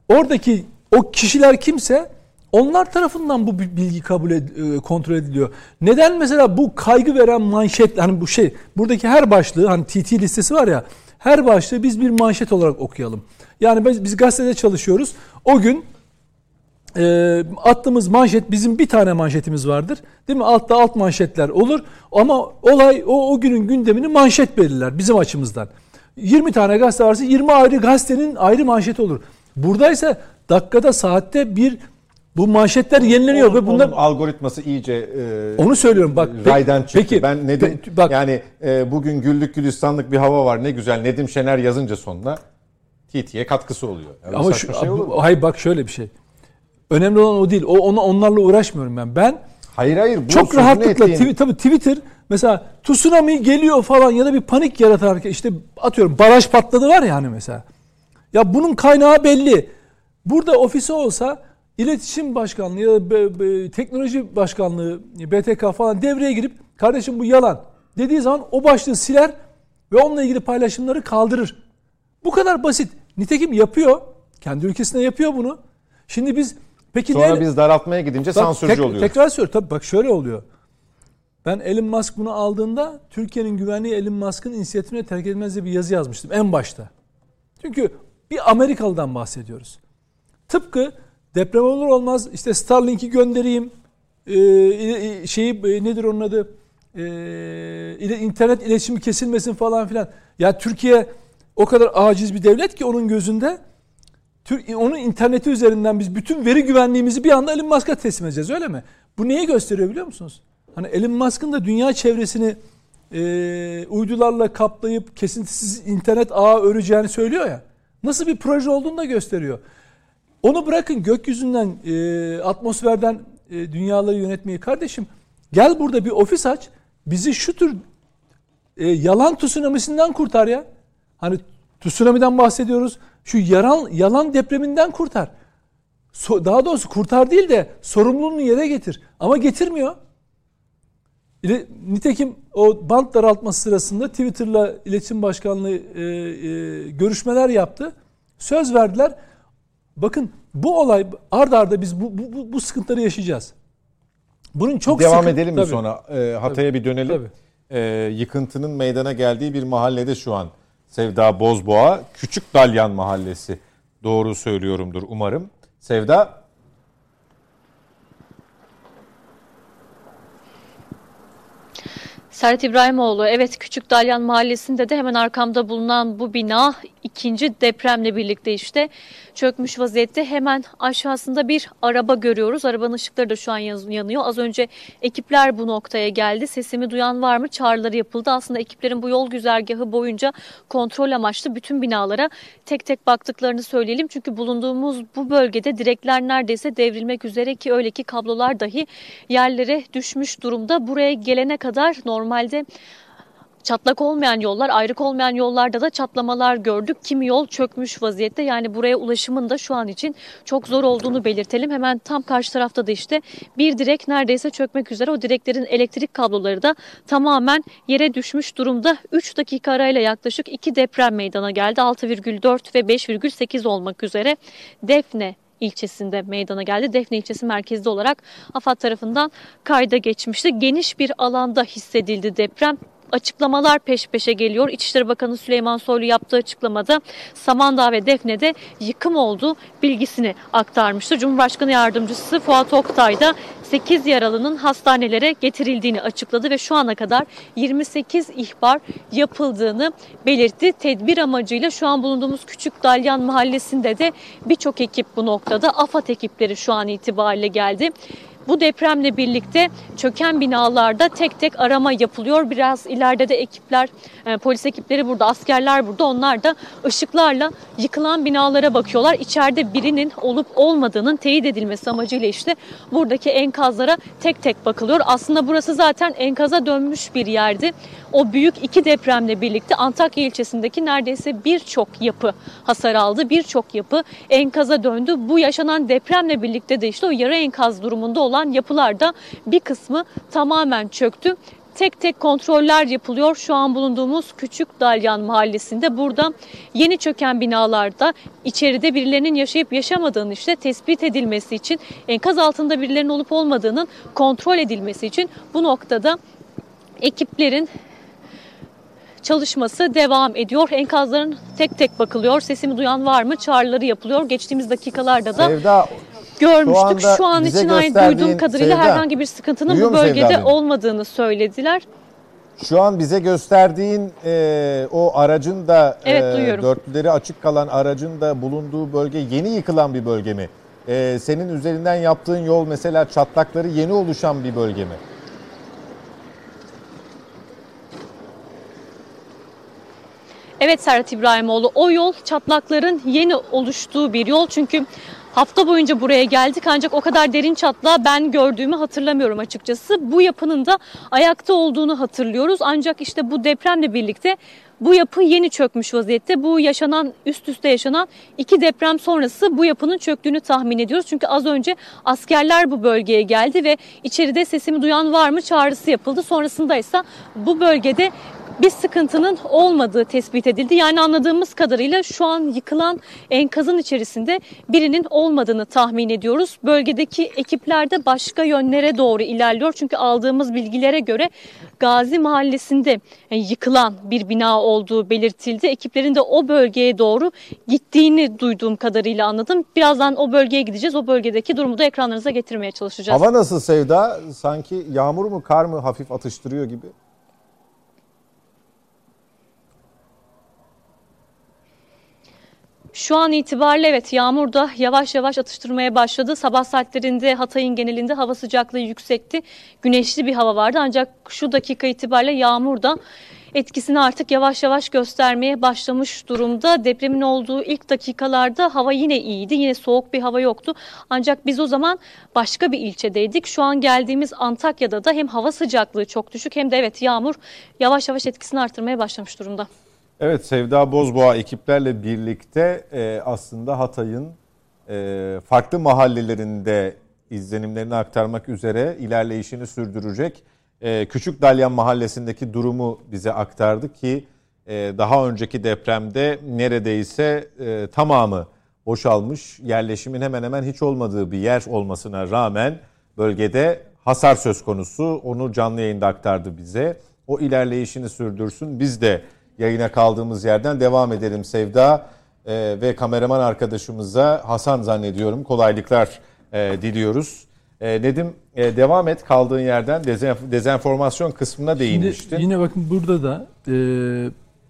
Oradaki o kişiler kimse onlar tarafından bu bilgi kabul ed, e, kontrol ediliyor. Neden mesela bu kaygı veren manşet hani bu şey buradaki her başlığı hani TT listesi var ya her başlığı biz bir manşet olarak okuyalım. Yani biz, biz gazetede çalışıyoruz. O gün e, attığımız manşet bizim bir tane manşetimiz vardır. Değil mi? Altta alt manşetler olur. Ama olay o, o günün gündemini manşet belirler bizim açımızdan. 20 tane gazete varsa 20 ayrı gazetenin ayrı manşeti olur. Buradaysa dakikada saatte bir bu manşetler yenileniyor onun, ve bunlar onun algoritması iyice e, onu söylüyorum bak raydan çıktı. Peki ben Nedim pe, bak, yani e, bugün güllük gülistanlık bir hava var ne güzel Nedim Şener yazınca sonuna TT'ye katkısı oluyor. Yani ama şu, şey olur mu? hayır bak şöyle bir şey. Önemli olan o değil. O ona onlarla uğraşmıyorum ben. Ben Hayır hayır. Bu çok rahatlıkla ettiğin... tabii Twitter mesela tsunami geliyor falan ya da bir panik yaratarak işte atıyorum baraj patladı var ya hani mesela. Ya bunun kaynağı belli. Burada ofisi olsa iletişim başkanlığı ya da teknoloji başkanlığı BTK falan devreye girip kardeşim bu yalan dediği zaman o başlığı siler ve onunla ilgili paylaşımları kaldırır. Bu kadar basit. Nitekim yapıyor. Kendi ülkesinde yapıyor bunu. Şimdi biz peki Sonra ne? biz daraltmaya gidince bak, sansürcü tek, oluyoruz. Tekrar söylüyorum. Tabii bak şöyle oluyor. Ben Elon Musk bunu aldığında Türkiye'nin güvenliği Elon Musk'ın inisiyatifine terk edilmez diye bir yazı yazmıştım en başta. Çünkü bir Amerikalı'dan bahsediyoruz. Tıpkı deprem olur olmaz işte Starlink'i göndereyim e, şeyi e, nedir onun adı e, internet iletişimi kesilmesin falan filan. Ya Türkiye o kadar aciz bir devlet ki onun gözünde onun interneti üzerinden biz bütün veri güvenliğimizi bir anda Elon Musk'a teslim edeceğiz öyle mi? Bu neyi gösteriyor biliyor musunuz? Hani Elon Musk'ın da dünya çevresini e, uydularla kaplayıp kesintisiz internet ağı öreceğini söylüyor ya. Nasıl bir proje olduğunu da gösteriyor. Onu bırakın gökyüzünden, e, atmosferden e, dünyaları yönetmeyi. Kardeşim gel burada bir ofis aç. Bizi şu tür e, yalan tsunamisinden kurtar ya. Hani tsunami'den bahsediyoruz. Şu yalan, yalan depreminden kurtar. So, daha doğrusu kurtar değil de sorumluluğunu yere getir. Ama getirmiyor. Nitekim o bant daraltması sırasında Twitter'la iletişim başkanlığı e, e, görüşmeler yaptı. Söz verdiler. Bakın bu olay ard arda biz bu, bu, bu sıkıntıları yaşayacağız. Bunun çok devam sıkıntı, edelim mi tabii. sonra? E, Hatay'a bir dönelim. E, yıkıntının meydana geldiği bir mahallede şu an Sevda Bozboğa, Küçük Dalyan Mahallesi. Doğru söylüyorumdur umarım. Sevda Serhat İbrahimoğlu, evet Küçük Dalyan Mahallesi'nde de hemen arkamda bulunan bu bina ikinci depremle birlikte işte çökmüş vaziyette. Hemen aşağısında bir araba görüyoruz. Arabanın ışıkları da şu an yanıyor. Az önce ekipler bu noktaya geldi. Sesimi duyan var mı? Çağrıları yapıldı. Aslında ekiplerin bu yol güzergahı boyunca kontrol amaçlı bütün binalara tek tek baktıklarını söyleyelim. Çünkü bulunduğumuz bu bölgede direkler neredeyse devrilmek üzere ki öyle ki kablolar dahi yerlere düşmüş durumda. Buraya gelene kadar normalde Çatlak olmayan yollar, ayrık olmayan yollarda da çatlamalar gördük. Kimi yol çökmüş vaziyette. Yani buraya ulaşımın da şu an için çok zor olduğunu belirtelim. Hemen tam karşı tarafta da işte bir direk neredeyse çökmek üzere. O direklerin elektrik kabloları da tamamen yere düşmüş durumda. 3 dakika arayla yaklaşık 2 deprem meydana geldi. 6,4 ve 5,8 olmak üzere. Defne ilçesinde meydana geldi. Defne ilçesi merkezde olarak AFAD tarafından kayda geçmişti. Geniş bir alanda hissedildi deprem açıklamalar peş peşe geliyor. İçişleri Bakanı Süleyman Soylu yaptığı açıklamada Samandağ ve Defne'de yıkım oldu bilgisini aktarmıştı. Cumhurbaşkanı Yardımcısı Fuat Oktay da 8 yaralının hastanelere getirildiğini açıkladı ve şu ana kadar 28 ihbar yapıldığını belirtti. Tedbir amacıyla şu an bulunduğumuz Küçük Dalyan Mahallesi'nde de birçok ekip bu noktada AFAD ekipleri şu an itibariyle geldi. Bu depremle birlikte çöken binalarda tek tek arama yapılıyor. Biraz ileride de ekipler, e, polis ekipleri burada, askerler burada. Onlar da ışıklarla yıkılan binalara bakıyorlar. İçeride birinin olup olmadığının teyit edilmesi amacıyla işte buradaki enkazlara tek tek bakılıyor. Aslında burası zaten enkaza dönmüş bir yerdi. O büyük iki depremle birlikte Antakya ilçesindeki neredeyse birçok yapı hasar aldı. Birçok yapı enkaza döndü. Bu yaşanan depremle birlikte de işte o yarı enkaz durumunda olan yapılarda bir kısmı tamamen çöktü tek tek kontroller yapılıyor. Şu an bulunduğumuz Küçük Dalyan Mahallesi'nde burada yeni çöken binalarda içeride birilerinin yaşayıp yaşamadığını işte tespit edilmesi için enkaz altında birilerinin olup olmadığının kontrol edilmesi için bu noktada ekiplerin çalışması devam ediyor. Enkazların tek tek bakılıyor. Sesimi duyan var mı? Çağrıları yapılıyor. Geçtiğimiz dakikalarda da Sevda, görmüştük. Şu, şu an için ait duyduğum kadarıyla Sevda, herhangi bir sıkıntının bu bölgede olmadığını söylediler. Şu an bize gösterdiğin e, o aracın da evet, e, dörtlüleri açık kalan aracın da bulunduğu bölge yeni yıkılan bir bölge mi? E, senin üzerinden yaptığın yol mesela çatlakları yeni oluşan bir bölge mi? Evet Serhat İbrahimoğlu o yol çatlakların yeni oluştuğu bir yol. Çünkü hafta boyunca buraya geldik ancak o kadar derin çatlağı ben gördüğümü hatırlamıyorum açıkçası. Bu yapının da ayakta olduğunu hatırlıyoruz. Ancak işte bu depremle birlikte bu yapı yeni çökmüş vaziyette. Bu yaşanan üst üste yaşanan iki deprem sonrası bu yapının çöktüğünü tahmin ediyoruz. Çünkü az önce askerler bu bölgeye geldi ve içeride sesimi duyan var mı çağrısı yapıldı. Sonrasında ise bu bölgede bir sıkıntının olmadığı tespit edildi. Yani anladığımız kadarıyla şu an yıkılan enkazın içerisinde birinin olmadığını tahmin ediyoruz. Bölgedeki ekipler de başka yönlere doğru ilerliyor. Çünkü aldığımız bilgilere göre Gazi Mahallesi'nde yıkılan bir bina olduğu belirtildi. Ekiplerin de o bölgeye doğru gittiğini duyduğum kadarıyla anladım. Birazdan o bölgeye gideceğiz. O bölgedeki durumu da ekranlarınıza getirmeye çalışacağız. Hava nasıl Sevda? Sanki yağmur mu kar mı hafif atıştırıyor gibi? Şu an itibariyle evet yağmur da yavaş yavaş atıştırmaya başladı. Sabah saatlerinde Hatay'ın genelinde hava sıcaklığı yüksekti. Güneşli bir hava vardı ancak şu dakika itibariyle yağmur da etkisini artık yavaş yavaş göstermeye başlamış durumda. Depremin olduğu ilk dakikalarda hava yine iyiydi. Yine soğuk bir hava yoktu. Ancak biz o zaman başka bir ilçedeydik. Şu an geldiğimiz Antakya'da da hem hava sıcaklığı çok düşük hem de evet yağmur yavaş yavaş etkisini artırmaya başlamış durumda. Evet Sevda Bozboğa ekiplerle birlikte e, aslında Hatay'ın e, farklı mahallelerinde izlenimlerini aktarmak üzere ilerleyişini sürdürecek. E, Küçük Dalyan mahallesindeki durumu bize aktardı ki e, daha önceki depremde neredeyse e, tamamı boşalmış yerleşimin hemen hemen hiç olmadığı bir yer olmasına rağmen bölgede hasar söz konusu. Onu canlı yayında aktardı bize. O ilerleyişini sürdürsün. Biz de yayına kaldığımız yerden devam edelim Sevda e, ve kameraman arkadaşımıza Hasan zannediyorum kolaylıklar e, diliyoruz. E, Nedim e, devam et kaldığın yerden dezenf- dezenformasyon kısmına değinmiştin. Şimdi yine bakın burada da e,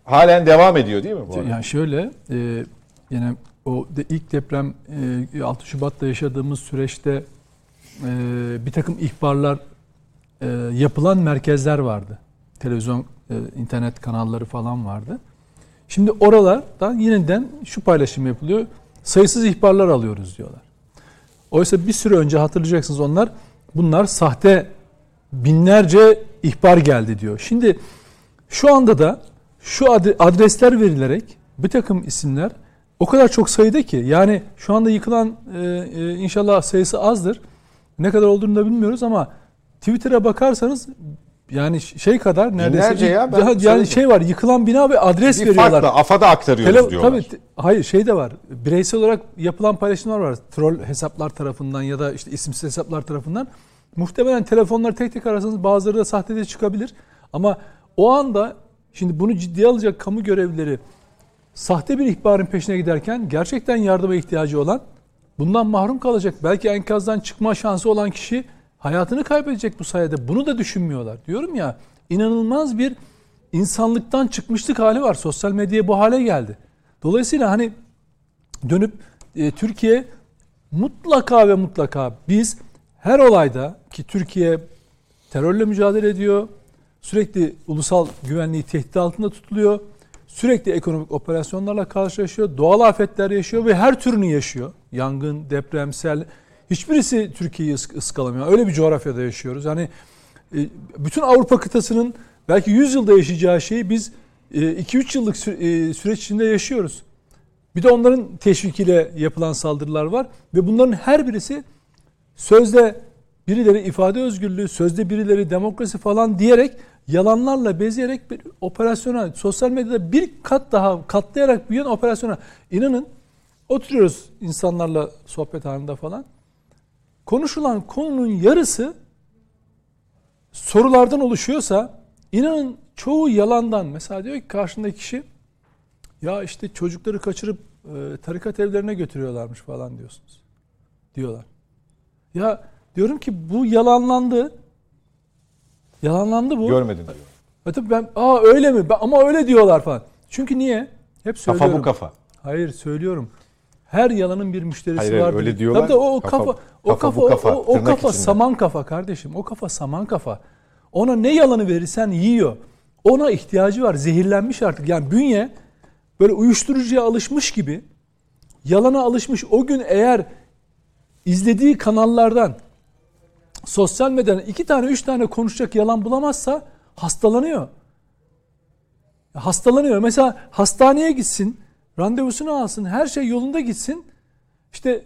Halen devam ediyor değil mi bu arada? yani şöyle e, yine o de ilk deprem e, 6 Şubat'ta yaşadığımız süreçte e, bir takım ihbarlar e, yapılan merkezler vardı. Televizyon, e, internet kanalları falan vardı. Şimdi oralardan yeniden şu paylaşım yapılıyor. Sayısız ihbarlar alıyoruz diyorlar. Oysa bir süre önce hatırlayacaksınız onlar bunlar sahte binlerce ihbar geldi diyor. Şimdi şu anda da şu adre- adresler verilerek bir takım isimler o kadar çok sayıda ki yani şu anda yıkılan e, e, inşallah sayısı azdır. Ne kadar olduğunu da bilmiyoruz ama Twitter'a bakarsanız yani şey kadar neredeyse Binlerce ya, ben Daha- yani şey var yıkılan bina ve adres bir veriyorlar. farklı AFAD'a aktarıyoruz Tele- diyorlar. Tabii, hayır şey de var. Bireysel olarak yapılan paylaşımlar var. Troll hesaplar tarafından ya da işte isimsiz hesaplar tarafından. Muhtemelen telefonları tek tek arasanız bazıları da sahte de çıkabilir. Ama o anda şimdi bunu ciddiye alacak kamu görevlileri sahte bir ihbarın peşine giderken gerçekten yardıma ihtiyacı olan bundan mahrum kalacak. Belki enkazdan çıkma şansı olan kişi hayatını kaybedecek bu sayede. Bunu da düşünmüyorlar. Diyorum ya inanılmaz bir insanlıktan çıkmışlık hali var. Sosyal medya bu hale geldi. Dolayısıyla hani dönüp e, Türkiye mutlaka ve mutlaka biz her olayda ki Türkiye terörle mücadele ediyor. Sürekli ulusal güvenliği tehdit altında tutuluyor. Sürekli ekonomik operasyonlarla karşılaşıyor. Doğal afetler yaşıyor ve her türünü yaşıyor. Yangın, deprem, sel. Hiçbirisi Türkiye'yi ısk- ıskalamıyor. Öyle bir coğrafyada yaşıyoruz. Yani e, bütün Avrupa kıtasının belki 100 yılda yaşayacağı şeyi biz 2-3 yıllık sü- e, süreç içinde yaşıyoruz. Bir de onların teşvikiyle yapılan saldırılar var ve bunların her birisi sözde birileri ifade özgürlüğü, sözde birileri demokrasi falan diyerek yalanlarla bezeyerek bir operasyona, sosyal medyada bir kat daha katlayarak büyüyen operasyona inanın oturuyoruz insanlarla sohbet halinde falan. Konuşulan konunun yarısı sorulardan oluşuyorsa inanın çoğu yalandan. Mesela diyor ki karşındaki kişi ya işte çocukları kaçırıp e, tarikat evlerine götürüyorlarmış falan diyorsunuz. Diyorlar. Ya diyorum ki bu yalanlandı. Yalanlandı bu. Görmedin diyor. E tabii ben aa öyle mi? Ben- ama öyle diyorlar falan. Çünkü niye? Hep söylüyorum. Kafa bu kafa. Hayır söylüyorum. Her yalanın bir müşterisi Hayır, vardır. öyle diyorlar. Tabii o, o Kafa- kafa, o kafa kafa, o- kafa, o, kafa içinde. saman kafa kardeşim. O kafa saman kafa. Ona ne yalanı verirsen yiyor. Ona ihtiyacı var. Zehirlenmiş artık. Yani bünye böyle uyuşturucuya alışmış gibi yalana alışmış. O gün eğer izlediği kanallardan sosyal medyadan iki tane üç tane konuşacak yalan bulamazsa hastalanıyor. Hastalanıyor. Mesela hastaneye gitsin, randevusunu alsın, her şey yolunda gitsin. İşte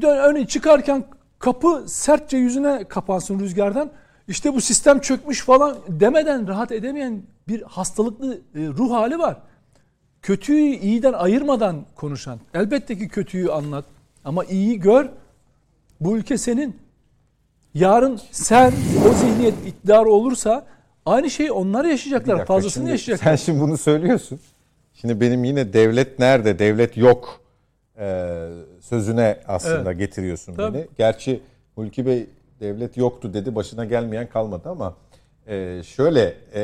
dön, örneğin çıkarken kapı sertçe yüzüne kapansın rüzgardan. İşte bu sistem çökmüş falan demeden rahat edemeyen bir hastalıklı e, ruh hali var. Kötüyü iyiden ayırmadan konuşan. Elbette ki kötüyü anlat ama iyiyi gör. Bu ülke senin. Yarın sen o zihniyet iktidar olursa aynı şeyi onlar yaşayacaklar. Fazlasını şimdi yaşayacaklar. Sen şimdi bunu söylüyorsun. Şimdi benim yine devlet nerede, devlet yok e, sözüne aslında Evet. getiriyorsun Tabii. beni. Gerçi Hulki Bey devlet yoktu dedi başına gelmeyen kalmadı ama e, şöyle e,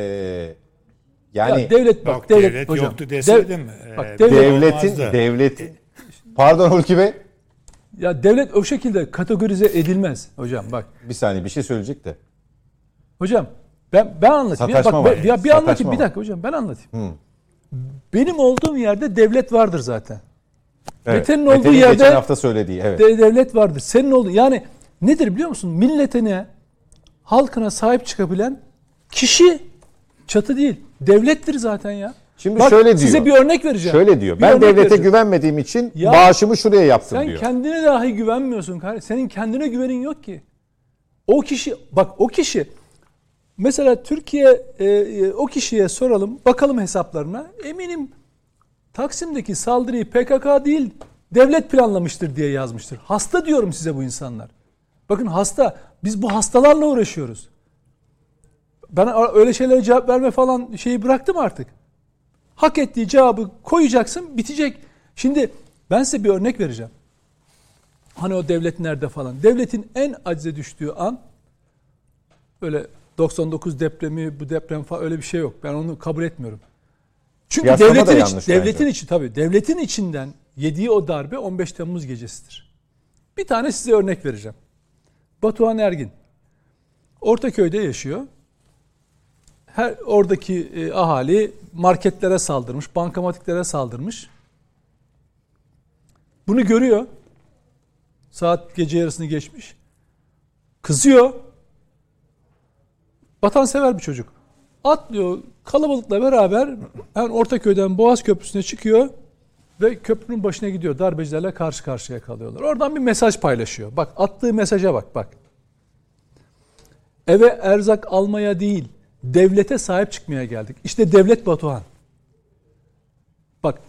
Yani ya devlet bak Yok, devlet, devlet hocam. yoktu deseydim, Dev- e, bak devlet devletin olmazdı. devletin Pardon Hulki Bey. ya devlet o şekilde kategorize edilmez hocam bak. Bir saniye bir şey söyleyecek de. Hocam ben ben anlatayım. Ya, Sataşma bak, var. ya bir Sataşma anlatayım bir var. dakika hocam ben anlatayım. Benim olduğum yerde devlet vardır zaten. Mete'nin olduğu Mete'nin yerde- geçen hafta söylediği evet. De- devlet vardır. Senin olduğu yani nedir biliyor musun? Milletine, halkına sahip çıkabilen kişi çatı değil. Devlettir zaten ya. Şimdi Bak, şöyle diyor. Size bir örnek vereceğim. Şöyle diyor. Bir Ben devlete vereceğim. güvenmediğim için Ya, bağışımı şuraya yaptım Sen diyor. kendine dahi güvenmiyorsun kardeşim. Senin kendine güvenin yok ki. O kişi bak o kişi mesela Türkiye e, e, o kişiye soralım bakalım hesaplarına. Eminim Taksim'deki saldırıyı PKK değil devlet planlamıştır diye yazmıştır. Hasta diyorum size bu insanlar. Bakın hasta. Biz bu hastalarla uğraşıyoruz. Ben öyle şeylere cevap verme falan şeyi bıraktım artık. Hak ettiği cevabı koyacaksın bitecek. Şimdi ben size bir örnek vereceğim. Hani o devlet nerede falan. Devletin en acize düştüğü an öyle 99 depremi bu deprem falan öyle bir şey yok. Ben onu kabul etmiyorum. Çünkü Kıyaslama da devletin, iç- yanlış devletin bence. içi tabii devletin içinden yediği o darbe 15 Temmuz gecesidir. Bir tane size örnek vereceğim. Batuhan Ergin. Ortaköy'de yaşıyor. Her oradaki e, ahali marketlere saldırmış, bankamatiklere saldırmış. Bunu görüyor. Saat gece yarısını geçmiş. Kızıyor. Vatansever bir çocuk. Atlıyor kalabalıkla beraber hemen Ortaköy'den Boğaz Köprüsü'ne çıkıyor ve köprünün başına gidiyor. Darbecilerle karşı karşıya kalıyorlar. Oradan bir mesaj paylaşıyor. Bak attığı mesaja bak bak. Eve erzak almaya değil, devlete sahip çıkmaya geldik. İşte devlet Batuhan. Bak,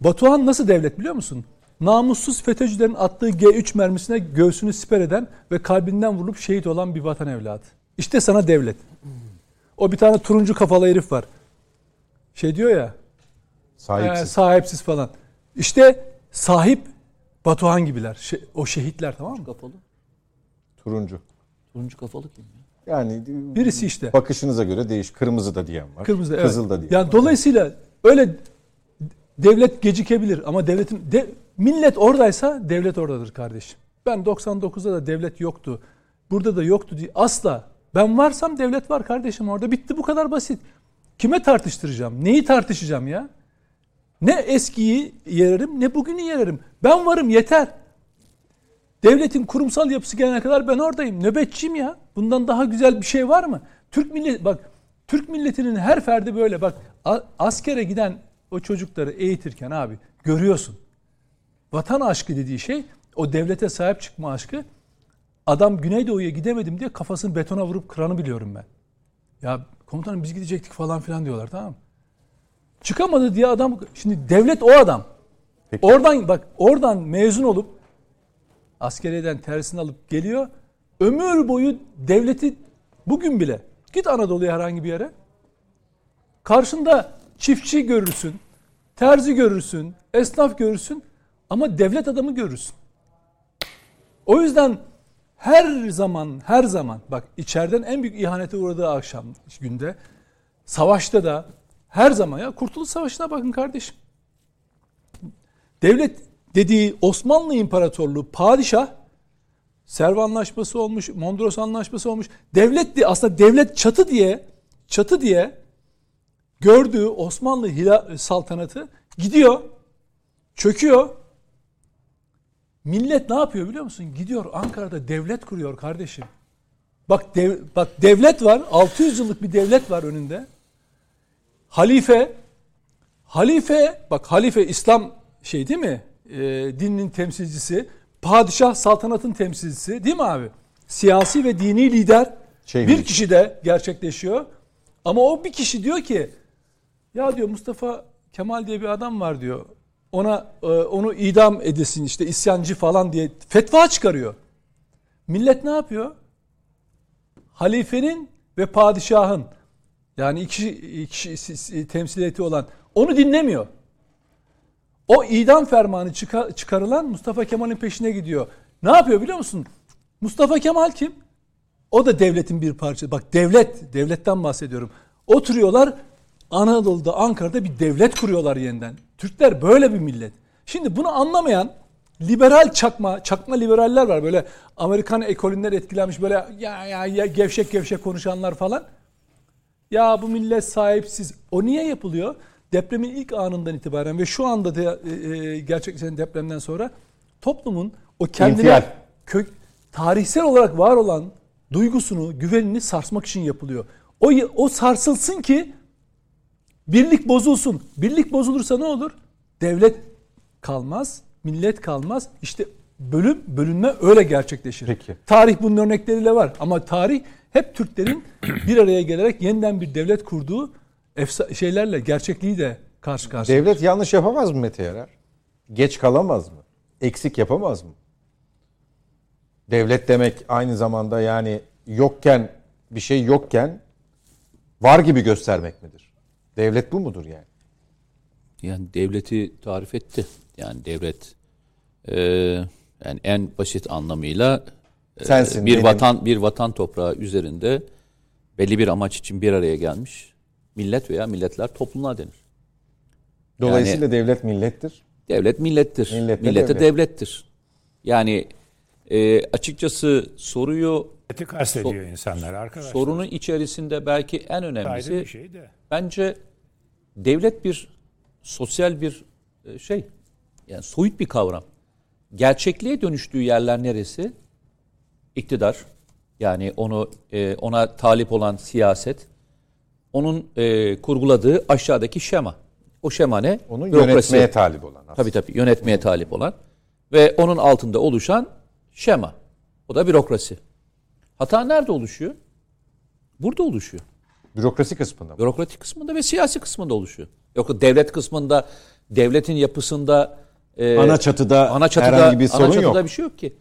Batuhan nasıl devlet biliyor musun? Namussuz FETÖ'cülerin attığı G3 mermisine göğsünü siper eden ve kalbinden vurulup şehit olan bir vatan evladı. İşte sana devlet. O bir tane turuncu kafalı herif var. Şey diyor ya, Sahipsiz. e, sahipsiz falan. İşte sahip Batuhan gibiler. Şey- o şehitler tamam mı? Kafalı. Turuncu. Turuncu kafalı kim ya? Yani Birisi işte. bakışınıza göre değiş. Kırmızı da diyen var. Kırmızı evet. Kızıl da diyen Yani var. dolayısıyla öyle devlet gecikebilir ama devletin de, millet oradaysa devlet oradadır kardeşim. Ben 99'da da devlet yoktu. Burada da yoktu diye asla. Ben varsam devlet var kardeşim orada. Bitti bu kadar basit. Kime tartıştıracağım? Neyi tartışacağım ya? Ne eskiyi yererim ne bugünü yererim. Ben varım yeter. Devletin kurumsal yapısı gelene kadar ben oradayım. Nöbetçiyim ya. Bundan daha güzel bir şey var mı? Türk millet bak Türk milletinin her ferdi böyle bak askere giden o çocukları eğitirken abi görüyorsun. Vatan aşkı dediği şey o devlete sahip çıkma aşkı. Adam Güneydoğu'ya gidemedim diye kafasını betona vurup kıranı biliyorum ben. Ya komutanım biz gidecektik falan filan diyorlar tamam mı? Çıkamadı diye adam şimdi devlet o adam. Peki. Oradan bak oradan mezun olup askeriyeden tersini alıp geliyor. Ömür boyu devleti bugün bile git Anadolu'ya herhangi bir yere. Karşında çiftçi görürsün, terzi görürsün, esnaf görürsün ama devlet adamı görürsün. O yüzden her zaman her zaman bak içeriden en büyük ihanete uğradığı akşam günde savaşta da her zaman ya Kurtuluş Savaşı'na bakın kardeşim. Devlet dediği Osmanlı İmparatorluğu padişah Serv Anlaşması olmuş, Mondros Anlaşması olmuş. Devlet diye aslında devlet çatı diye çatı diye gördüğü Osmanlı hila, saltanatı gidiyor, çöküyor. Millet ne yapıyor biliyor musun? Gidiyor Ankara'da devlet kuruyor kardeşim. Bak dev, bak devlet var. 600 yıllık bir devlet var önünde. Halife halife bak halife İslam şey değil mi? Ee, dinin temsilcisi. Padişah saltanatın temsilcisi değil mi abi? Siyasi ve dini lider Şey bir kişi de gerçekleşiyor. Ama o bir kişi diyor ki ya diyor Mustafa Kemal diye bir adam var diyor. Ona e, onu idam edesin işte isyancı falan diye fetva çıkarıyor. Millet ne yapıyor? Halifenin ve padişahın yani iki, iki temsiliyeti olan onu dinlemiyor. O idam fermanı çıka- çıkarılan Mustafa Kemal'in peşine gidiyor. Ne yapıyor biliyor musun? Mustafa Kemal kim? O da devletin bir parçası. Bak devlet, devletten bahsediyorum. Oturuyorlar Anadolu'da, Ankara'da bir devlet kuruyorlar yeniden. Türkler böyle bir millet. Şimdi bunu anlamayan liberal çakma, çakma liberaller var. Böyle Amerikan ekolünden etkilenmiş böyle ya, ya, ya gevşek gevşek konuşanlar falan. Ya bu millet sahipsiz. O niye yapılıyor? Depremin ilk anından itibaren ve şu anda da e, e, gerçekleşen depremden sonra toplumun o kendine kök tarihsel olarak var olan duygusunu, güvenini sarsmak için yapılıyor. O o sarsılsın ki birlik bozulsun. Birlik bozulursa ne olur? Devlet kalmaz, millet kalmaz. İşte bölüm bölünme öyle gerçekleşir. Peki. Tarih bunun örnekleriyle var ama tarih hep Türklerin bir araya gelerek yeniden bir devlet kurduğu efsa- şeylerle gerçekliği de karşı karşıya. Devlet yanlış yapamaz mı Mete Yarar? Geç kalamaz mı? Eksik yapamaz mı? Devlet demek aynı zamanda yani yokken bir şey yokken var gibi göstermek midir? Devlet bu mudur yani? Yani devleti tarif etti. Yani devlet e, yani en basit anlamıyla e, Sensin, bir benim. vatan bir vatan toprağı üzerinde belli bir amaç için bir araya gelmiş millet veya milletler topluluğa denir. Dolayısıyla devlet millettir. Devlet millettir. Millet de Millete devlet. devlettir. Yani e, açıkçası soruyu Eti kastediyor insanlar arkadaşlar. sorunun içerisinde belki en önemlisi bir şey de. bence devlet bir sosyal bir e, şey. Yani soyut bir kavram. Gerçekliğe dönüştüğü yerler neresi? İktidar. Yani onu e, ona talip olan siyaset. Onun e, kurguladığı aşağıdaki şema. O şema ne? Onu Bürokrasi. yönetmeye talip olan. aslında. Tabii tabii yönetmeye talip olan ve onun altında oluşan şema. O da bürokrasi. Hata nerede oluşuyor? Burada oluşuyor. Bürokrasi kısmında mı? Bürokratik kısmında ve siyasi kısmında oluşuyor. Yoksa devlet kısmında, devletin yapısında e, Ana çatıda ana çatıda, herhangi bir ana sorun çatıda yok. bir şey yok ki.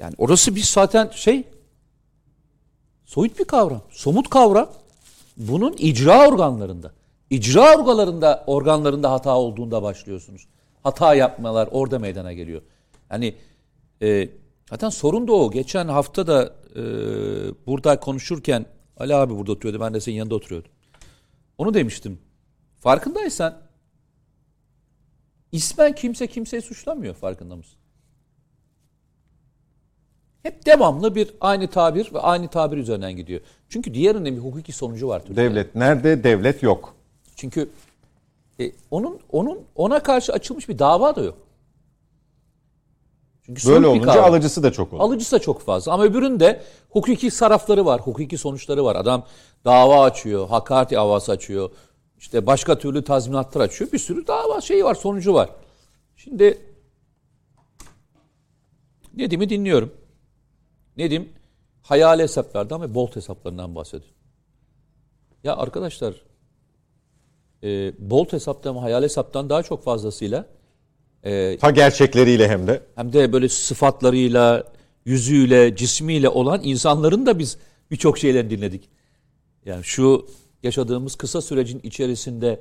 Yani orası bir zaten şey soyut bir kavram, somut kavram. Bunun icra organlarında, icra organlarında organlarında hata olduğunda başlıyorsunuz. Hata yapmalar orada meydana geliyor. Yani e, zaten sorun da o. Geçen hafta da e, burada konuşurken Ali abi burada oturuyordu. Ben de senin yanında oturuyordum. Onu demiştim. Farkındaysan ismen kimse kimseyi suçlamıyor farkında mısın? Hep devamlı bir aynı tabir ve aynı tabir üzerinden gidiyor. Çünkü diğerinin bir hukuki sonucu var Türkiye'de. Devlet nerede? Devlet yok. Çünkü e, onun onun ona karşı açılmış bir dava da yok. Böyle olunca kavram. alıcısı da çok olur. Alıcısı da çok fazla. Ama öbüründe hukuki sarafları var, hukuki sonuçları var. Adam dava açıyor, hakaret davası açıyor. İşte başka türlü tazminatlar açıyor. Bir sürü dava şeyi var, sonucu var. Şimdi Nedim'i dinliyorum. Nedim hayali hesaplardan ve bolt hesaplarından bahsediyor. Ya arkadaşlar e, bolt hesaptan hayal hesaptan daha çok fazlasıyla e, Ta gerçekleriyle hem de. hem de böyle sıfatlarıyla, yüzüyle, cismiyle olan insanların da biz birçok şeylerini dinledik. Yani şu yaşadığımız kısa sürecin içerisinde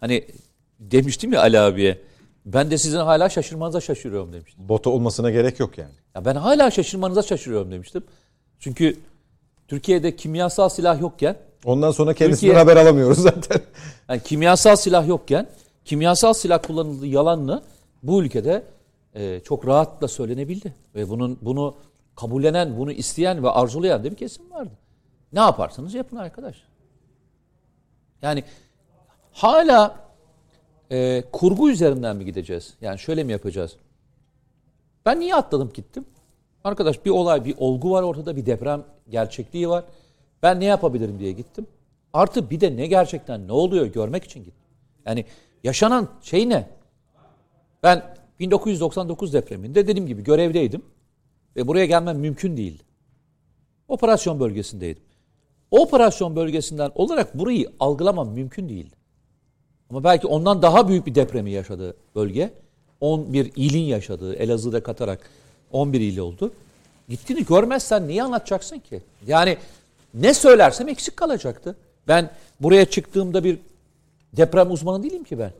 hani demiştim ya Ali abiye ben de sizin hala şaşırmanıza şaşırıyorum demiştim. Bota olmasına gerek yok yani. Ya ben hala şaşırmanıza şaşırıyorum demiştim. Çünkü Türkiye'de kimyasal silah yokken Ondan sonra kendisinden Türkiye- haber alamıyoruz zaten. Yani kimyasal silah yokken kimyasal silah kullanıldığı yalanını bu ülkede e, çok rahatla söylenebildi. Ve bunun bunu kabullenen, bunu isteyen ve arzulayan da bir kesim vardı. Ne yaparsanız yapın arkadaş. Yani hala e, kurgu üzerinden mi gideceğiz? Yani şöyle mi yapacağız? Ben niye atladım gittim? Arkadaş bir olay, bir olgu var ortada, bir deprem gerçekliği var. Ben ne yapabilirim diye gittim. Artı bir de ne gerçekten ne oluyor görmek için gittim. Yani yaşanan şey ne? Ben 1999 depreminde dediğim gibi görevdeydim. Ve buraya gelmem mümkün değildi. Operasyon bölgesindeydim. O operasyon bölgesinden olarak burayı algılamam mümkün değildi. Ama belki ondan daha büyük bir depremi yaşadığı bölge 11 ilin yaşadığı Elazığ'da katarak 11 il oldu. Gittiğini görmezsen niye anlatacaksın ki? Yani ne söylersem eksik kalacaktı. Ben buraya çıktığımda bir deprem uzmanı değilim ki ben.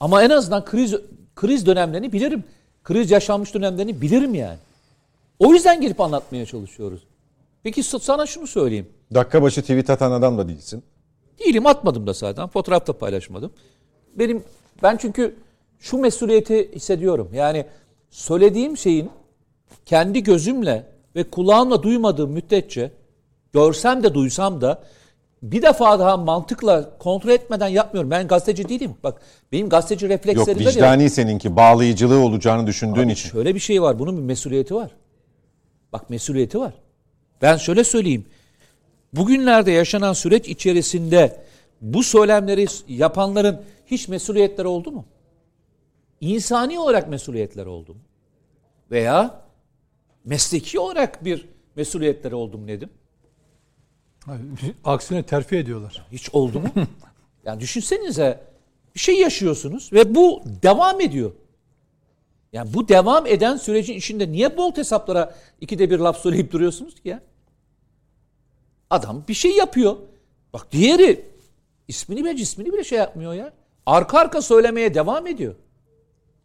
Ama en azından kriz kriz dönemlerini bilirim. Kriz yaşanmış dönemlerini bilirim yani. O yüzden gelip anlatmaya çalışıyoruz. Peki sana şunu söyleyeyim. Dakika başı tweet atan adam da değilsin. Değilim atmadım da zaten. Fotoğraf da paylaşmadım. Benim ben çünkü şu mesuliyeti hissediyorum. Yani söylediğim şeyin kendi gözümle ve kulağımla duymadığım müddetçe görsem de duysam da bir defa daha mantıkla kontrol etmeden yapmıyorum. Ben gazeteci değilim. Bak benim gazeteci Yok reflekslerim ya. vicdani seninki bağlayıcılığı olacağını düşündüğün Abi için. Şöyle bir şey var. Bunun bir mesuliyeti var. Bak mesuliyeti var. Ben şöyle söyleyeyim. Bugünlerde yaşanan süreç içerisinde bu söylemleri yapanların hiç mesuliyetleri oldu mu? İnsani olarak mesuliyetler oldu mu? Veya mesleki olarak bir mesuliyetleri oldu mu Nedim? Aksine terfi ediyorlar. Hiç oldu mu? yani düşünsenize bir şey yaşıyorsunuz ve bu devam ediyor. Yani bu devam eden sürecin içinde niye bolt hesaplara ikide bir laf söyleyip duruyorsunuz ki ya? Adam bir şey yapıyor. Bak diğeri ismini bile cismini bile şey yapmıyor ya. Arka arka söylemeye devam ediyor.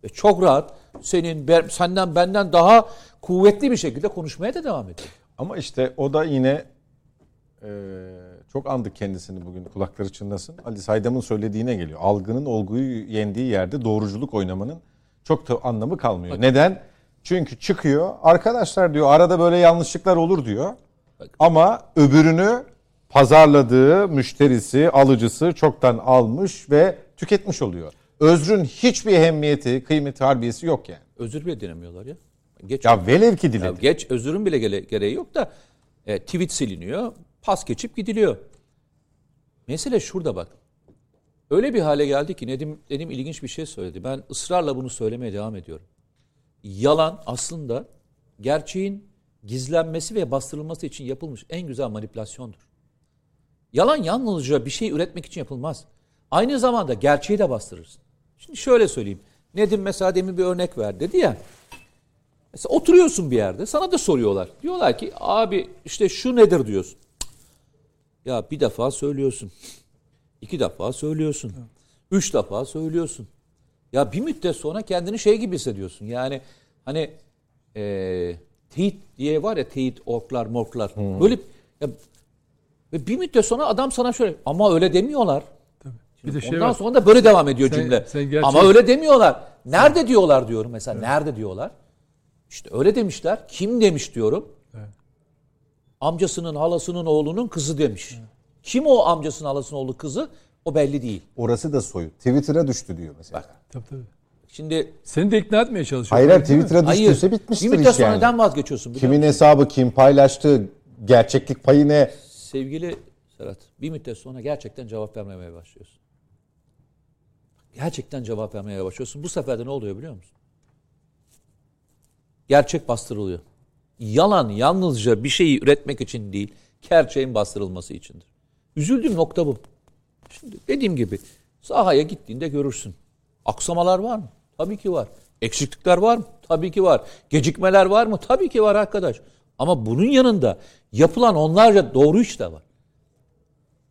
Ve çok rahat senin ben- senden benden daha kuvvetli bir şekilde konuşmaya da devam ediyor. Ama işte o da yine çok andık kendisini bugün kulakları çınlasın. Ali Saydam'ın söylediğine geliyor. Algının olguyu yendiği yerde doğruculuk oynamanın çok da anlamı kalmıyor. Neden? Çünkü çıkıyor arkadaşlar diyor arada böyle yanlışlıklar olur diyor. Ama öbürünü pazarladığı müşterisi, alıcısı çoktan almış ve tüketmiş oluyor. Özrün hiçbir ehemmiyeti, kıymeti, harbiyesi yok yani. Özür bile dinemiyorlar ya. Geç Ya velev ki Ya diledi. geç özürün bile gereği yok da e, tweet siliniyor, pas geçip gidiliyor. Mesele şurada bak. Öyle bir hale geldi ki Nedim, Nedim ilginç bir şey söyledi. Ben ısrarla bunu söylemeye devam ediyorum. Yalan aslında gerçeğin gizlenmesi ve bastırılması için yapılmış en güzel manipülasyondur. Yalan yalnızca bir şey üretmek için yapılmaz. Aynı zamanda gerçeği de bastırırsın. Şimdi şöyle söyleyeyim. Nedim mesela demin bir örnek ver dedi ya. Mesela oturuyorsun bir yerde sana da soruyorlar. Diyorlar ki abi işte şu nedir diyorsun. Ya bir defa söylüyorsun. iki defa söylüyorsun. Üç defa söylüyorsun. Ya bir müddet sonra kendini şey gibi hissediyorsun. Yani hani eee teyit diye var ya teyit orklar morklar. Böyle ya, ve bir müddet sonra adam sana şöyle ama öyle demiyorlar. Bir de şey Ondan var. sonra da böyle devam ediyor Sen- cümle. sen gerçek- Ama öyle demiyorlar. Nerede diyorlar diyorum mesela. Nerede diyorlar? İşte öyle demişler. Kim demiş diyorum. Amcasının halasının oğlunun kızı demiş. Kim o amcasının halasının oğlu kızı? O belli değil. Orası da soyut. Twitter'a düştü diyor mesela. Tabii tabii. Şimdi Seni de ikna etmeye çalışıyor. Hayır hayır, mi? Twitter'a hayır. düştüyse Bir bitmiştir müddet iş sonra yani. neden vazgeçiyorsun? Kimin musun? hesabı, kim paylaştı, gerçeklik payı ne? Sevgili Serhat, bir müddet sonra gerçekten cevap vermemeye başlıyorsun. Gerçekten cevap vermeye başlıyorsun. Bu sefer de ne oluyor biliyor musun? Gerçek bastırılıyor. Yalan yalnızca bir şeyi üretmek için değil, gerçeğin bastırılması içindir. Üzüldüğüm nokta bu. Şimdi dediğim gibi sahaya gittiğinde görürsün. Aksamalar var mı? Tabii ki var. Eksiklikler var mı? Tabii ki var. Gecikmeler var mı? Tabii ki var arkadaş. Ama bunun yanında yapılan onlarca doğru iş de var.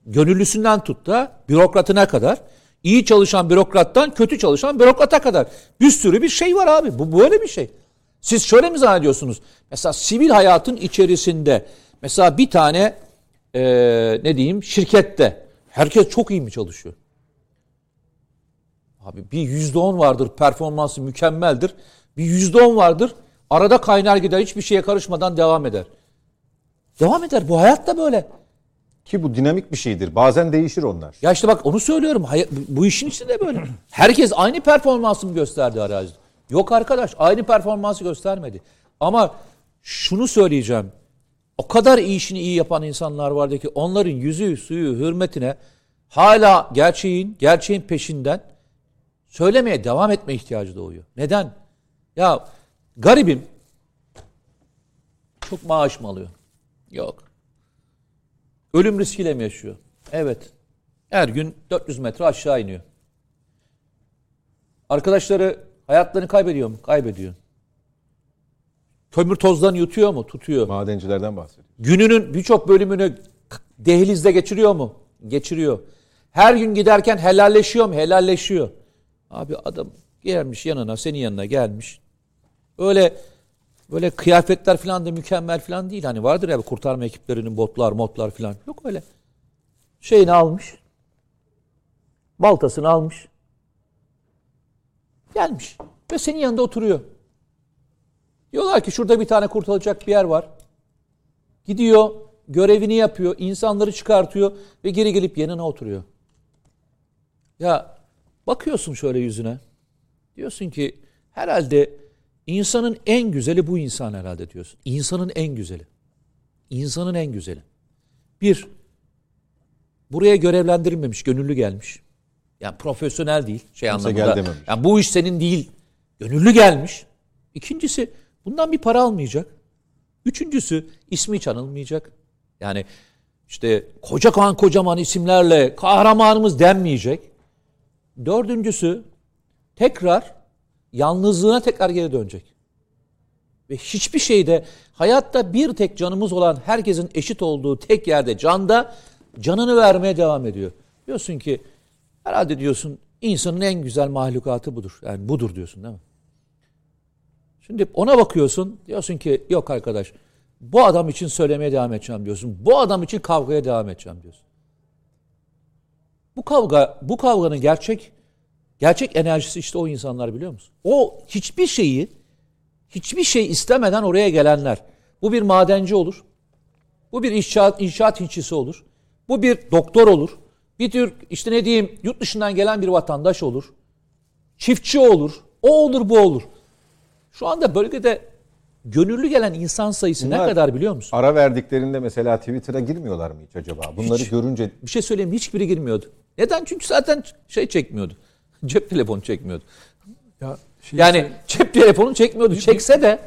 Gönüllüsünden tut da bürokratına kadar, iyi çalışan bürokrattan kötü çalışan bürokrata kadar bir sürü bir şey var abi. Bu böyle bir şey. Siz şöyle mi zannediyorsunuz? Mesela sivil hayatın içerisinde mesela bir tane eee, ne diyeyim şirkette herkes çok iyi mi çalışıyor? Abi bir yüzde on vardır performansı mükemmeldir. Bir yüzde on vardır arada kaynar gider hiçbir şeye karışmadan devam eder. Devam eder. Bu hayat da böyle. Ki bu dinamik bir şeydir. Bazen değişir onlar. Ya işte bak onu söylüyorum. Hay- Bu işin içinde böyle. Herkes aynı performansı mı gösterdi arazide? Yok arkadaş aynı performansı göstermedi. Ama şunu söyleyeceğim. O kadar iyi işini iyi yapan insanlar vardı ki onların yüzü suyu hürmetine hala gerçeğin gerçeğin peşinden söylemeye devam etme ihtiyacı doğuyor. Neden? Ya garibim çok maaş mı alıyor? Yok. Ölüm riskiyle mi yaşıyor? Evet. Her gün 400 metre aşağı iniyor. Arkadaşları hayatlarını kaybediyor mu? Kaybediyor. Kömür tozdan yutuyor mu? Tutuyor. Madencilerden bahsediyor. Gününün birçok bölümünü dehlizde geçiriyor mu? Geçiriyor. Her gün giderken helalleşiyor mu? Helalleşiyor. Abi adam gelmiş yanına, senin yanına gelmiş. Öyle böyle kıyafetler falan da mükemmel falan değil. Hani vardır ya kurtarma ekiplerinin botlar, modlar falan. Yok öyle. Şeyini almış. baltasını almış. Gelmiş. Ve senin yanında oturuyor. Diyorlar ki şurada bir tane kurtulacak bir yer var. Gidiyor, görevini yapıyor, insanları çıkartıyor ve geri gelip yanına oturuyor. Ya bakıyorsun şöyle yüzüne. Diyorsun ki herhalde insanın en güzeli bu insan herhalde diyorsun. İnsanın en güzeli. İnsanın en güzeli. Bir, buraya görevlendirilmemiş, gönüllü gelmiş. Yani profesyonel değil şey Kimse anlamında. gel dememiş. Yani bu iş senin değil. Gönüllü gelmiş. İkincisi bundan bir para almayacak. Üçüncüsü ismi hiç anılmayacak. Yani işte kocaman kocaman isimlerle kahramanımız denmeyecek. Dördüncüsü tekrar yalnızlığına tekrar geri dönecek. Ve hiçbir şeyde hayatta bir tek canımız olan herkesin eşit olduğu tek yerde canda canını vermeye devam ediyor. Diyorsun ki herhalde diyorsun insanın en güzel mahlukatı budur. Yani budur diyorsun değil mi? Şimdi ona bakıyorsun diyorsun ki yok arkadaş bu adam için söylemeye devam edeceğim diyorsun. Bu adam için kavgaya devam edeceğim diyorsun. Bu kavga bu kavganın gerçek gerçek enerjisi işte o insanlar biliyor musun? O hiçbir şeyi hiçbir şey istemeden oraya gelenler. Bu bir madenci olur. Bu bir inşaat inşaat işçisi olur. Bu bir doktor olur. Bir tür işte ne diyeyim yurt dışından gelen bir vatandaş olur. Çiftçi olur. O olur bu olur. Şu anda bölgede gönüllü gelen insan sayısı ne Bunlar- kadar biliyor musun? Ara verdiklerinde mesela Twitter'a girmiyorlar mı hiç acaba? Bunları Hiç. görünce Bir şey söyleyeyim hiçbiri girmiyordu. Neden? Çünkü zaten şey çekmiyordu. Cep telefonu çekmiyordu. Ya şey- Yani cep telefonu çekmiyordu. Çekse de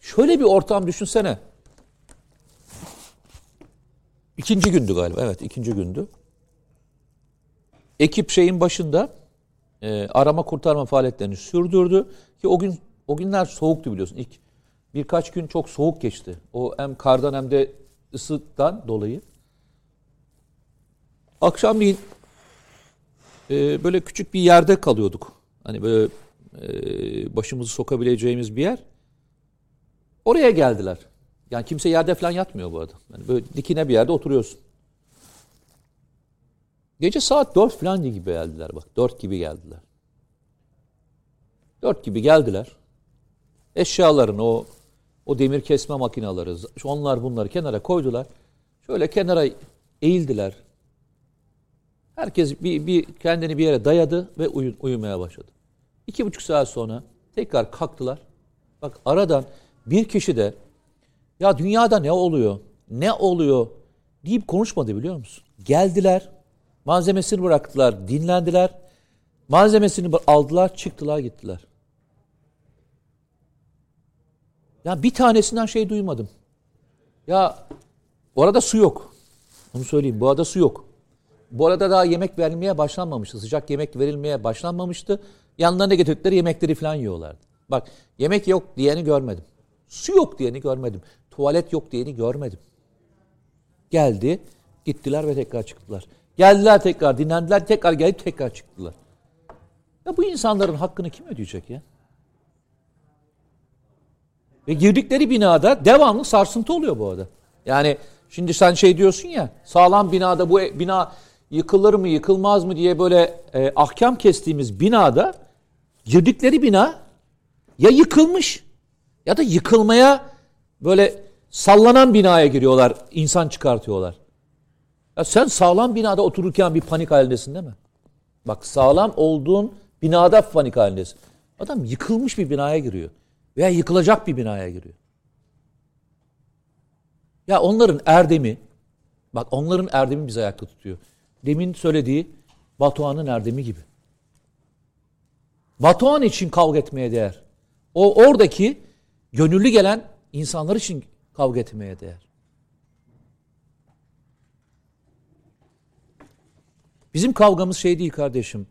şöyle bir ortam düşünsene. İkinci gündü galiba. Evet ikinci gündü. Ekip şeyin başında e, arama kurtarma faaliyetlerini sürdürdü. Ki o gün o günler soğuktu biliyorsun. İlk birkaç gün çok soğuk geçti. O hem kardan hem de ısıdan dolayı. Akşamleyin e, böyle küçük bir yerde kalıyorduk. Hani böyle e, başımızı sokabileceğimiz bir yer. Oraya geldiler. Yani kimse yerde falan yatmıyor bu arada. Yani böyle dikine bir yerde oturuyorsun. Gece saat 4 falan gibi geldiler bak. 4 gibi geldiler. 4 gibi geldiler. Eşyalarını o o demir kesme makineleri onlar bunları kenara koydular. Şöyle kenara eğildiler. Herkes bir, bir kendini bir yere dayadı ve uyu- uyumaya başladı. İki buçuk saat sonra tekrar kalktılar. Bak aradan bir kişi de ya dünyada ne oluyor, ne oluyor deyip konuşmadı biliyor musun? Geldiler, malzemesini bıraktılar, dinlendiler. Malzemesini aldılar, çıktılar, gittiler. Ya bir tanesinden şey duymadım. Ya orada su yok. Onu söyleyeyim. Bu arada su yok. Bu arada daha yemek verilmeye başlanmamıştı. Sıcak yemek verilmeye başlanmamıştı. Yanlarına getirdikleri yemekleri falan yiyorlardı. Bak yemek yok diyeni görmedim. Su yok diyeni görmedim. Tuvalet yok diyeni görmedim. Geldi, gittiler ve tekrar çıktılar. Geldiler tekrar, dinlendiler, tekrar gelip tekrar çıktılar. Ya bu insanların hakkını kim ödeyecek ya? Ve girdikleri binada devamlı sarsıntı oluyor bu arada. Yani şimdi sen şey diyorsun ya sağlam binada bu e- bina yıkılır mı yıkılmaz mı diye böyle e, ahkam kestiğimiz binada girdikleri bina ya yıkılmış ya da yıkılmaya böyle sallanan binaya giriyorlar insan çıkartıyorlar. Ya sen sağlam binada otururken bir panik halindesin değil mi? Bak sağlam olduğun binada panik halindesin. Adam yıkılmış bir binaya giriyor. Veya yıkılacak bir binaya giriyor. Ya onların erdemi, bak onların erdemi bizi ayakta tutuyor. Demin söylediği Batuhan'ın erdemi gibi. Batuhan için kavga etmeye değer. O oradaki gönüllü gelen insanlar için kavga etmeye değer. Bizim kavgamız şey değil kardeşim.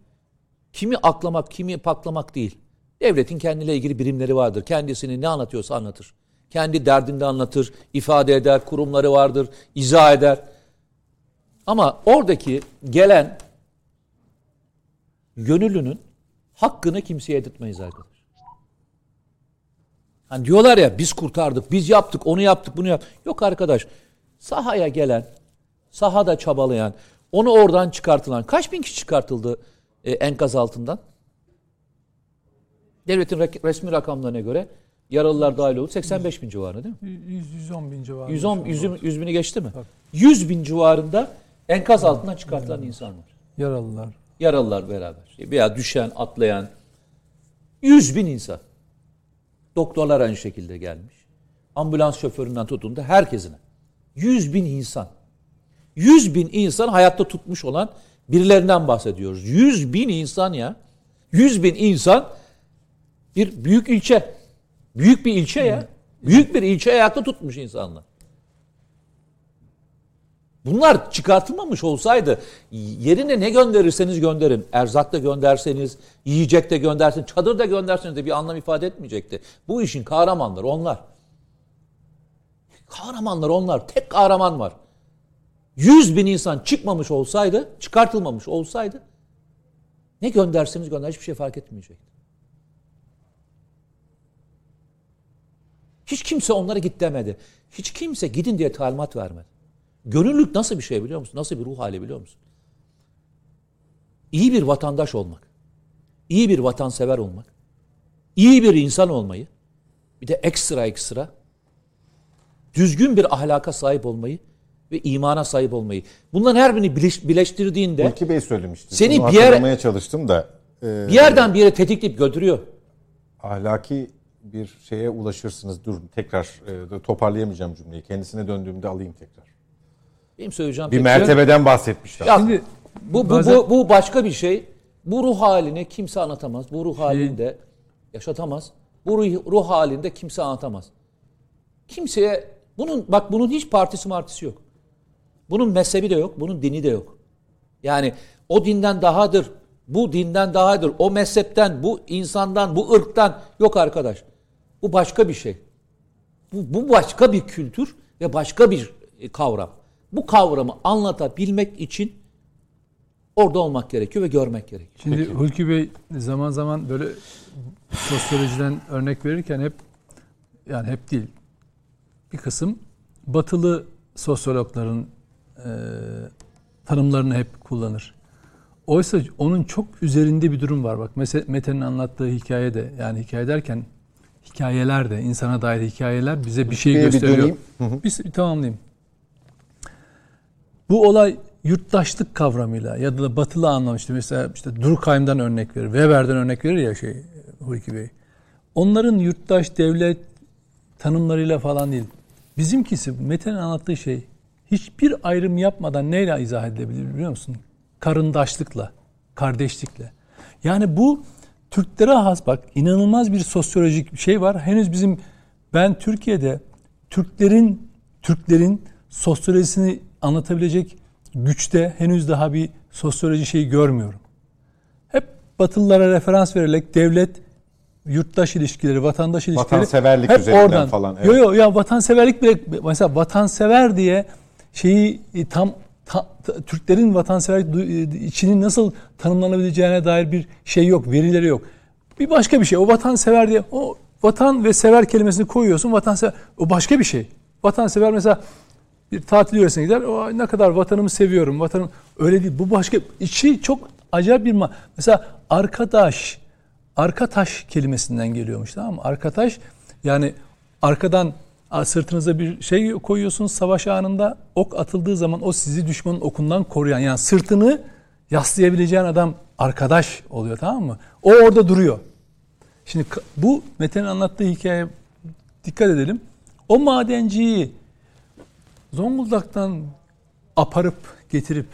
Kimi aklamak, kimi paklamak değil. Devletin kendiyle ilgili birimleri vardır. Kendisini ne anlatıyorsa anlatır. Kendi derdini anlatır, ifade eder, kurumları vardır, izah eder. Ama oradaki gelen gönüllünün hakkını kimseye yedirtmeyiz arkadaş. Hani diyorlar ya biz kurtardık, biz yaptık, onu yaptık, bunu yaptık. Yok arkadaş. Sahaya gelen, sahada çabalayan, Onu oradan çıkartılan kaç bin kişi çıkartıldı e, enkaz altından? Devletin re- resmi rakamlarına göre yaralılar dahil oldu 85 bin civarı değil mi? 100, 110 bin civarında. 110, 100, 100 bini geçti mi? 100 bin civarında enkaz altından çıkartılan insanlar. Yaralılar. Yaralılar beraber. Veya düşen, atlayan 100 bin insan. Doktorlar aynı şekilde gelmiş. Ambulans şoföründen tutun da herkesine. 100 bin insan. 100 bin insan hayatta tutmuş olan birilerinden bahsediyoruz. 100 bin insan ya. 100 bin insan bir büyük ilçe. Büyük bir ilçe ya. Büyük bir ilçe ayakta tutmuş insanlar. Bunlar çıkartılmamış olsaydı yerine ne gönderirseniz gönderin. Erzak da gönderseniz, yiyecek de gönderseniz, çadır da gönderseniz de bir anlam ifade etmeyecekti. Bu işin kahramanları onlar. Kahramanlar onlar. Tek kahraman var. 100 bin insan çıkmamış olsaydı, çıkartılmamış olsaydı ne gönderseniz gönder hiçbir şey fark etmeyecekti. Hiç kimse onlara git demedi. Hiç kimse gidin diye talimat vermedi. Gönüllülük nasıl bir şey biliyor musun? Nasıl bir ruh hali biliyor musun? İyi bir vatandaş olmak, iyi bir vatansever olmak, iyi bir insan olmayı, bir de ekstra ekstra düzgün bir ahlaka sahip olmayı ve imana sahip olmayı. Bunların her birini bileş, birleştirdiğinde Hulki Bey söylemişti. Seni Bunu bir yere- çalıştım da. e, bir yerden bir yere tetikleyip götürüyor. ahlaki bir şeye ulaşırsınız. Dur tekrar e, toparlayamayacağım cümleyi. Kendisine döndüğümde alayım tekrar. Benim söyleyeceğim Bir şey- mertebeden bahsetmişler. Ya, Şimdi bu, bu, bazen- bu, bu başka bir şey. Bu ruh halini kimse anlatamaz. Bu ruh halinde yaşatamaz. Bu ruh, ruh halinde kimse anlatamaz. Kimseye bunun bak bunun hiç partisi martisi yok. Bunun mezhebi de yok, bunun dini de yok. Yani o dinden dahadır, bu dinden dahadır, o mezhepten, bu insandan, bu ırktan yok arkadaş. Bu başka bir şey. Bu, bu başka bir kültür ve başka bir e, kavram. Bu kavramı anlatabilmek için orada olmak gerekiyor ve görmek gerekiyor. Şimdi Hulki Bey zaman zaman böyle sosyolojiden örnek verirken hep yani hep değil bir kısım batılı sosyologların e, tanımlarını hep kullanır. Oysa onun çok üzerinde bir durum var. Bak mesela Mete'nin anlattığı hikayede yani hikaye derken hikayeler de insana dair hikayeler bize bir şey Bir- gösteriyor. Bir, bir tamamlayayım. Bu olay yurttaşlık kavramıyla ya da batılı anlamıştı. Mesela işte Durkheim'dan örnek verir, Weber'den örnek verir ya şey Hulki Bey. Onların yurttaş devlet tanımlarıyla falan değil. Bizimkisi Mete'nin anlattığı şey hiçbir ayrım yapmadan neyle izah edilebilir biliyor musun? Karındaşlıkla, kardeşlikle. Yani bu Türklere has bak inanılmaz bir sosyolojik bir şey var. Henüz bizim ben Türkiye'de Türklerin Türklerin sosyolojisini anlatabilecek güçte henüz daha bir sosyoloji şeyi görmüyorum. Hep Batılılara referans vererek devlet yurttaş ilişkileri, vatandaş ilişkileri Vatanseverlik hep üzerinden oradan. falan, evet. Yo yo ya vatanseverlik bile mesela vatansever diye şeyi e, tam ta- ta- Türklerin vatanseverlik du- e, içinin nasıl tanımlanabileceğine dair bir şey yok, verileri yok. Bir başka bir şey. O vatansever diye o vatan ve sever kelimesini koyuyorsun. Vatansever o başka bir şey. Vatansever mesela bir tatil yöresine gider. O ne kadar vatanımı seviyorum. Vatanım öyle değil. Bu başka içi çok acayip bir ma. Mesela arkadaş arkataş kelimesinden geliyormuş tamam mı? Arkataş yani arkadan sırtınıza bir şey koyuyorsunuz savaş anında ok atıldığı zaman o sizi düşmanın okundan koruyan yani sırtını yaslayabileceğin adam arkadaş oluyor tamam mı? O orada duruyor. Şimdi bu Mete'nin anlattığı hikayeye dikkat edelim. O madenciyi Zonguldak'tan aparıp getirip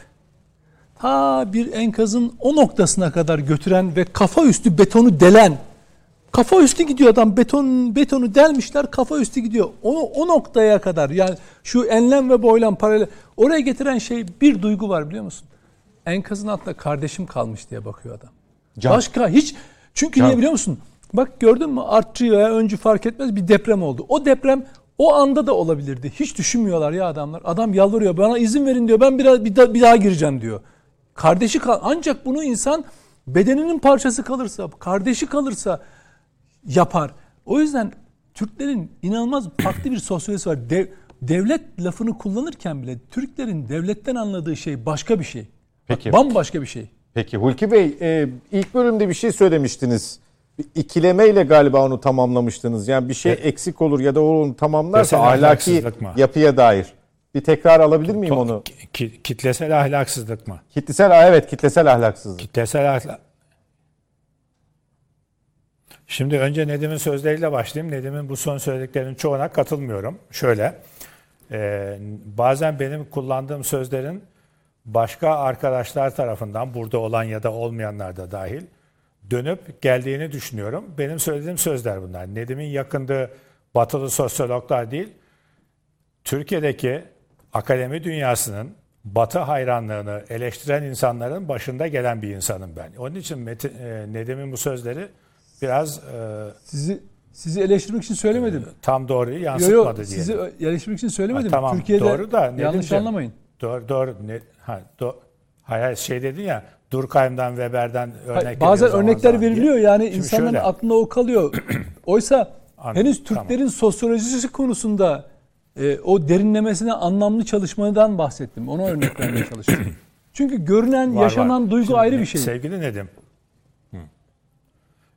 ta bir enkazın o noktasına kadar götüren ve kafa üstü betonu delen kafa üstü gidiyor adam beton betonu delmişler kafa üstü gidiyor. O, o noktaya kadar yani şu enlem ve boylam paralel oraya getiren şey bir duygu var biliyor musun? Enkazın altında kardeşim kalmış diye bakıyor adam. Can. Başka hiç çünkü niye biliyor musun? Bak gördün mü artçı veya öncü fark etmez bir deprem oldu. O deprem o anda da olabilirdi. Hiç düşünmüyorlar ya adamlar. Adam yalvarıyor bana izin verin diyor. Ben biraz bir daha, bir daha gireceğim diyor. Kardeşi kal ancak bunu insan bedeninin parçası kalırsa, kardeşi kalırsa yapar. O yüzden Türklerin inanılmaz farklı bir sosyolojisi var. Dev, devlet lafını kullanırken bile Türklerin devletten anladığı şey başka bir şey. Peki. Bak, bambaşka bir şey. Peki Hulki Bey e, ilk bölümde bir şey söylemiştiniz. Bir ikilemeyle galiba onu tamamlamıştınız. Yani bir şey eksik olur ya da onu tamamlarsa Mesela ahlaki yapıya dair. Bir tekrar alabilir miyim To- onu? ki- kitlesel ahlaksızlık mı? Kitlesel evet kitlesel ahlaksızlık. Kitlesel ahlak. Şimdi önce Nedim'in sözleriyle başlayayım. Nedim'in bu son söylediklerinin çoğuna katılmıyorum. Şöyle, e, bazen benim kullandığım sözlerin başka arkadaşlar tarafından, burada olan ya da olmayanlar da dahil, dönüp geldiğini düşünüyorum. Benim söylediğim sözler bunlar. Nedim'in yakındığı batılı sosyologlar değil, Türkiye'deki akademi dünyasının Batı hayranlığını eleştiren insanların başında gelen bir insanım ben. Onun için Metin, e, Nedim'in bu sözleri biraz e, Sizi sizi eleştirmek için söylemedim. tam doğruyu Yo, yo, yansıtmadı diyelim. sizi eleştirmek için söylemedim. Ha, tamam, Türkiye'de doğru da yanlış Nedimciğim, anlamayın. Doğru, doğru. Ne, ha, do, hayır, hayır, şey dedin ya, Durkheim'dan, Weber'den örnek Hayır, Bazen zaman örnekler zaman diye. veriliyor yani Şimdi insanların şöyle, aklında o kalıyor. Oysa Anladım, henüz tamam. Türklerin sosyolojisi konusunda e, o derinlemesine anlamlı çalışmadan bahsettim. Ona örnek vermeye çalıştım. Çünkü görünen, Var, yaşanan var. duygu Şimdi ayrı bir şey. Sevgili Nedim.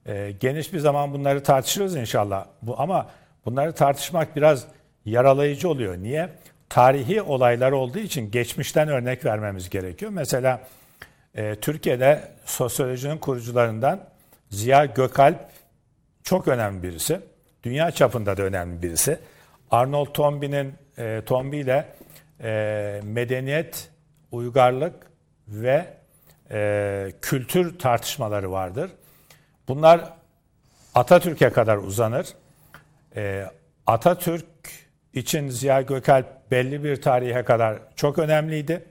Ee, geniş bir zaman bunları tartışırız inşallah. Bu ama bunları tartışmak biraz yaralayıcı oluyor. Niye? Tarihi olaylar olduğu için geçmişten örnek vermemiz gerekiyor. Mesela e, Türkiye'de sosyolojinin kurucularından Ziya Gökalp çok önemli birisi. Dünya çapında da önemli birisi. Arnold Toynbee'nin e, Toynbee ile e, medeniyet, uygarlık ve e, kültür tartışmaları vardır. Bunlar Atatürk'e kadar uzanır. E, Atatürk için Ziya Gökalp belli bir tarihe kadar çok önemliydi.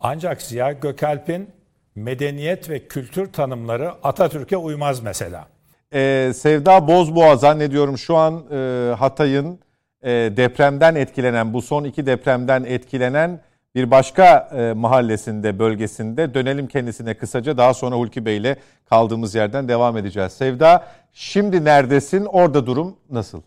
Ancak Ziya Gökalp'in medeniyet ve kültür tanımları Atatürk'e uymaz mesela. Ee, Sevda Bozboğa zannediyorum şu an e, Hatay'ın e, depremden etkilenen, bu son iki depremden etkilenen bir başka e, mahallesinde, bölgesinde. Dönelim kendisine kısaca. Daha sonra Hulki Bey ile kaldığımız yerden devam edeceğiz. Sevda, şimdi neredesin? Orada durum nasıl?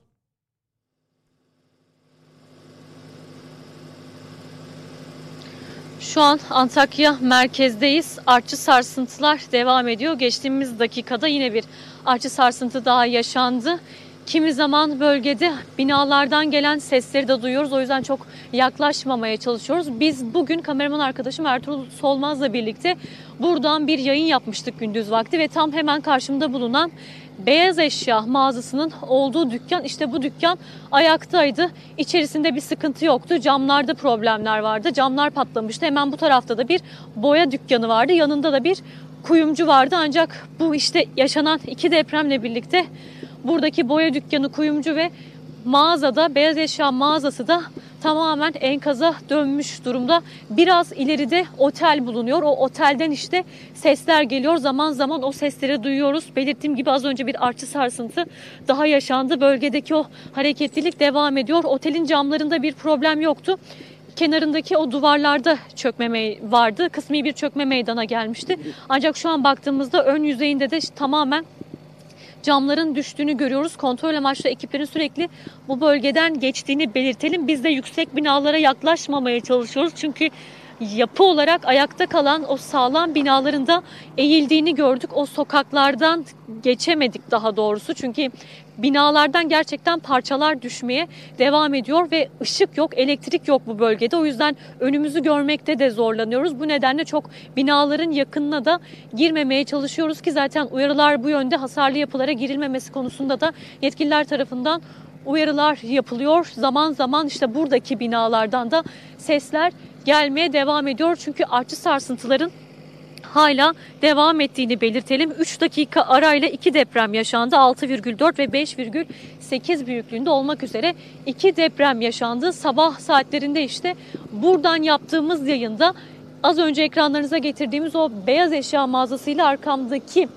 Şu an Antakya merkezdeyiz. Artçı sarsıntılar devam ediyor. Geçtiğimiz dakikada yine bir artçı sarsıntı daha yaşandı. Kimi zaman bölgede binalardan gelen sesleri de duyuyoruz. O yüzden çok yaklaşmamaya çalışıyoruz. Biz bugün kameraman arkadaşım Ertuğrul Solmaz'la birlikte buradan bir yayın yapmıştık gündüz vakti ve tam hemen karşımda bulunan beyaz eşya mağazasının olduğu dükkan işte bu dükkan ayaktaydı. İçerisinde bir sıkıntı yoktu. Camlarda problemler vardı. Camlar patlamıştı. Hemen bu tarafta da bir boya dükkanı vardı. Yanında da bir kuyumcu vardı. Ancak bu işte yaşanan iki depremle birlikte buradaki boya dükkanı, kuyumcu ve mağazada, beyaz eşya mağazası da tamamen enkaza dönmüş durumda. Biraz ileride otel bulunuyor. O otelden işte sesler geliyor. Zaman zaman o sesleri duyuyoruz. Belirttiğim gibi az önce bir artçı sarsıntı daha yaşandı. Bölgedeki o hareketlilik devam ediyor. Otelin camlarında bir problem yoktu kenarındaki o duvarlarda çökme vardı. Kısmi bir çökme meydana gelmişti. Ancak şu an baktığımızda ön yüzeyinde de tamamen camların düştüğünü görüyoruz. Kontrol amaçlı ekiplerin sürekli bu bölgeden geçtiğini belirtelim. Biz de yüksek binalara yaklaşmamaya çalışıyoruz. Çünkü yapı olarak ayakta kalan o sağlam binaların da eğildiğini gördük. O sokaklardan geçemedik daha doğrusu. Çünkü binalardan gerçekten parçalar düşmeye devam ediyor ve ışık yok, elektrik yok bu bölgede. O yüzden önümüzü görmekte de zorlanıyoruz. Bu nedenle çok binaların yakınına da girmemeye çalışıyoruz ki zaten uyarılar bu yönde hasarlı yapılara girilmemesi konusunda da yetkililer tarafından uyarılar yapılıyor. Zaman zaman işte buradaki binalardan da sesler gelmeye devam ediyor. Çünkü artçı sarsıntıların hala devam ettiğini belirtelim. 3 dakika arayla 2 deprem yaşandı. 6,4 ve 5,8 büyüklüğünde olmak üzere 2 deprem yaşandı. Sabah saatlerinde işte buradan yaptığımız yayında az önce ekranlarınıza getirdiğimiz o beyaz eşya mağazasıyla arkamdaki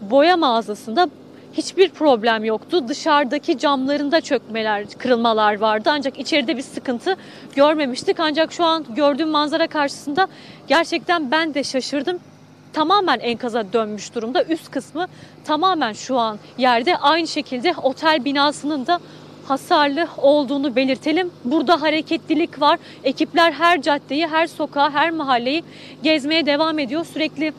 boya mağazasında hiçbir problem yoktu. Dışarıdaki camlarında çökmeler, kırılmalar vardı. Ancak içeride bir sıkıntı görmemiştik. Ancak şu an gördüğüm manzara karşısında gerçekten ben de şaşırdım. Tamamen enkaza dönmüş durumda. Üst kısmı tamamen şu an yerde. Aynı şekilde otel binasının da hasarlı olduğunu belirtelim. Burada hareketlilik var. Ekipler her caddeyi, her sokağı, her mahalleyi gezmeye devam ediyor. Sürekli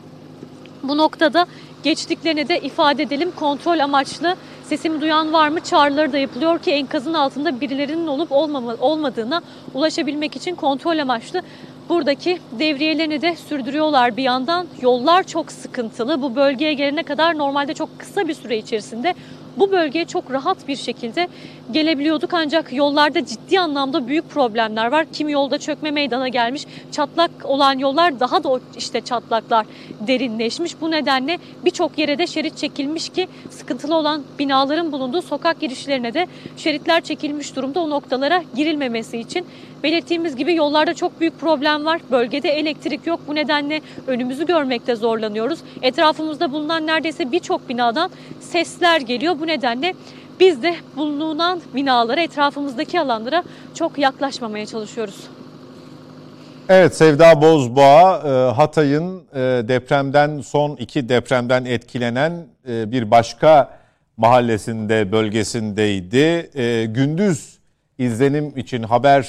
bu noktada geçtiklerini de ifade edelim. Kontrol amaçlı sesimi duyan var mı çağrıları da yapılıyor ki enkazın altında birilerinin olup olmadığına ulaşabilmek için kontrol amaçlı buradaki devriyelerini de sürdürüyorlar bir yandan. Yollar çok sıkıntılı. Bu bölgeye gelene kadar normalde çok kısa bir süre içerisinde bu bölgeye çok rahat bir şekilde gelebiliyorduk ancak yollarda ciddi anlamda büyük problemler var. Kim yolda çökme meydana gelmiş, çatlak olan yollar daha da işte çatlaklar derinleşmiş. Bu nedenle birçok yere de şerit çekilmiş ki sıkıntılı olan binaların bulunduğu sokak girişlerine de şeritler çekilmiş durumda o noktalara girilmemesi için. Belirttiğimiz gibi yollarda çok büyük problem var. Bölgede elektrik yok. Bu nedenle önümüzü görmekte zorlanıyoruz. Etrafımızda bulunan neredeyse birçok binadan sesler geliyor. Bu nedenle biz de bulunan binalara, etrafımızdaki alanlara çok yaklaşmamaya çalışıyoruz. Evet Sevda Bozboğa e, Hatay'ın e, depremden son iki depremden etkilenen e, bir başka mahallesinde bölgesindeydi. Gündüz izlenim için haber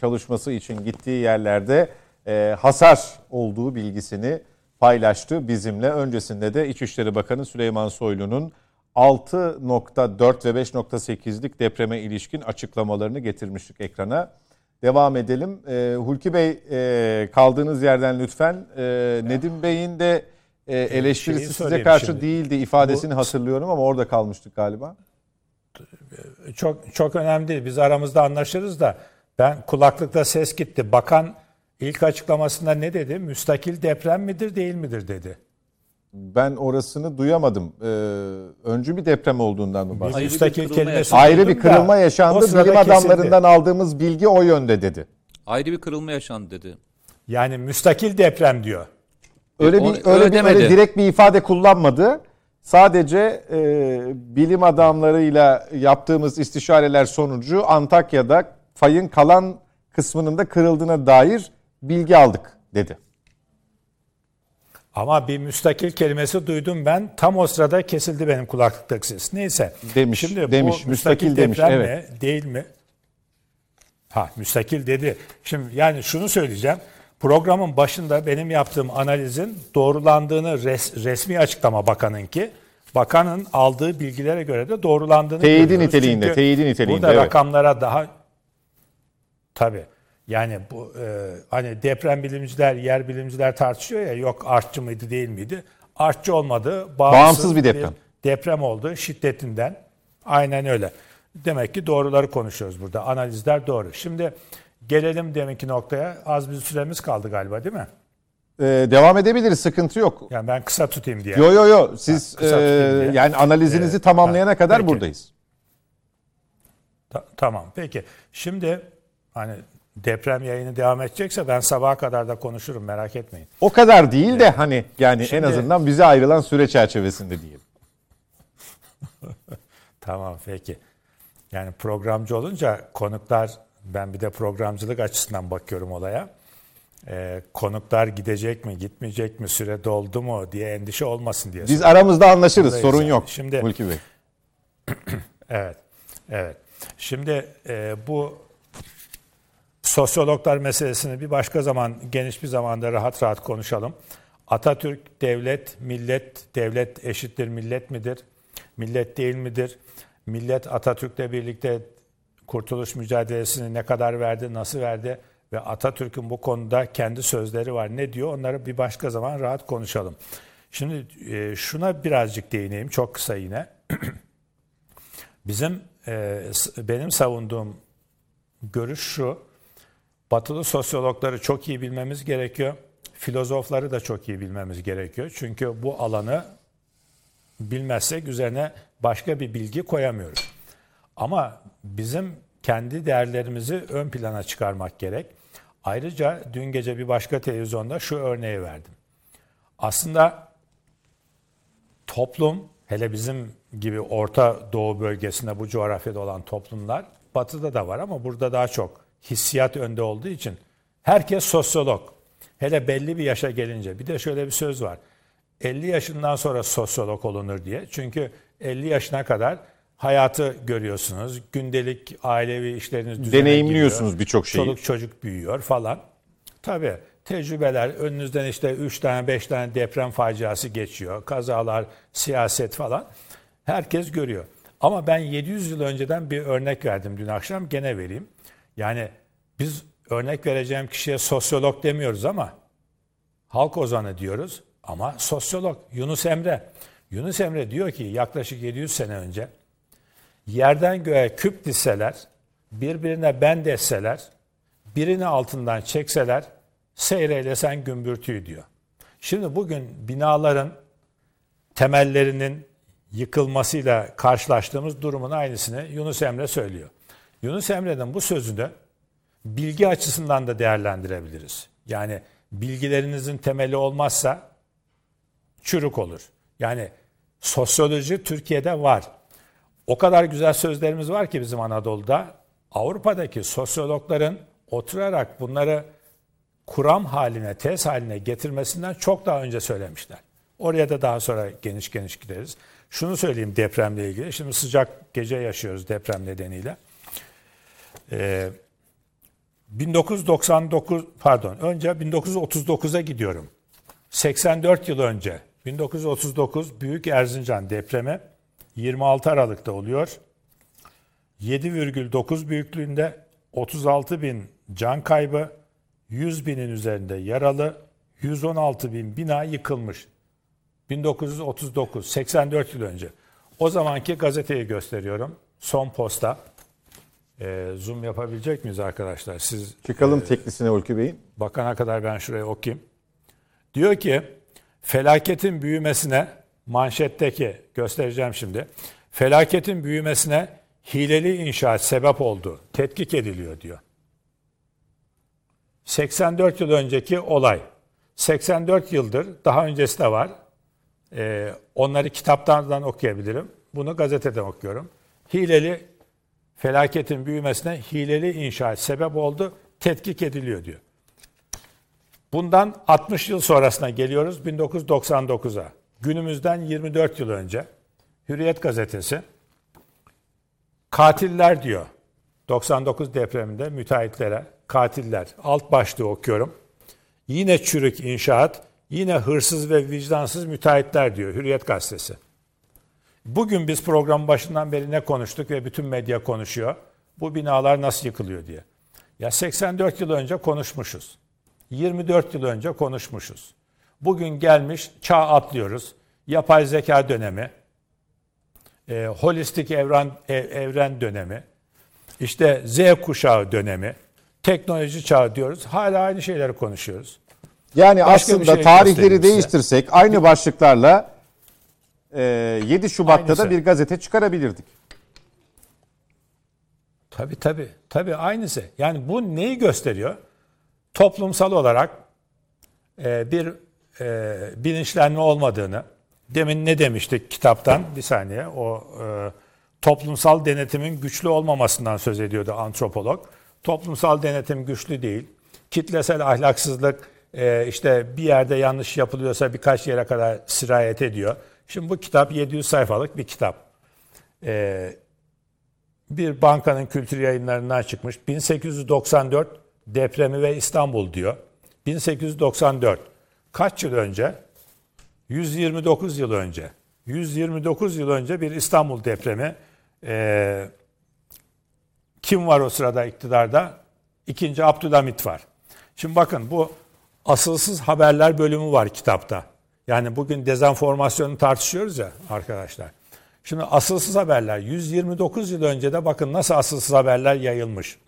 çalışması için gittiği yerlerde hasar olduğu bilgisini paylaştı bizimle. Öncesinde de İçişleri Bakanı Süleyman Soylu'nun 6.4 ve 5.8'lik depreme ilişkin açıklamalarını getirmiştik ekrana. Devam edelim. E, Hulki Bey e, kaldığınız yerden lütfen. E, Nedim Bey'in de e, eleştirisi size karşı şimdi. değildi ifadesini Bu, hatırlıyorum ama orada kalmıştık galiba. Çok çok önemli değil. Biz aramızda anlaşırız da ben kulaklıkta ses gitti. Bakan ilk açıklamasında ne dedi? Müstakil deprem midir değil midir dedi. Ben orasını duyamadım. Ee, öncü bir deprem olduğundan mı bahsediyorsunuz? Müstakil kelimesi Ayrı bir kırılma yaşandı. Bilim adamlarından aldığımız bilgi o yönde dedi. Ayrı bir kırılma yaşandı dedi. Yani müstakil deprem diyor. Öyle bir öyle, öyle bir öyle direkt bir ifade kullanmadı. Sadece e, bilim adamlarıyla yaptığımız istişareler sonucu Antakya'da fayın kalan kısmının da kırıldığına dair bilgi aldık dedi. Ama bir müstakil kelimesi duydum ben. Tam o sırada kesildi benim kulaklıktaki ses. Neyse. Demiş. Şimdi demiş. Bu müstakil, müstakil demiş. Evet. Mi, değil mi? Ha müstakil dedi. Şimdi yani şunu söyleyeceğim. Programın başında benim yaptığım analizin doğrulandığını res, resmi açıklama bakanınki. Bakanın aldığı bilgilere göre de doğrulandığını Teyidi niteliğinde, teyidi niteliğinde. Burada evet. rakamlara daha tabii yani bu e, hani deprem bilimciler, yer bilimciler tartışıyor ya yok artçı mıydı değil miydi? Artçı olmadı. Bağımsız, bağımsız bir deprem. Bir deprem oldu şiddetinden. Aynen öyle. Demek ki doğruları konuşuyoruz burada. Analizler doğru. Şimdi gelelim deminki noktaya. Az bir süremiz kaldı galiba değil mi? Ee, devam edebiliriz. Sıkıntı yok. Yani ben kısa tutayım diye. Yo yo yo. Siz e, yani analizinizi evet. tamamlayana ha, kadar peki. buradayız. Ta- tamam. Peki. Şimdi hani deprem yayını devam edecekse ben sabaha kadar da konuşurum merak etmeyin. O kadar değil de hani yani Şimdi, en azından bize ayrılan süre çerçevesinde diyelim. tamam peki. Yani programcı olunca konuklar ben bir de programcılık açısından bakıyorum olaya. Ee, konuklar gidecek mi, gitmeyecek mi, süre doldu mu diye endişe olmasın diye. Biz aramızda anlaşırız, Buradayız sorun yani. yok. Şimdi Hulki Bey. evet. Evet. Şimdi e, bu sosyologlar meselesini bir başka zaman geniş bir zamanda rahat rahat konuşalım. Atatürk devlet, millet, devlet eşittir millet midir? Millet değil midir? Millet Atatürk'le birlikte kurtuluş mücadelesini ne kadar verdi, nasıl verdi ve Atatürk'ün bu konuda kendi sözleri var. Ne diyor? Onları bir başka zaman rahat konuşalım. Şimdi e, şuna birazcık değineyim çok kısa yine. Bizim e, benim savunduğum görüş şu. Batılı sosyologları çok iyi bilmemiz gerekiyor. Filozofları da çok iyi bilmemiz gerekiyor. Çünkü bu alanı bilmezsek üzerine başka bir bilgi koyamıyoruz. Ama bizim kendi değerlerimizi ön plana çıkarmak gerek. Ayrıca dün gece bir başka televizyonda şu örneği verdim. Aslında toplum, hele bizim gibi Orta Doğu bölgesinde bu coğrafyada olan toplumlar, batıda da var ama burada daha çok hissiyat önde olduğu için herkes sosyolog. Hele belli bir yaşa gelince bir de şöyle bir söz var. 50 yaşından sonra sosyolog olunur diye. Çünkü 50 yaşına kadar hayatı görüyorsunuz. Gündelik ailevi işleriniz Deneyimliyorsunuz birçok şeyi. Çoluk çocuk büyüyor falan. Tabii tecrübeler önünüzden işte 3 tane 5 tane deprem faciası geçiyor. Kazalar, siyaset falan. Herkes görüyor. Ama ben 700 yıl önceden bir örnek verdim dün akşam gene vereyim. Yani biz örnek vereceğim kişiye sosyolog demiyoruz ama halk ozanı diyoruz ama sosyolog Yunus Emre. Yunus Emre diyor ki yaklaşık 700 sene önce yerden göğe küp dizseler, birbirine bend etseler, birini altından çekseler, seyreylesen gümbürtüyü diyor. Şimdi bugün binaların temellerinin yıkılmasıyla karşılaştığımız durumun aynısını Yunus Emre söylüyor. Yunus Emre'nin bu sözünü bilgi açısından da değerlendirebiliriz. Yani bilgilerinizin temeli olmazsa çürük olur. Yani sosyoloji Türkiye'de var. O kadar güzel sözlerimiz var ki bizim Anadolu'da. Avrupa'daki sosyologların oturarak bunları kuram haline, tez haline getirmesinden çok daha önce söylemişler. Oraya da daha sonra geniş geniş gideriz. Şunu söyleyeyim depremle ilgili. Şimdi sıcak gece yaşıyoruz deprem nedeniyle. Ee, 1999 pardon önce 1939'a gidiyorum. 84 yıl önce 1939 Büyük Erzincan depremi 26 Aralık'ta oluyor. 7,9 büyüklüğünde 36 bin can kaybı, 100 binin üzerinde yaralı, 116 bin bina yıkılmış. 1939, 84 yıl önce. O zamanki gazeteyi gösteriyorum. Son posta. Ee, zoom yapabilecek miyiz arkadaşlar? Siz Çıkalım teklisine Ulki Bey'in. bakana kadar ben şuraya okuyayım. Diyor ki felaketin büyümesine manşetteki göstereceğim şimdi. Felaketin büyümesine hileli inşaat sebep oldu. Tetkik ediliyor diyor. 84 yıl önceki olay. 84 yıldır daha öncesi de var. Ee, onları kitaplardan okuyabilirim. Bunu gazeteden okuyorum. Hileli felaketin büyümesine hileli inşaat sebep oldu. Tetkik ediliyor diyor. Bundan 60 yıl sonrasına geliyoruz 1999'a. Günümüzden 24 yıl önce Hürriyet gazetesi katiller diyor. 99 depreminde müteahhitlere katiller alt başlığı okuyorum. Yine çürük inşaat, yine hırsız ve vicdansız müteahhitler diyor Hürriyet gazetesi. Bugün biz programın başından beri ne konuştuk ve bütün medya konuşuyor. Bu binalar nasıl yıkılıyor diye. Ya 84 yıl önce konuşmuşuz. 24 yıl önce konuşmuşuz. Bugün gelmiş çağ atlıyoruz. Yapay zeka dönemi, e, holistik evren, e, evren dönemi, işte Z kuşağı dönemi, teknoloji çağı diyoruz. Hala aynı şeyleri konuşuyoruz. Yani Başka aslında şey tarihleri size. değiştirsek aynı başlıklarla 7 Şubat'ta Aynısı. da bir gazete çıkarabilirdik. Tabii tabii. Tabii aynısı. Yani bu neyi gösteriyor? Toplumsal olarak e, bir e, bilinçlenme olmadığını, demin ne demiştik kitaptan bir saniye o e, toplumsal denetimin güçlü olmamasından söz ediyordu antropolog. Toplumsal denetim güçlü değil. Kitlesel ahlaksızlık e, işte bir yerde yanlış yapılıyorsa birkaç yere kadar sirayet ediyor. Şimdi bu kitap 700 sayfalık bir kitap. E, bir bankanın kültür yayınlarından çıkmış. 1894 depremi ve İstanbul diyor. 1894. Kaç yıl önce? 129 yıl önce. 129 yıl önce bir İstanbul depremi. Ee, kim var o sırada iktidarda? İkinci Abdülhamit var. Şimdi bakın bu asılsız haberler bölümü var kitapta. Yani bugün dezenformasyonu tartışıyoruz ya arkadaşlar. Şimdi asılsız haberler 129 yıl önce de bakın nasıl asılsız haberler yayılmış.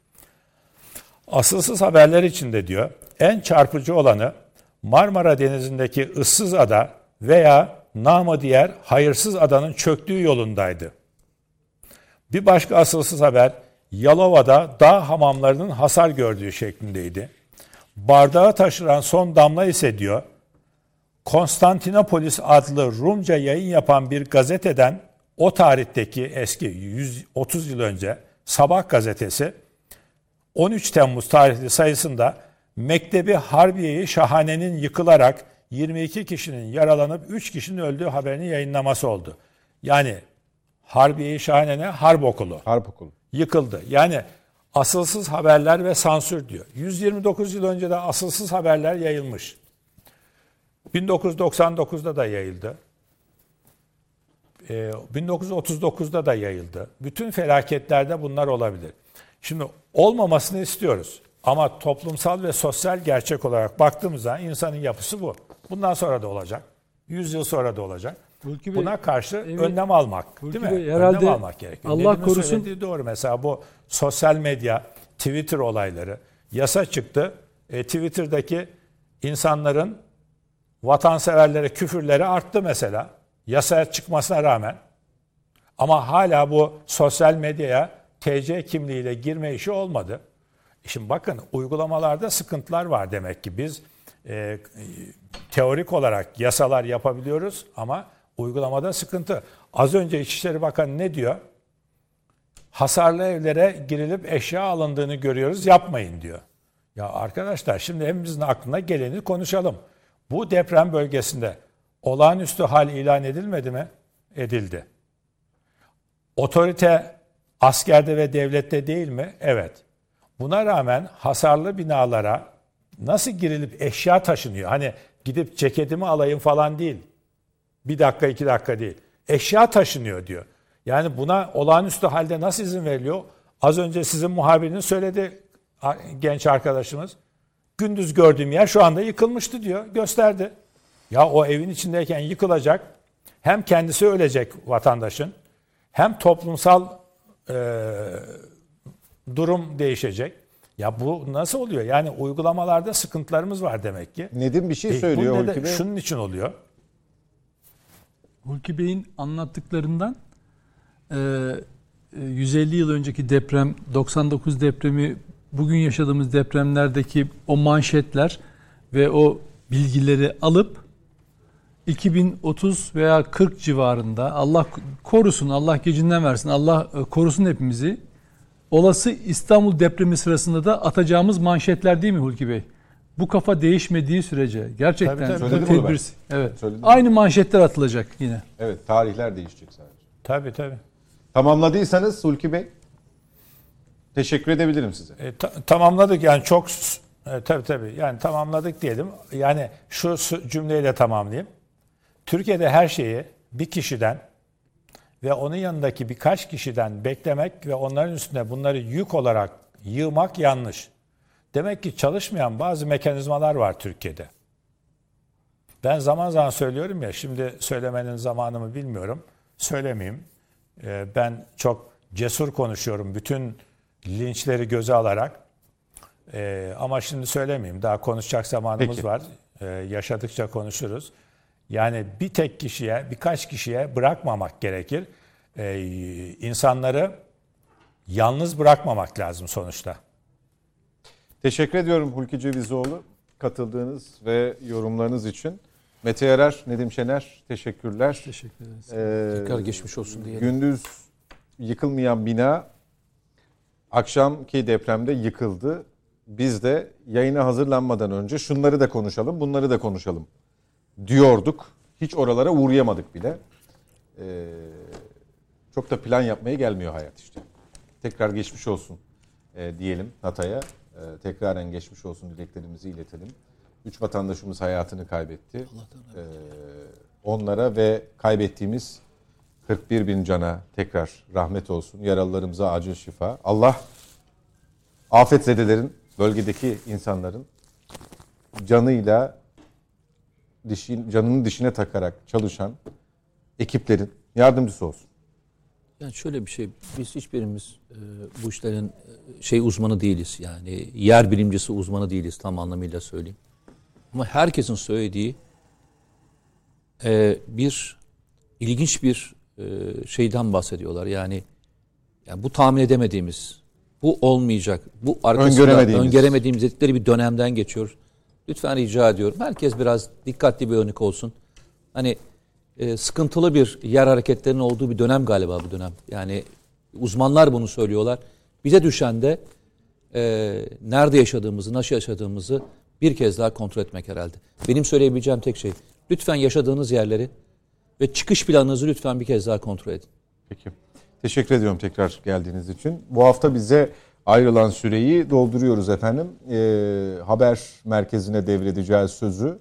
Asılsız haberler içinde diyor en çarpıcı olanı Marmara Denizi'ndeki ıssız ada veya namı diğer hayırsız adanın çöktüğü yolundaydı. Bir başka asılsız haber Yalova'da dağ hamamlarının hasar gördüğü şeklindeydi. Bardağı taşıran son damla ise diyor Konstantinopolis adlı Rumca yayın yapan bir gazeteden o tarihteki eski 130 yıl önce Sabah gazetesi 13 Temmuz tarihli sayısında Mektebi Harbiye-i Şahane'nin yıkılarak 22 kişinin yaralanıp 3 kişinin öldüğü haberini yayınlaması oldu. Yani Harbiye-i Şahane Harp Okulu. Harp okulu. Yıkıldı. Yani asılsız haberler ve sansür diyor. 129 yıl önce de asılsız haberler yayılmış. 1999'da da yayıldı. Ee, 1939'da da yayıldı. Bütün felaketlerde bunlar olabilir. Şimdi olmamasını istiyoruz. Ama toplumsal ve sosyal gerçek olarak baktığımızda insanın yapısı bu. Bundan sonra da olacak. 100 yıl sonra da olacak. Hulki Bey, Buna karşı evet. önlem almak Hulki değil mi? Bey, herhalde önlem almak gerekiyor. Allah Nedim'in korusun- doğru. Mesela bu sosyal medya, Twitter olayları. Yasa çıktı. E, Twitter'daki insanların vatanseverlere küfürleri arttı mesela. Yasaya çıkmasına rağmen. Ama hala bu sosyal medyaya TC kimliğiyle girme işi olmadı. Şimdi bakın uygulamalarda sıkıntılar var demek ki biz e, teorik olarak yasalar yapabiliyoruz ama uygulamada sıkıntı. Az önce İçişleri Bakanı ne diyor? Hasarlı evlere girilip eşya alındığını görüyoruz yapmayın diyor. Ya arkadaşlar şimdi hepimizin aklına geleni konuşalım. Bu deprem bölgesinde olağanüstü hal ilan edilmedi mi? Edildi. Otorite askerde ve devlette değil mi? Evet. Buna rağmen hasarlı binalara nasıl girilip eşya taşınıyor? Hani gidip ceketimi alayım falan değil. Bir dakika iki dakika değil. Eşya taşınıyor diyor. Yani buna olağanüstü halde nasıl izin veriliyor? Az önce sizin muhabiriniz söyledi genç arkadaşımız. Gündüz gördüğüm yer şu anda yıkılmıştı diyor. Gösterdi. Ya o evin içindeyken yıkılacak. Hem kendisi ölecek vatandaşın. Hem toplumsal e, durum değişecek. Ya bu nasıl oluyor? Yani uygulamalarda sıkıntılarımız var demek ki. Nedim bir şey E, bu söylüyor Hulki Bey. Şunun için oluyor. Hulki Bey'in anlattıklarından e, e, 150 yıl önceki deprem, 99 depremi, bugün yaşadığımız depremlerdeki o manşetler ve o bilgileri alıp 2030 veya 40 civarında Allah korusun, Allah gecinden versin, Allah e, korusun hepimizi. Olası İstanbul depremi sırasında da atacağımız manşetler değil mi Hulki Bey? Bu kafa değişmediği sürece gerçekten Tabii, tabii. tedbir- evet. Söyledim. Aynı manşetler atılacak yine. Evet tarihler değişecek sadece. Tabii tabii. Tamamladıysanız Hulki Bey teşekkür edebilirim size. E, ta- tamamladık yani çok e, tabii tabii yani tamamladık diyelim. Yani şu de tamamlayayım. Türkiye'de her şeyi bir kişiden ve onun yanındaki birkaç kişiden beklemek ve onların üstüne bunları yük olarak yığmak yanlış. Demek ki çalışmayan bazı mekanizmalar var Türkiye'de. Ben zaman zaman söylüyorum ya, şimdi söylemenin zamanımı bilmiyorum. Söylemeyeyim. Ee, Ben çok cesur konuşuyorum bütün linçleri göze alarak. Ee, ama şimdi söylemeyeyim. Daha konuşacak zamanımız Peki. var. Ee, yaşadıkça konuşuruz. Yani bir tek kişiye, birkaç kişiye bırakmamak gerekir. Ee, insanları yalnız bırakmamak lazım sonuçta. Teşekkür ediyorum Hulki Cevizoğlu katıldığınız ve yorumlarınız için. Mete Yarar, Nedim Şener teşekkürler. Teşekkür ederiz. Ee, Tekrar geçmiş olsun diyelim. Gündüz yıkılmayan bina akşamki depremde yıkıldı. Biz de yayına hazırlanmadan önce şunları da konuşalım, bunları da konuşalım diyorduk. Hiç oralara uğrayamadık bile. Ee, çok da plan yapmaya gelmiyor hayat işte. Tekrar geçmiş olsun e, diyelim Hatay'a. E, tekraren geçmiş olsun dileklerimizi iletelim. Üç vatandaşımız hayatını kaybetti. Ee, onlara ve kaybettiğimiz 41 bin cana tekrar rahmet olsun. Yaralılarımıza acil şifa. Allah afetzedelerin, bölgedeki insanların canıyla dişin, canını dişine takarak çalışan ekiplerin yardımcısı olsun. Yani şöyle bir şey, biz hiçbirimiz e, bu işlerin e, şey uzmanı değiliz. Yani yer bilimcisi uzmanı değiliz tam anlamıyla söyleyeyim. Ama herkesin söylediği e, bir ilginç bir şeyden bahsediyorlar. Yani, yani bu tahmin edemediğimiz, bu olmayacak, bu arkasında Öngöremediğimiz. öngöremediğimiz dedikleri bir dönemden geçiyor. Lütfen rica ediyorum. Herkes biraz dikkatli bir uyanık olsun. Hani e, sıkıntılı bir yer hareketlerinin olduğu bir dönem galiba bu dönem. Yani uzmanlar bunu söylüyorlar. Bize düşen de e, nerede yaşadığımızı, nasıl yaşadığımızı bir kez daha kontrol etmek herhalde. Benim söyleyebileceğim tek şey, lütfen yaşadığınız yerleri ve çıkış planınızı lütfen bir kez daha kontrol edin. Peki. Teşekkür ediyorum tekrar geldiğiniz için. Bu hafta bize ayrılan süreyi dolduruyoruz efendim. Ee, haber merkezine devredeceğiz sözü.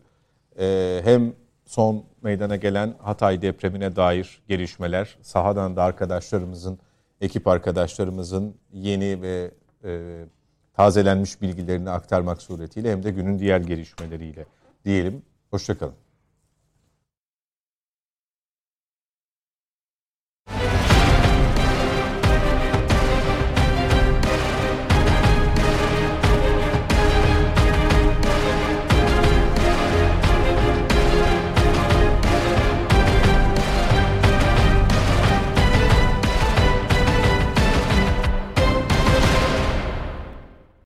Ee, hem son meydana gelen Hatay depremine dair gelişmeler, sahadan da arkadaşlarımızın, ekip arkadaşlarımızın yeni ve e, tazelenmiş bilgilerini aktarmak suretiyle hem de günün diğer gelişmeleriyle diyelim. Hoşçakalın.